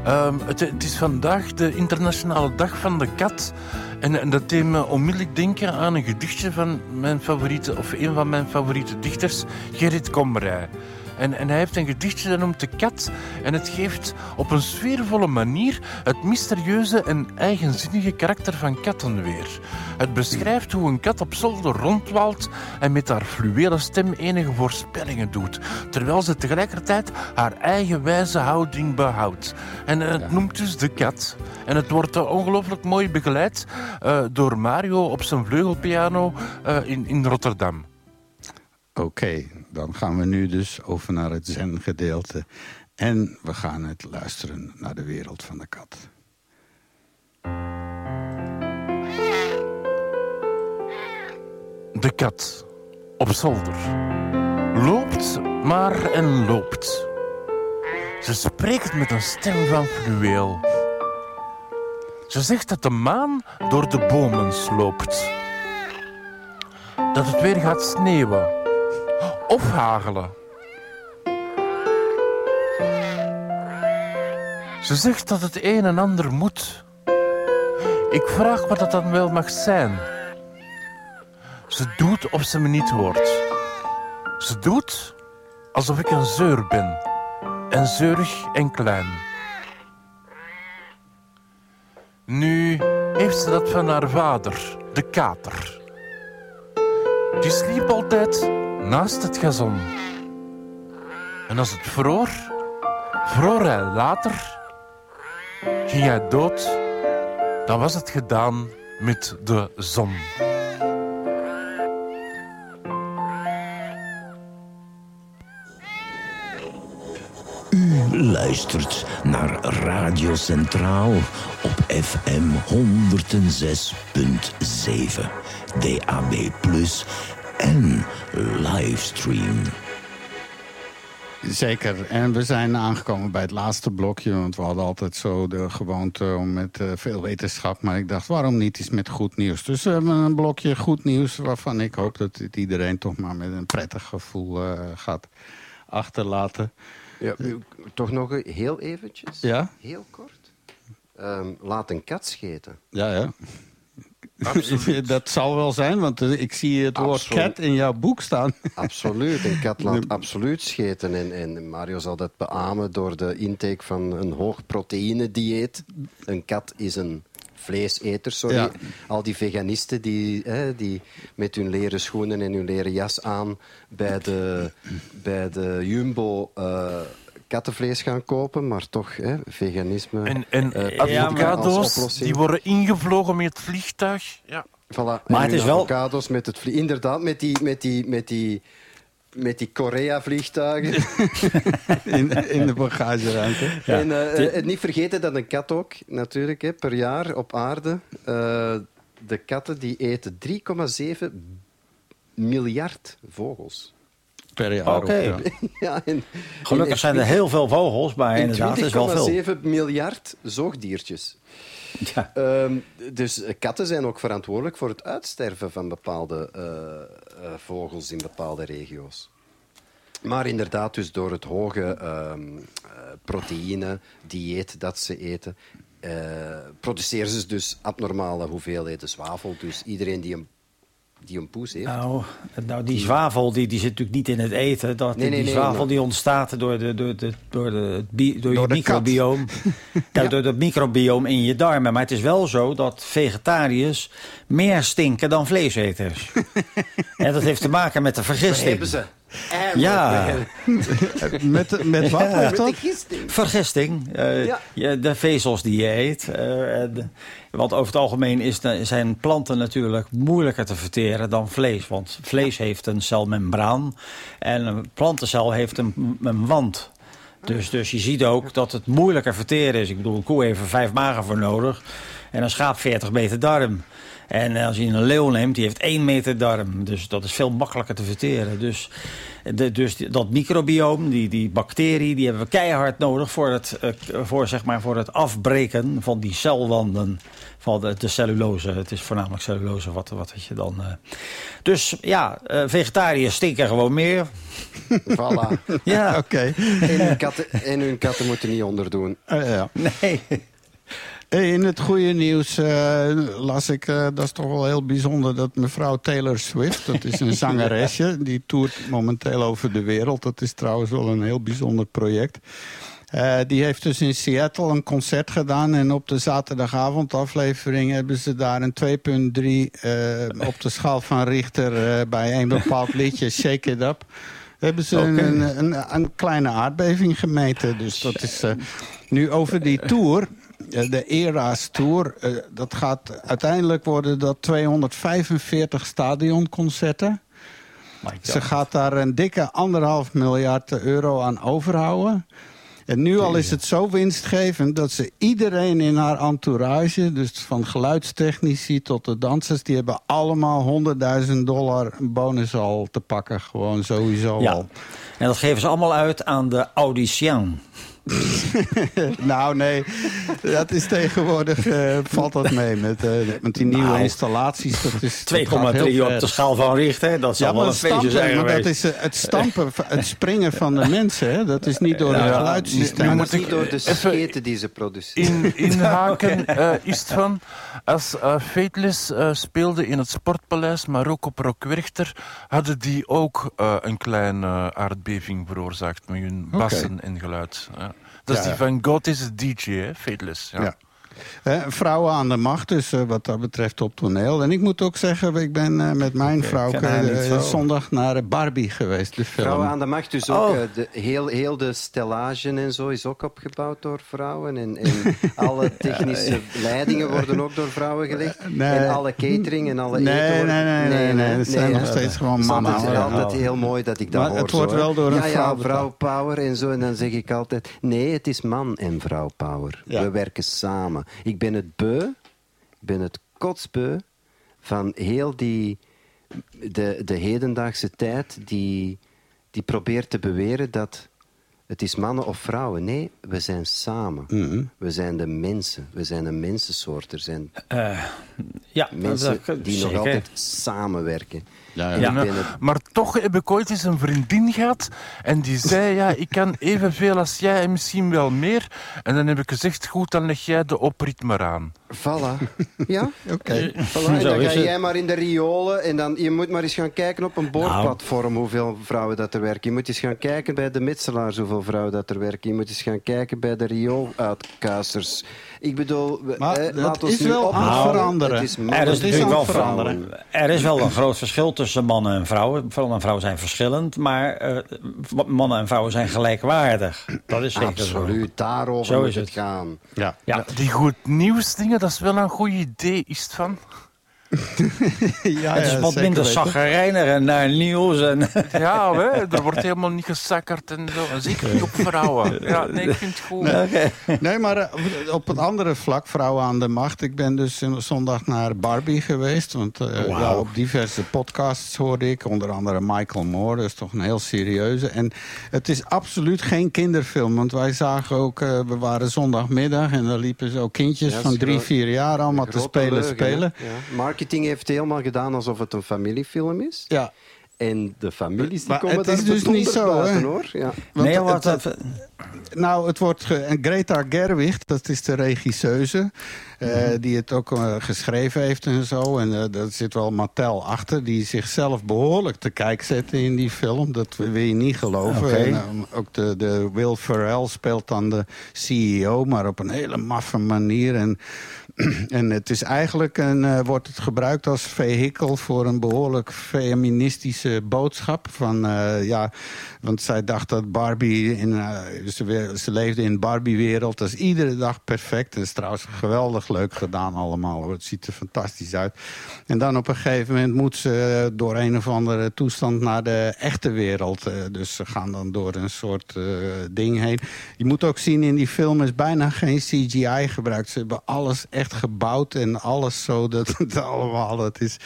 Ehm, het, het is vandaag de internationale dag van de kat. En, en dat deed me onmiddellijk denken aan een gedichtje van mijn favoriete, of een van mijn favoriete dichters, Gerrit Komrij. En, en hij heeft een gedichtje dat noemt De Kat. En het geeft op een sfeervolle manier het mysterieuze en eigenzinnige karakter van katten weer. Het beschrijft hoe een kat op zolder rondwaalt en met haar fluwelen stem enige voorspellingen doet, terwijl ze tegelijkertijd haar eigen wijze houding behoudt. En het noemt dus De Kat. En het wordt ongelooflijk mooi begeleid eh, door Mario op zijn vleugelpiano eh, in, in Rotterdam. Oké, dan gaan we nu dus over naar het zen-gedeelte. En we gaan het luisteren naar de wereld van de kat. De kat op zolder. Loopt maar en loopt. Ze spreekt met een stem van fluweel. Ze zegt dat de maan door de bomen sloopt. Dat het weer gaat sneeuwen of hagelen. Ze zegt dat het een en ander moet. Ik vraag wat dat dan wel mag zijn. Ze doet of ze me niet hoort. Ze doet alsof ik een zeur ben. En zeurig en klein. Nu heeft ze dat van haar vader, de kater. Die sliep altijd naast het gazon. En als het vroor, vroor hij later. Ging hij dood, dan was het gedaan met de zon. U luistert naar Radio Centraal op FM 106.7, DAB+, en livestream. Zeker. En we zijn aangekomen bij het laatste blokje. Want we hadden altijd zo de gewoonte om met eh, veel wetenschap. Maar ik dacht, waarom niet eens met goed nieuws? Dus we hebben een blokje goed nieuws... waarvan ik hoop dat het iedereen toch maar met een prettig gevoel eh, gaat achterlaten. Ja, toch nog heel eventjes? Ja? Heel kort. Ehm, laat een kat scheten. Ja, ja. dat zal wel zijn, want eh, ik zie het woord Absoluut. cat in jouw boek staan. Absoluut, een kat laat absoluut scheten. En, en Mario zal dat beamen door de intake van een hoog proteïne dieet. Een kat is een vleeseter, sorry. Ja. Al die veganisten die, hè, die met hun leren schoenen en hun leren jas aan bij de, bij de Jumbo eh, kattenvlees gaan kopen, maar toch hè, veganisme. En, en eh, als avocado's, die worden ingevlogen met het vliegtuig. Ja. Voilà. Maar het is wel- avocados met het vlie- Inderdaad, met die, met die, met die, met die Korea-vliegtuigen. In, in de bagageruimte. En eh, eh, niet vergeten dat een kat ook, natuurlijk, hè, per jaar op aarde... eh, de katten die eten 3,7 miljard vogels. Per jaar. Oké. ook, ja. Gelukkig zijn er heel veel vogels, maar inderdaad, het is wel veel. 20,7 miljard zoogdiertjes. Ja. Ehm, dus katten zijn ook verantwoordelijk voor het uitsterven van bepaalde eh, eh, vogels in bepaalde regio's. Maar inderdaad, dus door het hoge ehm eh, proteïne-dieet dat ze eten, eh, produceren ze dus abnormale hoeveelheden zwavel. Dus iedereen die een, die een poes heeft, Nou, nou, die zwavel die, die zit natuurlijk niet in het eten. Dat, Nee, nee, die nee, zwavel die ontstaat door, de, door, de, door, de, door, Door je de microbioom. ja. Door het microbioom in je darmen. Maar het is wel zo dat vegetariërs meer stinken dan vleeseters. en dat heeft te maken met de vergisting. hebben ze. Ja. Met, met wat? Ja. Met de gisting. Vergisting. eh, Ja. je- de vezels die je eet. eh, en- want over het algemeen is zijn planten natuurlijk moeilijker te verteren dan vlees. Want vlees heeft een celmembraan en een plantencel heeft een, een wand. Dus, dus je ziet ook dat het moeilijker verteren is. Ik bedoel, een koe heeft er vijf magen voor nodig. En een schaap 40 meter darm. En als je een leeuw neemt, die heeft één meter darm. Dus dat is veel makkelijker te verteren. Dus, de, dus dat microbioom, die, die bacterie, die hebben we keihard nodig... voor het, eh, voor, zeg maar, voor het afbreken van die celwanden van de, de cellulose. Het is voornamelijk cellulose wat, wat je dan... eh. Dus ja, eh, vegetariërs stinken gewoon meer. Voilà. Ja, Oké. En hun, katten, en hun katten moeten niet onderdoen. Eh, ja. nee. In het goede nieuws eh, las ik, eh, dat is toch wel heel bijzonder... dat mevrouw Taylor Swift, dat is een zangeresje... die toert momenteel over de wereld. Dat is trouwens wel een heel bijzonder project. Eh, die heeft dus in Seattle een concert gedaan... en op de zaterdagavondaflevering hebben ze daar een 2,3... eh, op de schaal van Richter bij een bepaald liedje, Shake It Up... hebben ze een, een, een, een kleine aardbeving gemeten. Dus dat is nu over die tour... Eh, De Era's Tour, eh, dat gaat uiteindelijk worden dat 245 stadionconcerten. Ze gaat daar een dikke anderhalf miljard euro aan overhouden. En nu al is het zo winstgevend dat ze iedereen in haar entourage... dus van geluidstechnici tot de dansers... die hebben allemaal 100.000 dollar bonus al te pakken. Gewoon sowieso Ja. al. En dat geven ze allemaal uit aan de audiciën. Nou, nee, dat is tegenwoordig, eh, valt dat mee met, eh, met die nieuwe Nou, installaties. Dat is 2,3 dat gaat heel op de schaal van Richter. Dat Ja, zal wel maar een het, feestje stampen, zijn maar dat is eh, het stampen, het springen van de mensen. Hè? Dat is niet door Ja, geluidssysteem. nu Maar moet dat is niet door de even scheten die ze produceren. in, inhaken eh, is het van... Als Fateless speelde in het Sportpaleis, maar ook op Rockwerchter... hadden die ook eh, een kleine aardbeving veroorzaakt met hun bassen en geluid. Ja. Dat is die van God is a DJ, hè, Fateless. Ja. Vrouwen aan de macht, dus eh, wat dat betreft op toneel. En ik moet ook zeggen, ik ben eh, met mijn vrouw eh, zo. zondag naar Barbie geweest, de film. Vrouwen aan de macht, dus ook Oh. de, heel, heel de stellage en zo is ook opgebouwd door vrouwen. En, en alle technische leidingen worden ook door vrouwen gelegd. Nee. En alle catering en alle Nee, eten wordt- nee, nee, nee, nee, het zijn nog steeds gewoon Het is mannen, altijd, hoor. altijd heel mooi dat ik dat Maar hoor. het wordt zo, wel door een ja, vrouw Ja, betaald. vrouwpower en zo. En dan zeg ik altijd, nee, het is man en vrouwpower. Ja. We werken samen. Ik ben het beu, ik ben het kotsbeu van heel die... De, de hedendaagse tijd die, die probeert te beweren dat het is mannen of vrouwen. Nee, we zijn samen. Mhm. We zijn de mensen. We zijn een mensensoort. Er zijn Eh, ja, mensen dat- die nog altijd samenwerken. Ja, Maar toch heb ik ooit eens een vriendin gehad en die zei, ja, ik kan evenveel als jij en misschien wel meer. En dan heb ik gezegd, goed, dan leg jij de oprit maar aan. Voilà. Ja? Oké. Voilà. Zo dan ga het. jij maar in de riolen en dan, je moet maar eens gaan kijken op een boorplatform hoeveel vrouwen dat er werken. Je moet eens gaan kijken bij de metselaars hoeveel vrouwen dat er werken. Je moet eens gaan kijken bij de riooluitkuisers. Ik bedoel, Maar eh, dat laat ons is nu wel aan het veranderen. Het is Er is wel veranderen. Er is wel een groot verschil tussen mannen en vrouwen. Mannen en vrouwen zijn verschillend, maar eh, mannen en vrouwen zijn gelijkwaardig. Dat is zeker zo. Absoluut, daarover Zo moet is het het. gaan. Ja. Ja. Die goed nieuws dingen, dat is wel een goed idee, is het van? ja, het is wat minder en naar nieuws. En, Ja, hè, er wordt helemaal niet gesakkerd en zo. En zeker niet op vrouwen. Ja, nee, ik vind het goed. Nee, maar eh, op het andere vlak, vrouwen aan de macht. Ik ben dus zondag naar Barbie geweest. Want eh, ja, op diverse podcasts hoorde ik, onder andere Michael Moore. Dat is toch een heel serieuze. En het is absoluut geen kinderfilm. Want wij zagen ook, eh, we waren zondagmiddag en daar liepen zo kindjes Ja, van drie, vier jaar allemaal te spelen, spelen. Ja. Marketing heeft helemaal gedaan alsof het een familiefilm is. Ja, En de families die Maar komen het daar is dus niet zo, hè? buiten, hoor. Ja. want Nee, wat, het- Nou, het wordt ge- en Greta Gerwig, dat is de regisseuse, eh, die het ook eh, geschreven heeft en zo. En eh daar zit wel Mattel achter, die zichzelf behoorlijk te kijk zette in die film. Dat wil je niet geloven. Oké. En, eh, ook de, de Will Ferrell speelt dan de CEO, maar op een hele maffe manier. En, en het is eigenlijk een, eh, wordt het gebruikt als vehikel voor een behoorlijk feministische boodschap. Van, eh, ja, want zij dacht dat Barbie, in, eh, ze, ze leefde in Barbie-wereld. Dat is iedere dag perfect. Het is trouwens geweldig leuk gedaan allemaal. Het ziet er fantastisch uit. En dan op een gegeven moment moet ze door een of andere toestand naar de echte wereld. Dus ze gaan dan door een soort ding heen. Je moet ook zien, in die film is bijna geen CGI gebruikt. Ze hebben alles echt gebouwd en alles zo. Dat allemaal, dat is,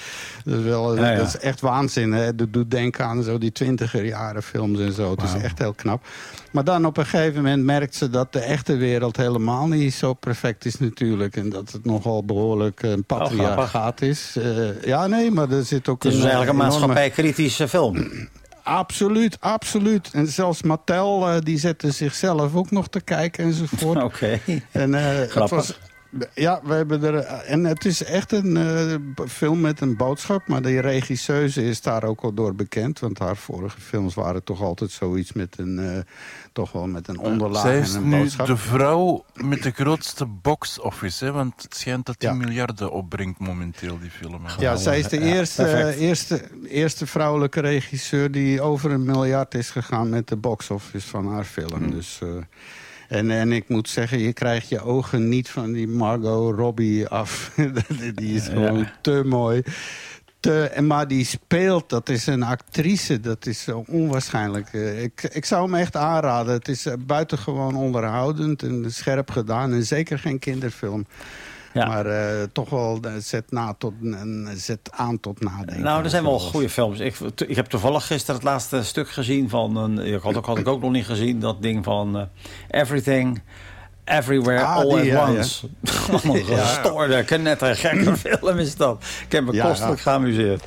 dat is, wel, Ja, ja. Dat is echt waanzin. Hè? Dat doet denken aan zo die twintiger jaren films en zo. Het is echt heel knap. Maar dan op een gegeven moment merkt ze dat de echte wereld helemaal niet zo perfect is natuurlijk. En dat het nogal behoorlijk een patriarchaat is. Eh, ja, nee, maar er zit ook Het is dus eigenlijk een enorme- maatschappij-kritische film. Absoluut, absoluut. En zelfs Mattel, eh, die zette zichzelf ook nog te kijken enzovoort. Oké. En, eh, het was, ja, we hebben er. En het is echt een eh, film met een boodschap. Maar de regisseuse is daar ook al door bekend. Want haar vorige films waren toch altijd zoiets met een. eh, toch wel met een onderlaag Zij en is een nu boodschap. de vrouw met de grootste box-office. hè, Want het schijnt dat die Ja. miljarden opbrengt momenteel, die film. Ja, zij is de Ja, eerste, eerste, eerste vrouwelijke regisseur die over een miljard is gegaan met de box-office van haar film. Dus, eh, en, en ik moet zeggen, je krijgt je ogen niet van die Margot Robbie af. die is gewoon te mooi. Te, maar die speelt, dat is een actrice, dat is zo onwaarschijnlijk. Eh, Ik, ik zou hem echt aanraden. Het is eh, buitengewoon onderhoudend en scherp gedaan. En zeker geen kinderfilm. Ja. Maar eh, toch wel eh, zet, na tot, zet aan tot nadenken. Nou, er zijn wel goede films. Ik, ik heb toevallig gisteren het laatste stuk gezien van... Een, ik had, ook, had ik ook nog niet gezien, dat ding van... eh, Everything, Everywhere, Ah, All die, at ja, ja. Once. Wat een gestoorde, knettergekke film is dat. Ik heb me Ja, kostelijk ja. geamuseerd.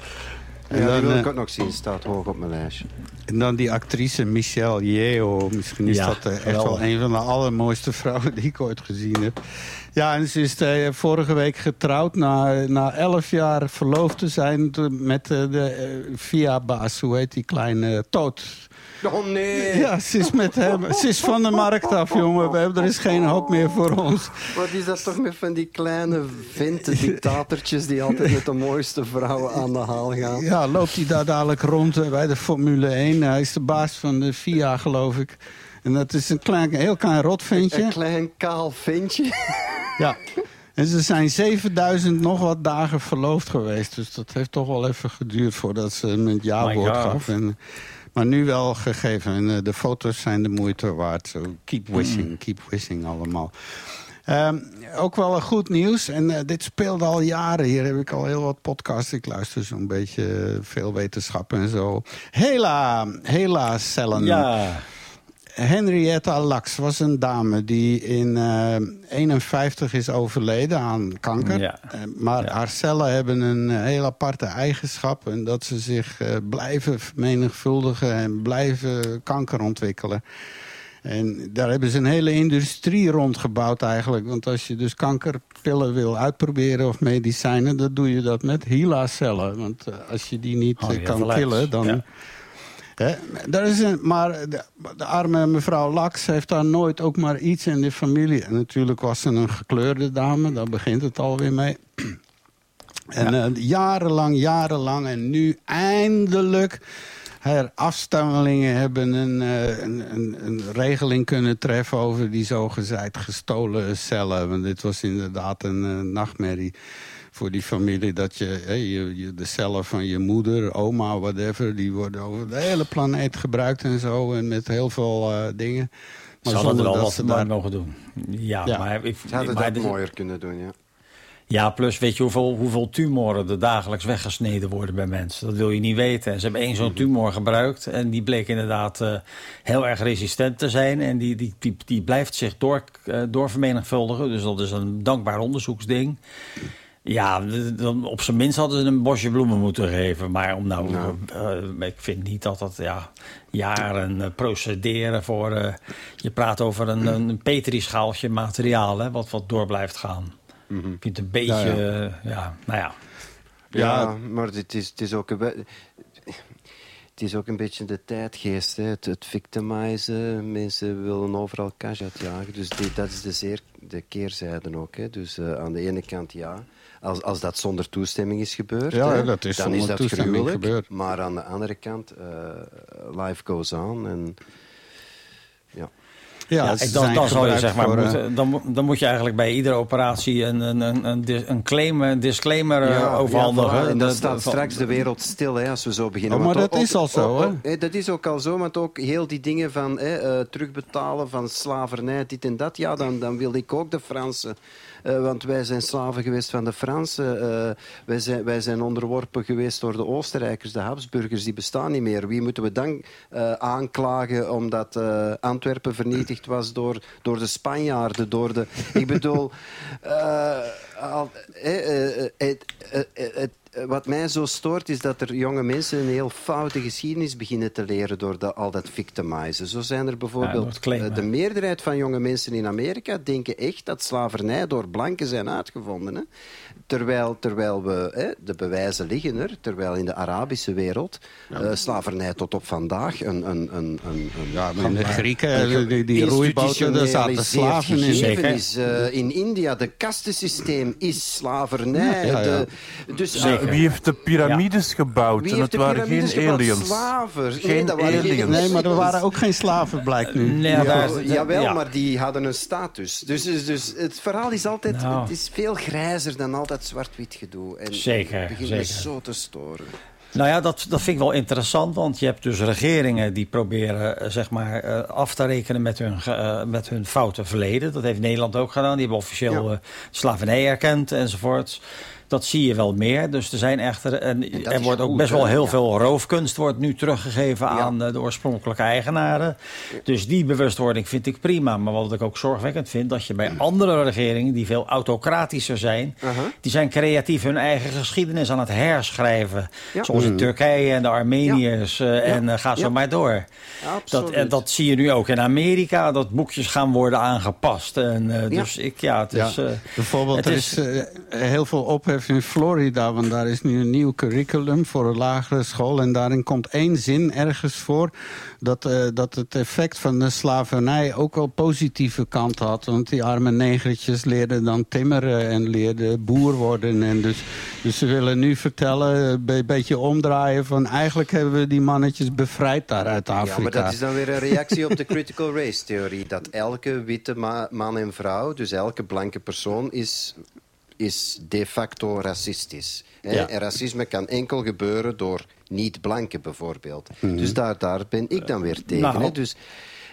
En Ja, die dan, wil eh, ik ook nog zien. Staat hoog op mijn lijstje. En dan die actrice Michelle Yeoh. Misschien is Ja, dat eh, echt wel een van de allermooiste vrouwen die ik ooit gezien heb. Ja, en ze is eh, vorige week getrouwd na, na elf jaar verloofd te zijn met eh, de. Hoe heet die kleine Toot? Oh nee! Ja, ze is met hem. Ze is van de markt af, jongen. We hebben, er is geen hoop meer voor ons. Wat is dat toch met van die kleine venten, dictatortjes die altijd met de mooiste vrouwen aan de haal gaan? Ja, loopt hij daar dadelijk rond eh, bij de Formule 1. Hij is de baas van de FIA, geloof ik. En dat is een klein, heel klein rotventje. Een klein kaal ventje. Ja. En ze zijn 7000 nog wat dagen verloofd geweest. Dus dat heeft toch wel even geduurd voordat ze hem het ja-woord My God. gaf. En, maar nu wel gegeven. En eh, de foto's zijn de moeite waard. So keep wishing, keep wishing allemaal. Ehm, ook wel een goed nieuws. En eh, dit speelde al jaren. Hier heb ik al heel wat podcasts. Ik luister zo'n beetje veel wetenschap en zo. Hela, Hela cellen. Ja, Henrietta Lacks was een dame die in eh 51 is overleden aan kanker. Ja. Eh, maar Ja. haar cellen hebben een heel aparte eigenschap. En dat ze zich eh, blijven vermenigvuldigen en blijven kanker ontwikkelen. En daar hebben ze een hele industrie rondgebouwd eigenlijk. Want als je dus kankerpillen wil uitproberen of medicijnen... dan doe je dat met HeLa-cellen. Want als je die niet Oh, kan killen, dan... Ja. Daar is een, maar de, de arme mevrouw Laks heeft daar nooit ook maar iets in de familie. En natuurlijk was ze een gekleurde dame, daar begint het alweer mee. En eh, jarenlang, jarenlang en nu eindelijk... Haar afstammelingen hebben een, een, een, een regeling kunnen treffen over die zogezegd gestolen cellen. Want dit was inderdaad een eh, nachtmerrie voor die familie. Dat je, hè, je, je de cellen van je moeder, oma, whatever... die worden over de hele planeet gebruikt en zo. En met heel veel eh, dingen. ze hadden er dat wat ze maar daar- mogen doen. Ja, Ja. maar, ik, Ze hadden maar dat mooier kunnen doen, ja. Ja, plus weet je hoeveel, hoeveel tumoren er dagelijks weggesneden worden bij mensen. Dat wil je niet weten. En ze hebben één zo'n tumor gebruikt en die bleek inderdaad eh, heel erg resistent te zijn. En die, die, die, die blijft zich door, eh, doorvermenigvuldigen. Dus dat is een dankbaar onderzoeksding. Ja, dan, op zijn minst hadden ze een bosje bloemen moeten geven. Maar om nou, Nou. eh, ik vind niet dat dat ja, jaren eh, procederen voor... eh, je praat over een, een petrischaaltje materiaal, hè, wat, wat door blijft gaan. Ik vind het een beetje, Ja, ja, ja nou ja. Ja, Ja. maar het is, het is ook een het is ook een beetje de tijdgeest. Hè. Het, het victimizen, mensen willen overal cash uitjagen. Dus die, dat is de, zeer, de keerzijde ook. Hè. Dus eh, aan de ene kant ja, als, als dat zonder toestemming is gebeurd, Ja, hè, dat is dan is dat gruwelijk. gebeurd. Maar aan de andere kant, eh, life goes on. En, ja. Ja, ik- dan, zou je, zeg maar, voor, eh, moeten, dan, moet- dan moet je eigenlijk bij iedere operatie een, een, een, een, claim, een disclaimer eh, overhandigen. En dan Dat- staat straks de wereld stil hè, als we zo beginnen. Oh, maar Want dat is al zo, hè? hè, dat is ook al zo, want ook heel die dingen van hè, eh, terugbetalen van slavernij, dit en dat. Ja, dan, dan wil ik ook de Fransen. Eh, want wij zijn slaven geweest van de Fransen. Eh, wij, zijn, wij zijn onderworpen geweest door de Oostenrijkers, de Habsburgers. Die bestaan niet meer. Wie moeten we dan eh, aanklagen omdat Antwerpen vernietigd was door, door de Spanjaarden? Door de, ik bedoel... het- eh, wat mij zo stoort is dat er jonge mensen een heel foute geschiedenis beginnen te leren door dat, al dat victimizen. Zo zijn er bijvoorbeeld eh, de meerderheid van jonge mensen in Amerika denken echt dat slavernij door blanken zijn uitgevonden. Hè? Terwijl, terwijl we, hè, de bewijzen liggen er, terwijl in de Arabische wereld eh, slavernij tot op vandaag een... een, een, een, een Ja, maar in de Grieken, die, die roeiboten, daar zaten slaven in. Zeker. is. Eh, in India, de kastensysteem is slavernij. Ja, ja, ja. De, dus, eh, Wie heeft de piramides gebouwd? wie en het waren geen aliens. Slavers. Nee, Geen dat waren aliens. Nee, maar er waren ook geen slaven, blijkt nu. Nee, Ja, daar jawel, ja. maar die hadden een status. Dus, dus, dus het verhaal is altijd Nou. het is veel grijzer dan altijd zwart-wit gedoe. En Zeker, het begint me zeker. zo te storen. Nou ja, dat, dat vind ik wel interessant, want je hebt dus regeringen die proberen eh, zeg maar, eh, af te rekenen met hun, eh, met hun foute verleden. Dat heeft Nederland ook gedaan. Die hebben officieel Ja. slavernij erkend enzovoort. Dat zie je wel meer. Dus er zijn echter. En, er wordt ook goed, best wel heel Ja. veel roofkunst wordt nu teruggegeven aan eh, de oorspronkelijke eigenaren. Dus die bewustwording vind ik prima. Maar wat ik ook zorgwekkend vind, dat je bij andere regeringen die veel autocratischer zijn, Uh-huh. die zijn creatief hun eigen geschiedenis aan het herschrijven. Ja. Zoals in Turkije en de Armeniërs eh, en eh, ga zo Ja. maar door. Dat, Absoluut. en dat zie je nu ook in Amerika, dat boekjes gaan worden aangepast. En, eh, Ja. Dus ik, ja, het is... Ja, eh, bijvoorbeeld, het er is- is eh, heel veel in Florida, want daar is nu een nieuw curriculum voor een lagere school. En daarin komt één zin ergens voor dat, eh, dat het effect van de slavernij ook wel positieve kant had. Want die arme negertjes leerden dan timmeren en leerden boer worden. En dus, dus ze willen nu vertellen, een be- beetje omdraaien van eigenlijk hebben we die mannetjes bevrijd daar uit Afrika. Ja, maar dat is dan weer een reactie op de critical race theorie. Dat elke witte ma- man en vrouw, dus elke blanke persoon, is, is de facto racistisch. hè. Ja. En racisme kan enkel gebeuren door niet-blanken bijvoorbeeld. Dus daar, daar ben ik dan weer tegen. Nou. hè. Dus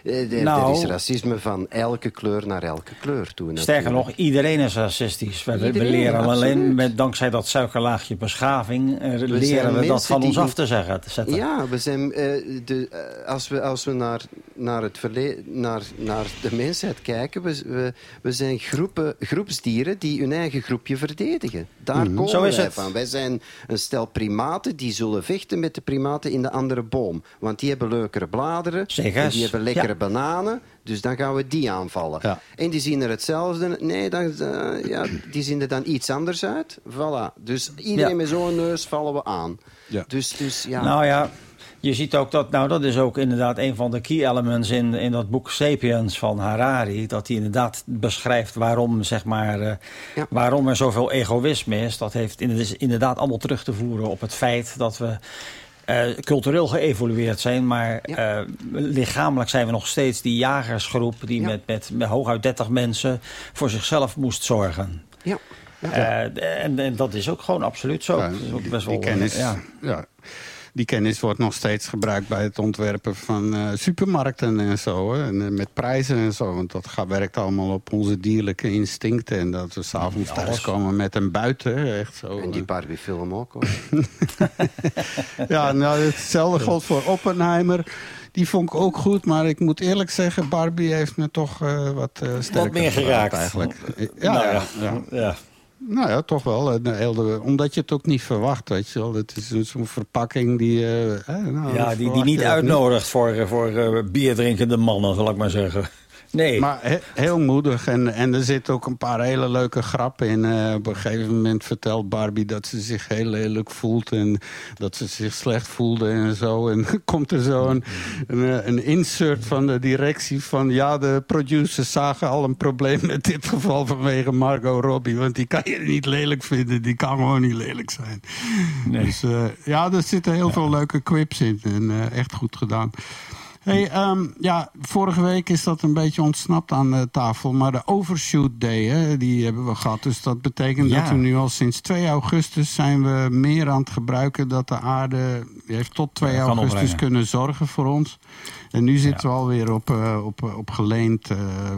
Nou. er is racisme van elke kleur naar elke kleur toe. Sterker nog, iedereen is racistisch. We, leren alleen, absoluut. met, dankzij dat suikerlaagje beschaving, eh, leren we dat van ons af te zeggen. Te zetten. Ja, we zijn, eh, de, eh, als we, als we naar, naar, het verle- naar, naar de mensheid kijken, we, we, we zijn groepen, groepsdieren die hun eigen groepje verdedigen. Daar komen Zo is wij het. van. Wij zijn een stel primaten die zullen vechten met de primaten in de andere boom. Want die hebben leukere bladeren, en die hebben lekkere Bananen. Dus dan gaan we die aanvallen. Ja. En die zien er hetzelfde. Nee, dan, eh, ja, die zien er dan iets anders uit. Voilà. Dus iedereen Ja. met zo'n neus vallen we aan. Ja. Dus, dus ja. Nou ja, je ziet ook dat, nou dat is ook inderdaad een van de key elements in, in dat boek Sapiens van Harari. Dat hij inderdaad beschrijft waarom, zeg maar, eh, Ja. waarom er zoveel egoïsme is. Dat heeft inderdaad allemaal terug te voeren op het feit dat we eh, cultureel geëvolueerd zijn. Maar Ja. eh, lichamelijk zijn we nog steeds die jagersgroep die Ja. met, met, met hooguit 30 mensen voor zichzelf moest zorgen. ja. Eh, en, en dat is ook gewoon absoluut zo. Ja, Dat is ook die, best die wel, eh, kennis, ja. Ja. die kennis wordt nog steeds gebruikt bij het ontwerpen van eh, supermarkten en zo. Hè. En, eh, met prijzen en zo. Want dat gaat, werkt allemaal op onze dierlijke instincten. En dat we s'avonds alles. thuiskomen met een buiten. Echt zo. En die eh. Barbie-film ook, hoor. Ja, nou, hetzelfde geldt voor Oppenheimer. Die vond ik ook goed, maar ik moet eerlijk zeggen... Barbie heeft me toch wat sterker meer geraakt. eigenlijk. Ja, Nou ja, ja. ja. Nou ja, toch wel. Een hele- omdat je het ook niet verwacht, weet je wel. Het is zo'n verpakking die... eh, eh, nou, Ja, die, die niet uitnodigt voor, eh, voor eh, bierdrinkende mannen, zal ik maar zeggen. Nee. Maar he- heel moedig. En, en er zitten ook een paar hele leuke grappen in. Eh, op een gegeven moment vertelt Barbie dat ze zich heel lelijk voelt. En dat ze zich slecht voelde en zo. En komt er zo een, een, eh, een insert van de directie van... ja, de producers zagen al een probleem met dit geval vanwege Margot Robbie. Want die kan je niet lelijk vinden. Die kan gewoon niet lelijk zijn. Dus eh, ja, er zitten heel veel leuke quips in. En eh, echt goed gedaan. Hey, ehm, ja, vorige week is dat een beetje ontsnapt aan de tafel. Maar de overshoot day, hè, die hebben we gehad. Dus dat betekent Ja. dat we nu al sinds 2 augustus... zijn we meer aan het gebruiken dat de aarde... heeft tot 2 Ja, kan augustus opbrengen. kunnen zorgen voor ons. En nu zitten we alweer op, eh, op, op geleend... eh,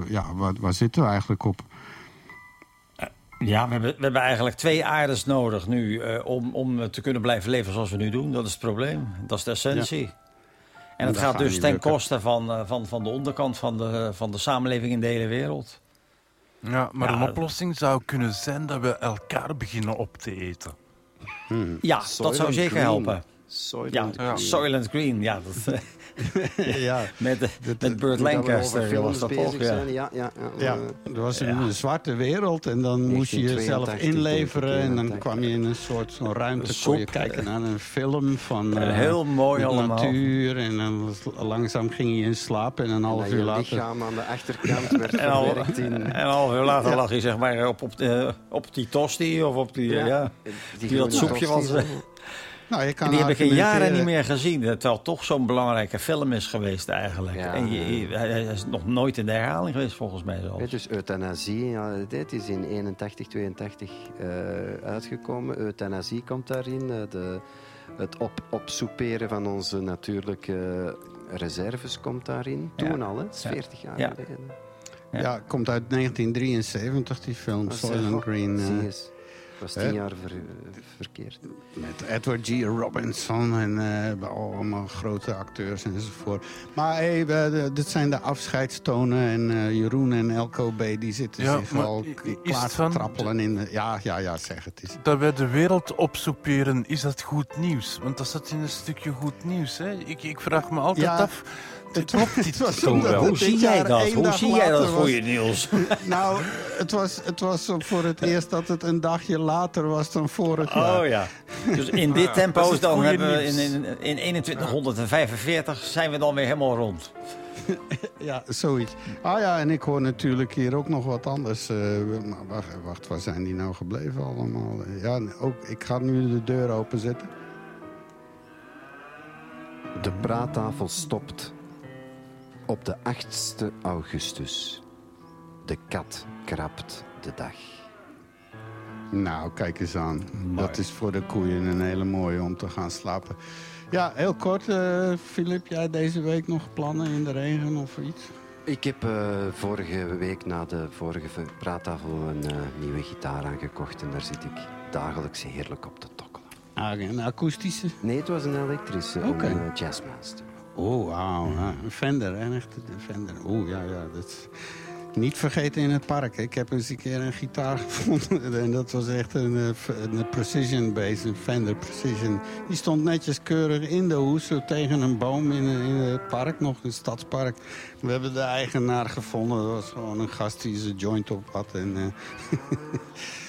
ja, waar, waar zitten we eigenlijk op? Ja, we hebben, we hebben eigenlijk twee aardes nodig nu eh, om, om te kunnen blijven leven zoals we nu doen. Dat is het probleem. Dat is de essentie. En het dat gaat dus ten lukken. koste van, eh, van, van de onderkant van de, van de samenleving in de hele wereld. Ja, maar Ja, een oplossing zou kunnen zijn dat we elkaar beginnen op te eten. Ja, dat zou zeker Green. helpen. Soylent Ja. Soylent Green, ja. Dat, eh, ja. met, met Burt Dat Lancaster over was dat bezig ook, ja. zijn. Ja, ja, ja. Ja, Eh, er was een, een zwarte wereld en dan moest je jezelf 1982 inleveren. En dan 81. kwam je in een soort zo'n ruimte, Een kon je kijken naar een film van Eh, eh, heel mooi allemaal. natuur. En dan langzaam ging je in slaap en een half uur je later... lichaam aan de achterkant werd En al, verwerkt in... en een half uur later lag hij zeg maar op, op, de, op die tosti of op die... Ja, ja. die Die dat soepje was. Nou, je kan Die heb ik in jaren niet meer gezien. Terwijl het toch zo'n belangrijke film is geweest eigenlijk. Ja. En je, je- hij is nog nooit in de herhaling geweest volgens mij zelfs. dus euthanasie, ja, dit is in 81, 82 eh, uitgekomen. Euthanasie komt daarin. eh, de, het op, opsoeperen van onze natuurlijke reserves komt daarin. Ja. Toen al? Dat is Ja. 40 jaar Ja. geleden. Ja, komt uit 1973, die film is, Soylent eh, Green. Was tien Hè? jaar ver- verkeerd. Met Edward G. Robinson en eh, allemaal grote acteurs enzovoort. Maar hey, we, dit zijn de afscheidstonen. En eh, Jeroen en Elko B. die zitten Ja, zich al is klaar het te trappelen in de... Ja, ja, ja, zeg het eens. Dat wij de wereld opsoeperen, is dat goed nieuws? Want dat zit in een stukje goed nieuws. Hè? Ik, ik vraag me altijd Ja, af, dit het was wel? het Hoe zie jij dat? Hoe zie jij dat voor je, Niels? Nou, het was, het was voor het eerst dat het een dagje later was dan vorig jaar. Oh ja. Dus in dit tempo is het dan hebben we in, in, in 2145 zijn we dan weer helemaal rond. Ja, zoiets. Ah ja, en ik hoor natuurlijk hier ook nog wat anders. eh, wacht, wacht, waar zijn die nou gebleven allemaal? Ja, ook, ik ga nu de deur openzetten. De praattafel stopt op de 8e augustus. De kat krabt de dag. Nou, kijk eens aan. Dat is voor de koeien een hele mooie om te gaan slapen. Ja, heel kort, eh Filip, jij deze week nog plannen in de regen of iets? Ik heb eh, vorige week na de vorige praattafel een eh, nieuwe gitaar aangekocht en daar zit ik dagelijks heerlijk op te tokkelen. Ah, een akoestische? Nee, het was een elektrische, Oké. een Jazzmaster. Oh, wauw. Een Fender, een Fender. Oeh, ja, ja. Dat niet vergeten in het park. Ik heb eens een keer een gitaar gevonden. En dat was echt een, eh, een precision bass, een Fender precision. Die stond netjes keurig in de hoes, tegen een boom in, in het park, nog een stadspark. We hebben de eigenaar gevonden. Dat was gewoon een gast die zijn joint op had. En eh,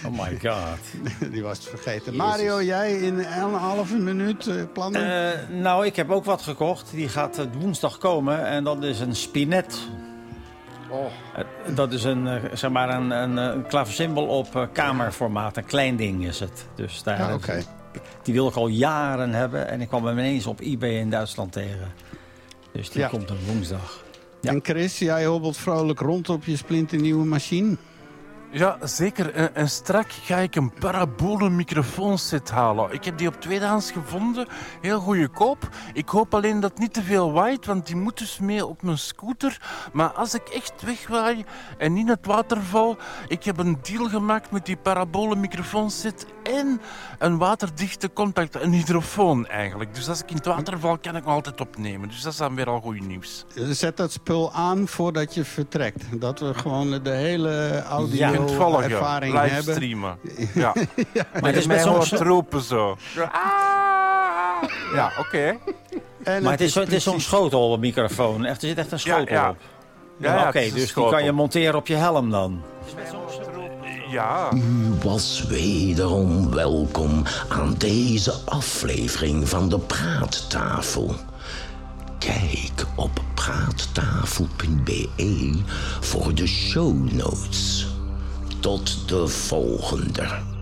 Oh my god. die was het vergeten. Mario, jij in een halve minuut eh, plannen? Eh, nou, ik heb ook wat gekocht. Die gaat eh, woensdag komen. En dat is een spinet. Oh. Dat is een, eh, zeg maar een, een, eh, een klaversymbol op kamerformaat. Een klein ding is het. Dus daar, Ja. Die wil ik al jaren hebben. En ik kwam hem ineens op eBay in Duitsland tegen. Dus die Ja. komt een woensdag. ja. En Chris, jij hobbelt vrolijk rond op je splinternieuwe machine. Ja, zeker. En, en strak ga ik een parabole microfoonset halen. Ik heb die op tweedehands gevonden. Heel goedkoop. Ik hoop alleen dat het niet te veel waait, want die moet dus mee op mijn scooter. Maar als ik echt wegwaai en in het water val... Ik heb een deal gemaakt met die parabole microfoonset en een waterdichte contact, een hydrofoon eigenlijk. Dus als ik in het water val, kan ik me altijd opnemen. Dus dat is dan weer al goed nieuws. Zet dat spul aan voordat je vertrekt. Dat we gewoon de hele Je kunt volgen, audio-ervaring hebben. livestreamen. Ja. Maar het is mij met zo'n... hoort zo- roepen zo. Ja, oké. Maar het is, het is zo'n precies- schotelmicrofoon. Echt, er zit echt een schotel ja. op. Ja, Ja, ja, Oké, dus die schotel. kan je monteren op je helm dan. Ja. U was wederom welkom aan deze aflevering van de Praattafel. Kijk op praattafel.be voor de show notes. Tot de volgende.